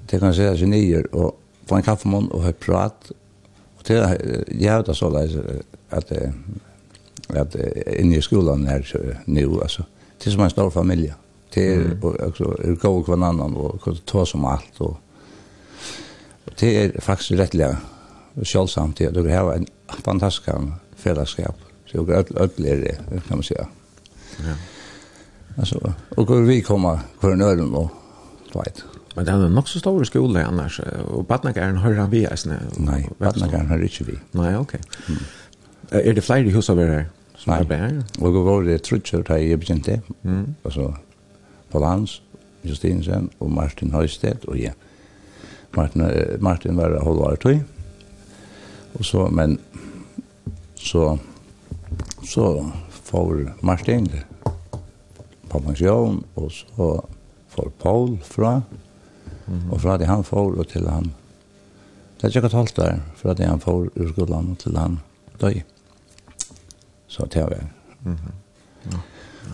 Speaker 2: det kan seg seg nyer og få en kaffemån og høre prat. Og til jeg har det så leis at at inne i skolan her nu altså. Det er som en stor familie. Det er også er gå kvar annan og ta som alt og det er faktisk rettelig sjølvsamt det du har en fantastisk fellesskap. Så jag öll är det, kan man säga.
Speaker 1: Ja.
Speaker 2: Alltså, och vi kommer kvar nöden och vet.
Speaker 1: Men det er nok så stor skole annars, och Batnakaren hör han vi ens?
Speaker 2: Nej, Batnakaren hör inte vi.
Speaker 1: Nej, okej. Mm. Är det fler i hus
Speaker 2: över
Speaker 1: här? Nej,
Speaker 2: och då var det trutser da jeg begynte,
Speaker 1: mm.
Speaker 2: alltså på lands, Justinsen og Martin Høystedt och jeg. Martin, Martin var halvare tog. Och så, men så så får Martin på pension og så får Paul fra mm -hmm. og fra det han får og til han det er ikke et halvt der fra det han får ur skolan og til han døg så til jeg mm ja.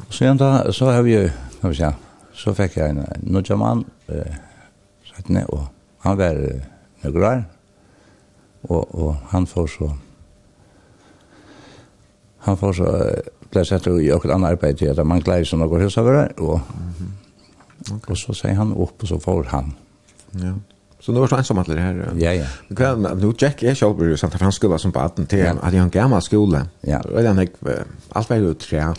Speaker 2: og så da så har vi kan vi säga så fikk jeg en nudjaman eh, satt ned og han var nøgrar og, og han får så han får så ble sett i et annet arbeid til at man gleder som noen husavere, og, mm -hmm. okay. og så sier han opp, og så får han.
Speaker 1: Ja. Så nu var så ensam att det här.
Speaker 2: Ja ja.
Speaker 1: Men kan nu Jack är själv i Santa Francisco som på
Speaker 2: 18
Speaker 1: till att jag en gammal skola.
Speaker 2: Ja.
Speaker 1: Och den allt var ju tre.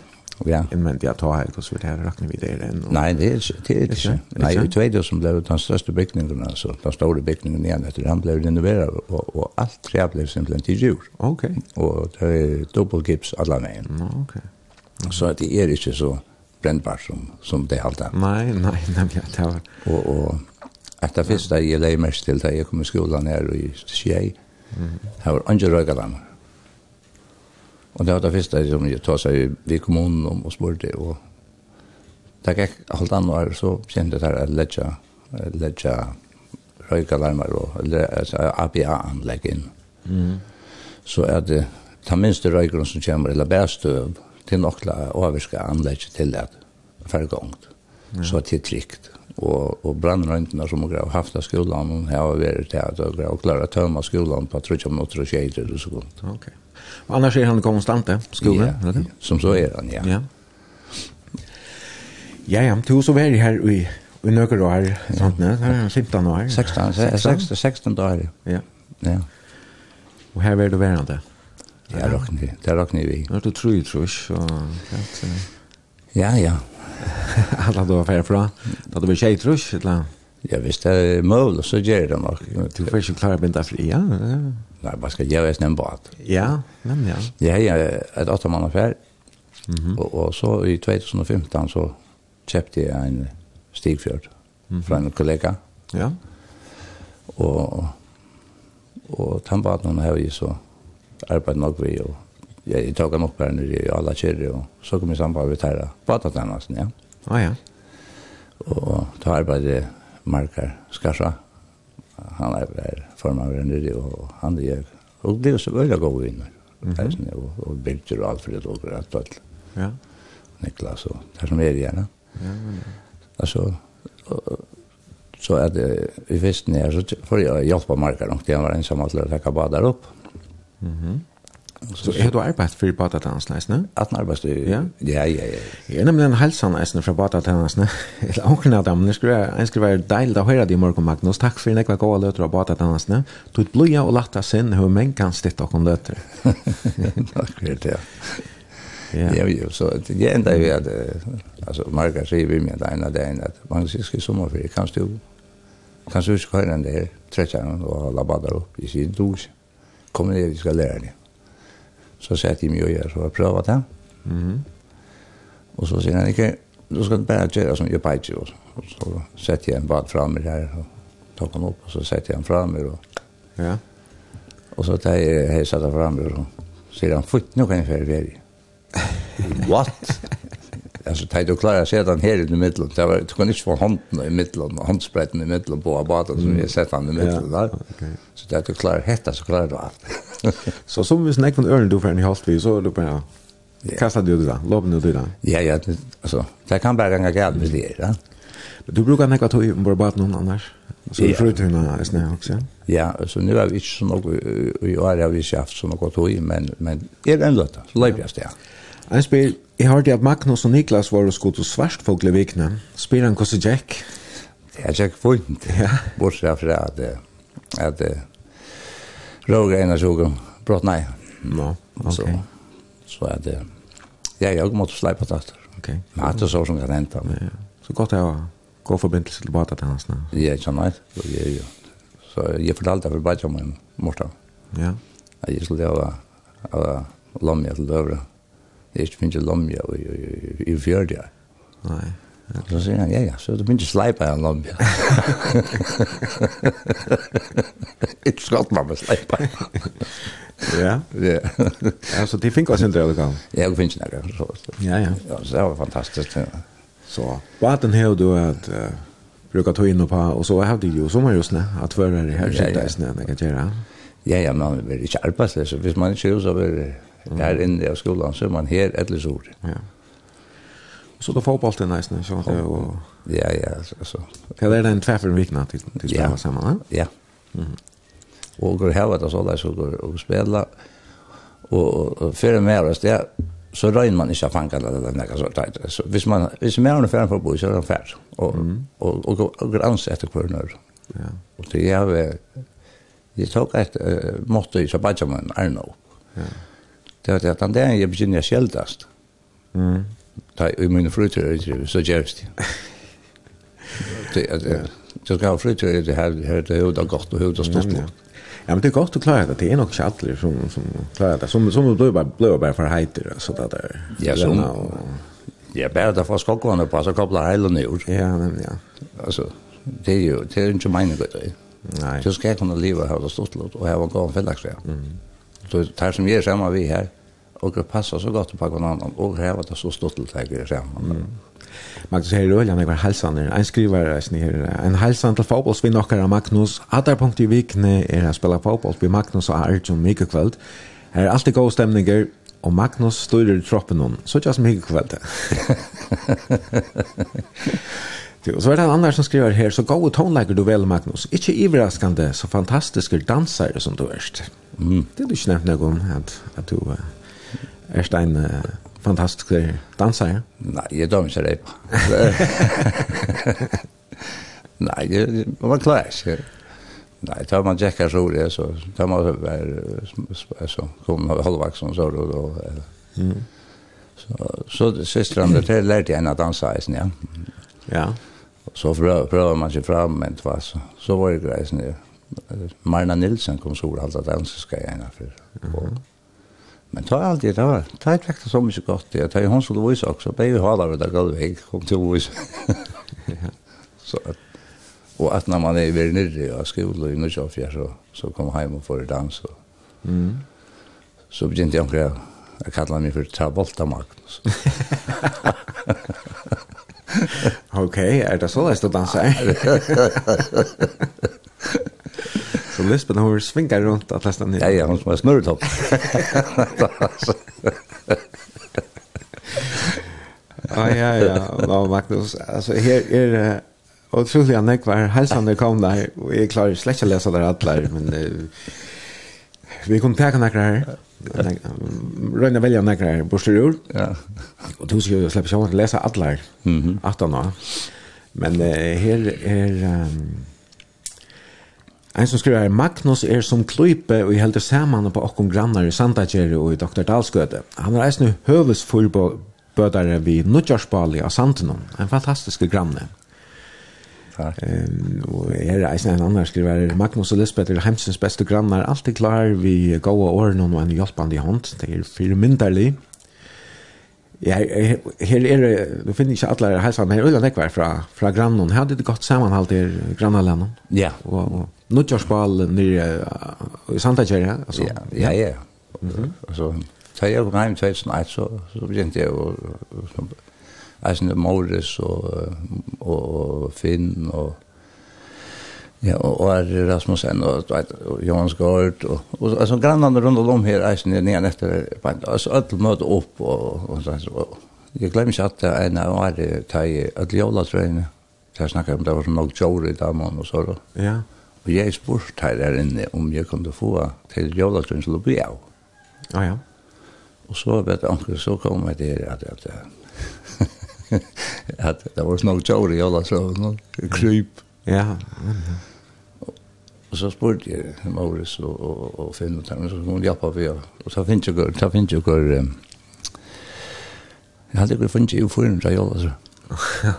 Speaker 2: Ja.
Speaker 1: Jag men jag tar helt och så vidare räknar vi det än.
Speaker 2: Nej, det är det är
Speaker 1: inte.
Speaker 2: Nej,
Speaker 1: det
Speaker 2: är det som blev den största byggningen alltså. Den stora byggningen igen efter den blev renoverad och och allt tre blev simpelt till jord.
Speaker 1: Okej.
Speaker 2: Och det är dubbel gips alla
Speaker 1: vägen. Okej.
Speaker 2: Så det är inte så brännbart som som det
Speaker 1: halta. Nej, nej, nej, det var
Speaker 2: och och att det första jag mest till där jag kom i skolan här och i Sjej. Mm. Här var Angela Galamer. Og det var det første som jag tog seg vid kommunen om og spurte Og det gick allt annat så kände det här att lägga lägga röjkalarmar och APA-anlägg in. Mm. Så er det ta minste röjkalarna som kommer eller bärstöv till några avvärska anlägg till att färgångt. Mm. Så att det är tryggt og og brannrøntna som har haft av skolan hon har til at att och, och klara tömma skolan på tror jag om något och
Speaker 1: skit eller så gott. Okej. Annars er han konstant där skolan,
Speaker 2: ja,
Speaker 1: eller? Ja,
Speaker 2: som så är han, ja.
Speaker 1: Ja. Ja, ja, du så var här i i några år, sånt nu. Här är 15 år.
Speaker 2: 16, 16, 16 dagar.
Speaker 1: Ja.
Speaker 2: Ja.
Speaker 1: Og her var det värande.
Speaker 2: Ja, rockni. Det rockni vi.
Speaker 1: Ja, du tror ju tror jag.
Speaker 2: Ja, ja.
Speaker 1: alla då var fra. Då det var tjej trus. eller?
Speaker 2: Ja, hvis det er möjligt så gjør det nok.
Speaker 1: Du får ju klara binda fri, ja.
Speaker 2: Nej, vad ska jag göra sen?
Speaker 1: Ja, men ja.
Speaker 2: Ja, ja, et åtta man affær, Mhm. Och och så i 2015 så kjøpte jeg en Stigfjord fra från en kollega.
Speaker 1: Ja.
Speaker 2: Och och han bara någon ju så arbeidet nok vi og jag tog honom upp här nere i alla kyrre och så kom jag samman med här badatanasen, ja.
Speaker 1: Ja, ja.
Speaker 2: Och då arbetade Markar Skarsa. Han är formann av nere och han är och det är så väldigt goda vinner. Mm -hmm. och, och Birger och Alfred och allt allt.
Speaker 1: Ja.
Speaker 2: Niklas och det som är gärna. Ja, men... Alltså, så är det i festen när så får jag hjälpa Markar och det var ensam att lägga badar upp. Mhm.
Speaker 1: Mm Så er du arbeidt for badatansleisene?
Speaker 2: At en arbeidsstyr,
Speaker 1: ja.
Speaker 2: Ja, ja, ja.
Speaker 1: Jeg er nemlig en halsanleisene fra badatansleisene. Eller åkne av dem, jeg skulle være deilig å høre deg i morgen, Magnus. Takk for nekva gode løter av badatansleisene. Du er blodja og latta sin, hvor menn kan stitte og løter.
Speaker 2: Takk for det,
Speaker 1: ja.
Speaker 2: Ja, ja, så det enda er at, altså, Marga sier vi med en ene dagen, at man sier sommerferie, kan du, kan du ikke høre den der, trettjene, og la badar opp, i sin du ikke. Kom ned, vi skal lære det. Så sier jeg mye å gjøre så jeg prøve det. Mm. Og så sier han ikke, du skal bare gjøre som jeg peker, Og så setter jeg en bad fra meg her, og tok han opp, og så setter jeg han fra meg. Og,
Speaker 1: ja.
Speaker 2: og så tar jeg heiset han fra meg, og sier han, futt, nå kan jeg føre ferie. What? alltså tajt och klara sig den här i mitten. Det var det kan inte få handen i mitten och handspretten i mitten på abaten så vi sett han i mitten
Speaker 1: där.
Speaker 2: Så det är klart hetta så klarar du allt.
Speaker 1: så som vi snackar om ölen då för en halv tid så då bara Ja. Kasta du det där, lopp nu det där.
Speaker 2: Ja, ja, det, alltså, det kan bare gänga galt hvis det, er, ja.
Speaker 1: Du brukar näka tog i bara bara någon annars. Så
Speaker 2: ja.
Speaker 1: förutom är snö också. Ja,
Speaker 2: så nu har vi inte så något, i år har vi inte haft så något tog i, men, men är det en löta, så löper jag det.
Speaker 1: Jag spyr, jag hörde att Magnus och Niklas var och skott och svartfågel i vikna. Spyr han kostar Jack?
Speaker 2: Det är Jack Point.
Speaker 1: Ja.
Speaker 2: Bortsett från att, att, att råga ena tjogen, brott nej. No,
Speaker 1: okej. Okay.
Speaker 2: Så, så är det, ja, jag måtte släppa det
Speaker 1: efter. Okej. Okay.
Speaker 2: Men att det är så som kan hända.
Speaker 1: Ja, Så gott jag har Gå förbindelse till båda till hans
Speaker 2: nu. Ja, så nej. Ja, ja. Så jag fortalte för bara om en morsan.
Speaker 1: Ja.
Speaker 2: Jag skulle ha ha lomja till dövra. Det är inte lomja i i, i, i fjördiga.
Speaker 1: Nej.
Speaker 2: Så sier han, ja, ja, så du begynner å sleipe en lamp, ja. Ikke skatt man med sleipa.
Speaker 1: Ja.
Speaker 2: Ja.
Speaker 1: Ja, så de finner oss inte det kan.
Speaker 2: Ja, det finns några.
Speaker 1: Ja, ja.
Speaker 2: Ja, så det var fantastisk. Ja.
Speaker 1: Så, vatten här du at uh, bruka inn og på, og så har det ju som just nu, att vara
Speaker 2: det
Speaker 1: här
Speaker 2: sitta
Speaker 1: i snön, det kan gjøre.
Speaker 2: Ja, ja, man vill inte arbetslös, så hvis man ikke er så vill her inne i skolan så er man her etter så.
Speaker 1: Ja. Så då fotboll till nice nu så att och
Speaker 2: ja ja så så.
Speaker 1: Kan det är en träff en vikna till till spela samman. va?
Speaker 2: Ja. Mhm. Och går här vart så där så går och spela och för mer röst ja så röjer man inte fanka det där så tajt. Så vis man vis mer än fem på så är det färd och och och och grans efter kvarnör. Ja. Och det
Speaker 1: är
Speaker 2: väl det tog ett motto i så bara man är nog.
Speaker 1: Ja.
Speaker 2: Det var det att den där jag begynner skjeldast.
Speaker 1: Mm.
Speaker 2: Ta i mine frutører, så gjøres det. Så skal ha frutører, det her, her det er jo da godt og høyt stort
Speaker 1: mot. Ja, men det er godt å klare det. Det er nok ikke alle som, som klarer det. Som, som du bare blir bare for heiter, altså det der.
Speaker 2: Ja, som...
Speaker 1: Og...
Speaker 2: Ja, bare derfor skal skokkene på, så kobler hele nyr.
Speaker 1: Ja, men ja.
Speaker 2: Altså, det er jo, det er ikke meningen det.
Speaker 1: Nei.
Speaker 2: Så skal jeg kunne leve her og stort og her var gå en felleksvær. Mm. Så det som gjør sammen vi her, och det passar så gott på någon annan och här var det så stort till sig samman. Mm.
Speaker 1: Magnus här då jag var halsan en skrivare är här en halsan till fotboll vi nog Magnus hade punkt i vikne är att spela fotboll vi Magnus och Arjun mycket kväll. Här är alltid god stämning och Magnus styrer troppen hon så just mycket kväll. Och så er det en annan som skriver her, så gode tonelager du vel, Magnus. Ikke iverraskende, så fantastiske dansere som du erst.
Speaker 2: Mm.
Speaker 1: Det er du ikke nevnt noe om, at, at du... Uh Er det en uh, fantastisk danser, ja?
Speaker 2: Nei, jeg dømmer ikke det på. Nei, jeg, var klar ikke. Nei, tar man tjekkar så det, så tar man være så kommer man så og så
Speaker 1: Mm.
Speaker 2: Så så systran det lärde jag en att dansa isen, ja.
Speaker 1: Ja.
Speaker 2: Så prövar man sig fram men det var så. Så var det grejsen. Marna Nilsen kom så hålla dansa ska jag ena för. Mm Men ta allt det var. Ta ett vecka så mycket gott det. Ta hon skulle visa också. Baby har där det går väg. Kom till visa. så att och att när man är väl nere och skola i Norrköping så så kom hem och får dans och
Speaker 1: mm.
Speaker 2: så begynte jag att kalla mig för Travolta Magnus.
Speaker 1: ok, er det så løst å danse her? Så Lisbeth har svingar rundt at nästan ner.
Speaker 2: Ja, ja, hon som har smörjt
Speaker 1: upp. Ja, ja, ja. Magnus, altså, her er det otroligt anekvar. Hälsan är kom där, og jeg klarer slett ikke å lese der alle, men... Uh, vi kunne ta nekra her. Røyna velja nekra her, borster ur.
Speaker 2: Ja.
Speaker 1: Og du skal jo slippe sjåan til å lese
Speaker 2: Mhm.
Speaker 1: mm -hmm. Men uh, her er... Um, en som skriver her, Magnus er som kløype og helder saman på okkom grannar i Sandagjer og i Dr. Dalsgøte. Han er eisne høvesfullbødare vi Nudjarsbali av Santenon, en fantastisk granne.
Speaker 2: Takk.
Speaker 1: Um, og her er eisen en annen skriver, Magnus og Lisbeth er heimsens beste grannar, alltid klar, vi gåa åren og en hjelpande hånd, det er firmynderlig. Ja, her er det, du finner ikke alle helsan, her er det fra, fra grannen, her hadde det godt sammenhalt i grannalene.
Speaker 2: Ja.
Speaker 1: Og, og nødgjørskval nere i Sandagjerja, altså.
Speaker 2: Ja, ja, ja. Mm -hmm. Altså, så jeg var heim, så jeg snart, så, så begynte jeg å, Eisen Morris og, og, Finn og Ja, og, og er Rasmussen og, og og Johans Gård og, og, og altså, grannene rundt om her eisen er nyan etter altså, alle møter opp og, og, og, og jeg glemmer ikke at det er en av åre til alle jolatrøyene jeg snakker om det var nok jord i damen og så da
Speaker 1: ja.
Speaker 2: og jeg spurte her der inne om jeg kunne få til jolatrøyene til å bli av
Speaker 1: ja, ja.
Speaker 2: og så vet jeg så kom jeg til at, at, at att det var snart tjor i alla så någon kryp.
Speaker 1: Ja.
Speaker 2: Og så spurte jeg Maurits og, og, og Finn og Tarmen, så hun jappade vi. og så finnes jeg gör, så finns ju gör, jeg hadde ikke funnet jo förrän så jag altså.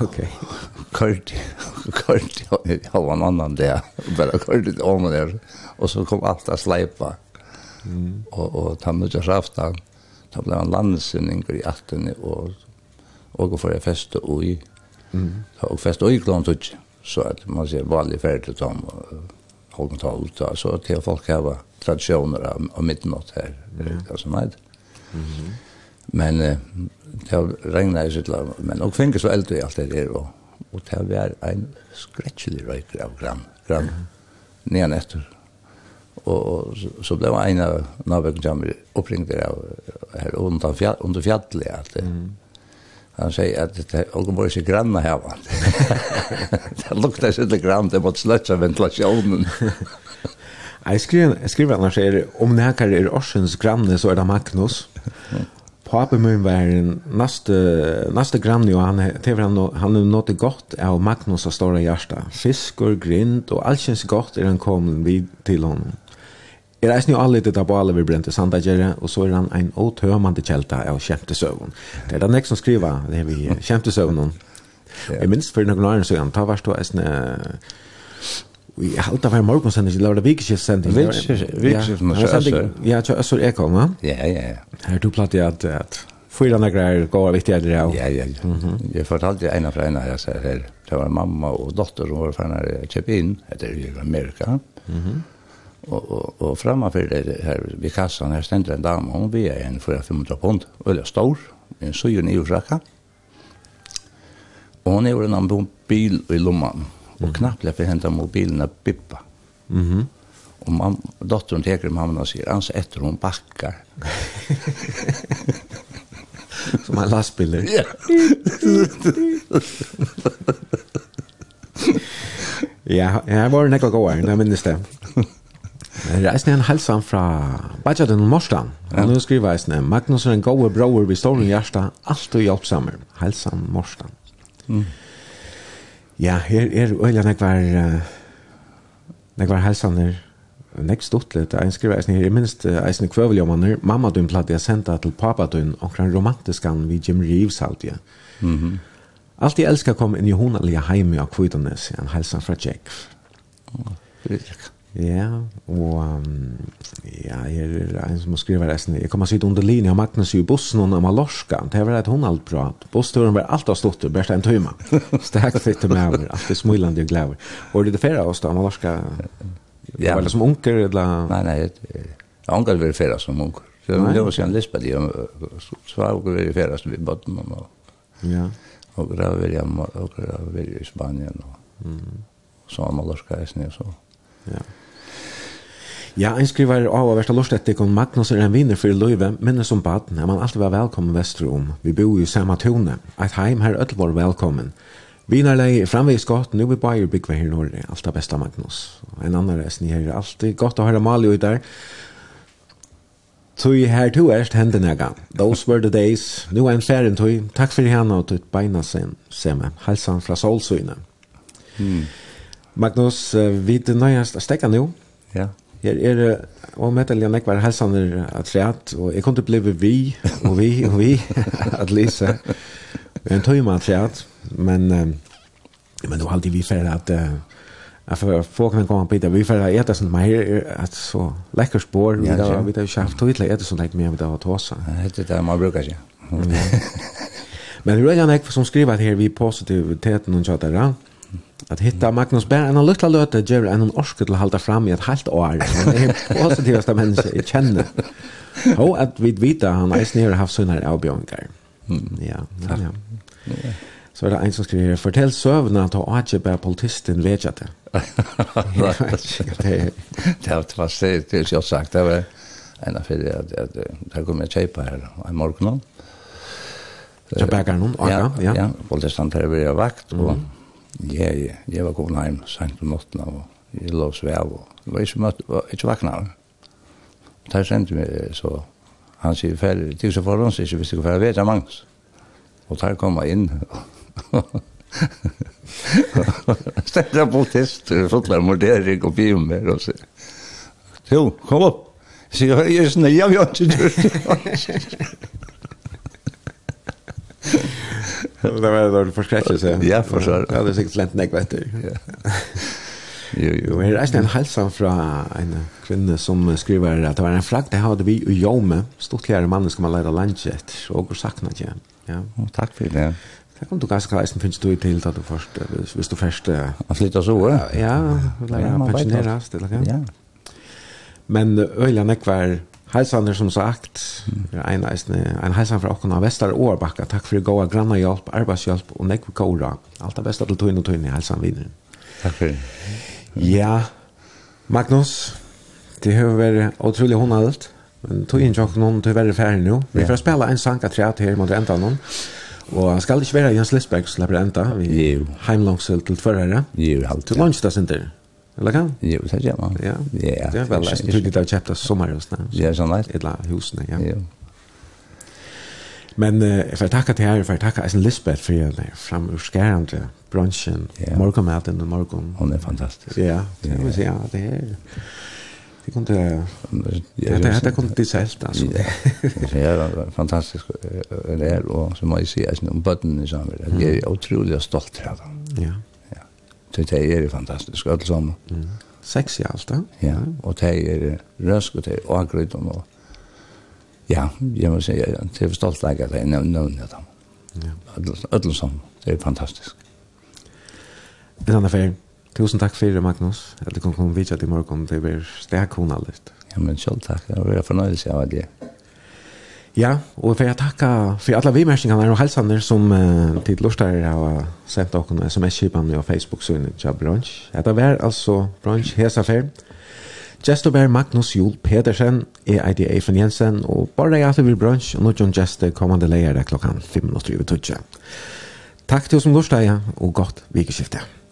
Speaker 1: Okej.
Speaker 2: Kort, kort, jeg var en annan där, bare kort litt om där. og så kom alt av sleipa, og, og ta med sig aftan. Så blev han landsinninger i attene, og og for jeg feste og i mm. og feste og i klant ut så at man ser vanlig ferdig til dem og holden tal ut da så til folk hava tradisjoner av, av midnatt her mm. altså nei mm -hmm. men eh, det regnet i sitt lag men og finnes så eldre i alt det der og, og det var en skretchelig røyker av grann grann mm. -hmm. etter og, og så, så ble en av nabøkken jammer oppringter av her under, fjall, under fjallet at det mm. Han säger att Olgeborgs är granna här va. det luktar så lite grann, det måste släcka ventilationen.
Speaker 1: Jag skriver, jag skriver annars är om det här är Orsens granne så är det Magnus. Papen min var en nästa, nästa granne och han, det var han, han har nått gott av Magnus och stora hjärsta. Fisk och grind och allsens gott är han kom vid till honom. Er eisen jo alle ditt av bale vi brente sandagjere, og så er han en åtømande kjelta av kjemtesøvn. Det er den ek som skriver, det er vi kjemtesøvn. Jeg minns for noen år siden, ta varst du eisen Vi halda var morgonsending, det var det vikeskiftsending.
Speaker 2: Vikeskiftsending,
Speaker 1: ja, til Øssur Ekholm, ja?
Speaker 2: Ja, ja, ja.
Speaker 1: Her du platt i at, at fyra några går viktiga det ja.
Speaker 2: Ja, ja. Mm -hmm. Jag fortalte ena från ena jag säger här. Det var mamma och dotter som var från här Chepin, heter det i Amerika. Mhm. Mm og og och framför det her vid kassan her ständer en dam hon vi är en för 500 pund eller stor en så ju ny jacka och hon är en bil i lomman og knappt lägger hämta mobilen att bippa.
Speaker 1: Mhm.
Speaker 2: Mm och man dottern tar om hamnar sig ans efter hon backar
Speaker 1: som en lastbil
Speaker 2: ja.
Speaker 1: Ja, jeg var nekka gåar, jeg minnes det. Det er en hälsan fra Bajaden og Morsland. Og nå skriver jeg sånn, Magnus er en gode bror vi står Gjersta, alt og hjelpsammer. Hälsan Morsland. Mm. Ja, her er øyla nekvar, nekvar hälsaner, nek stuttlet, jeg skriver eisen her, jeg minst eisen kvøveljommaner, mamma dun platt jeg senda til pappa dun, omkring romantiskan vi Jim Reeves alltid. Mm -hmm. Alt jeg elskar kom inn i honalige heimi av Kvidanes, en helsan fra Jack. Ja, det er Ja, og um, ja, jeg er en som skriver resten. Jeg kommer sitte under linje av Magnus i bussen og Mallorca. Det var et hun alt bra. Bussturen var alt av stått, bare en tøyma. Stek til meg over, er smilande og glæver. Og det er færre av oss da, Mallorca? Ja. Var det som unker, eller?
Speaker 2: Nei, nei, jeg unker var færre som unker. Så det var siden Lisbeth. det, så var unker var færre som vi bodde med. meg.
Speaker 1: Ja.
Speaker 2: Og det var hjemme, og det graver i Spanien, og så var Mallorca i sned, så.
Speaker 1: Ja. Ja, en skriver av av värsta lort det kom Magnus er en vinner för Löve, men som baden er man alltid var velkommen i Vesterom. Vi bor ju i samma tone. Et heim här öll var välkommen. Vinarläge är framvegis godt, nu vi bare bygga her i Norge. Alt er bästa Magnus. En annan rest ni här. Alltid gott att høre Mali ut der. Tui her to erst hende nega. Those were the days. Nu en ferien tui. Takk for hana og tutt beina sen, seme. Halsan fra solsyne.
Speaker 2: Mm.
Speaker 1: Magnus, vi er nøyast stekka nu.
Speaker 2: Ja.
Speaker 1: Her er det og med det nekvar helsaner at træt, og jeg kunne bli vi, og vi, og vi, at lise. Vi er En tøyma at træt, men, uh, men det var alltid vi færre at, at for folk kan komme på det, vi færre at äta sånt, men her at så lekker spår, vi har vi har kjaft tøy til at äta sånt, ikke mer med det var tåsa.
Speaker 2: Det er det man brukar sig.
Speaker 1: Men det er jo en som skriver her, vi positiviteten og tjatare, Att hitta Magnus Berg, en lilla löte ger en orske till hålla fram i ett halvt år. Det är positivasta människa jag känner. Och att vi vita han är snär och har såna avbjönkar. Mm. Ja, ja. ja. Så er det en som skriver, fortell søvnene at ha ikke bare politisten vet jeg det.
Speaker 2: Det har varit det, det har jag sagt, det var en av affär att det kommer jag köpa här i morgonen.
Speaker 1: Så bägar någon,
Speaker 2: ja.
Speaker 1: Ja,
Speaker 2: politisten har varit vakt och Ja, ja. Jeg var kommet hjem sent på natten, og jeg lå og svev, og jeg var ikke, møtt, var ikke vakna. Der sendte meg, så han sier ferdig, det er så for hans, ikke hvis du kan ferdig mangs. det er Og der kom jeg inn, Ställde jag på test, fotlar mordering och biumer och så. Jo, kom upp. Så jag är snäv, jag har inte gjort
Speaker 1: det. Det var det förskräckligt så.
Speaker 2: Ja, för så.
Speaker 1: Ja, det är säkert lent nek vet du.
Speaker 2: Jo,
Speaker 1: jo. Her er en halsan fra en kvinne som skriver at det var en flagg det hadde vi i Jome, stortligere mannen skal man lære landet. etter, og går sakna ikke. Ja.
Speaker 2: Takk for det.
Speaker 1: Det kan du ganske reisen finnes du i til at du først, hvis du først...
Speaker 2: Han flytter så, ja?
Speaker 1: Ja,
Speaker 2: man han
Speaker 1: pensjoneres, det kan.
Speaker 2: Ja.
Speaker 1: Men øyla nekvar Heilsan er som sagt, en, en hejsan fra okken Vestar Årbakka. Takk for gåa granna hjelp, arbeidshjelp og nekve kåra. Alt det beste til tøyne og tøyne, hejsan vinner.
Speaker 2: Takk for det.
Speaker 1: Ja, Magnus, det har vært utrolig hundadelt. Men tog inn tjokk noen til å være ferdig nå. Vi får spela en sang av treat her mot enda noen. Og han skal ikke være Jens Lisberg som slipper enda. Vi heimlangsel til førere.
Speaker 2: Jo, halvt.
Speaker 1: Til lunch da, Sinter. Eller kan?
Speaker 2: Jo, det gör man.
Speaker 1: Ja.
Speaker 2: Ja.
Speaker 1: Det är väl läst. Jag tyckte det köpte
Speaker 2: av sommarhus där.
Speaker 1: Ja, så nej. Eller husen, ja.
Speaker 2: Jo.
Speaker 1: Men jeg får takke til her, jeg får takke Eisen Lisbeth for för den fram ur bransjen,
Speaker 2: brunchen.
Speaker 1: Morgonmaten og morgen.
Speaker 2: Hon är fantastisk.
Speaker 1: Ja, det vill säga det är Det kom det
Speaker 2: ja,
Speaker 1: det hade kom det helt
Speaker 2: alltså. Det är fantastiskt det är och så måste jag säga att button är så här. Jag är otroligt stolt över.
Speaker 1: Ja.
Speaker 2: Så det är fantastisk, alt sammen. Mm.
Speaker 1: Sexy allt da?
Speaker 2: Ja, och det är rösk och det er akkurat, og ja, jeg må si, det är stolt att at jeg nevner det dem. Allt som det är fantastiskt.
Speaker 1: En annan ferie, tusen takk for det, Magnus, at du kom videre til morgen, det blir stekkonalig.
Speaker 2: Ja, men själv tack. Jag vill förnöjelse av det.
Speaker 1: Ja, og for jeg takka for alle vimmärkningar og helsene som uh, till lustare har sendt dere sms-kipene og Facebook så til i brunch. Det var altså brunch hesa affär. Gesto Magnus Jul Pedersen, er ID Eifen Jensen, og bare jeg til vil brunch, og nå John Geste kommande leir er klokken 5.30. Takk til oss som lorsteg, og godt
Speaker 3: vikeskiftet.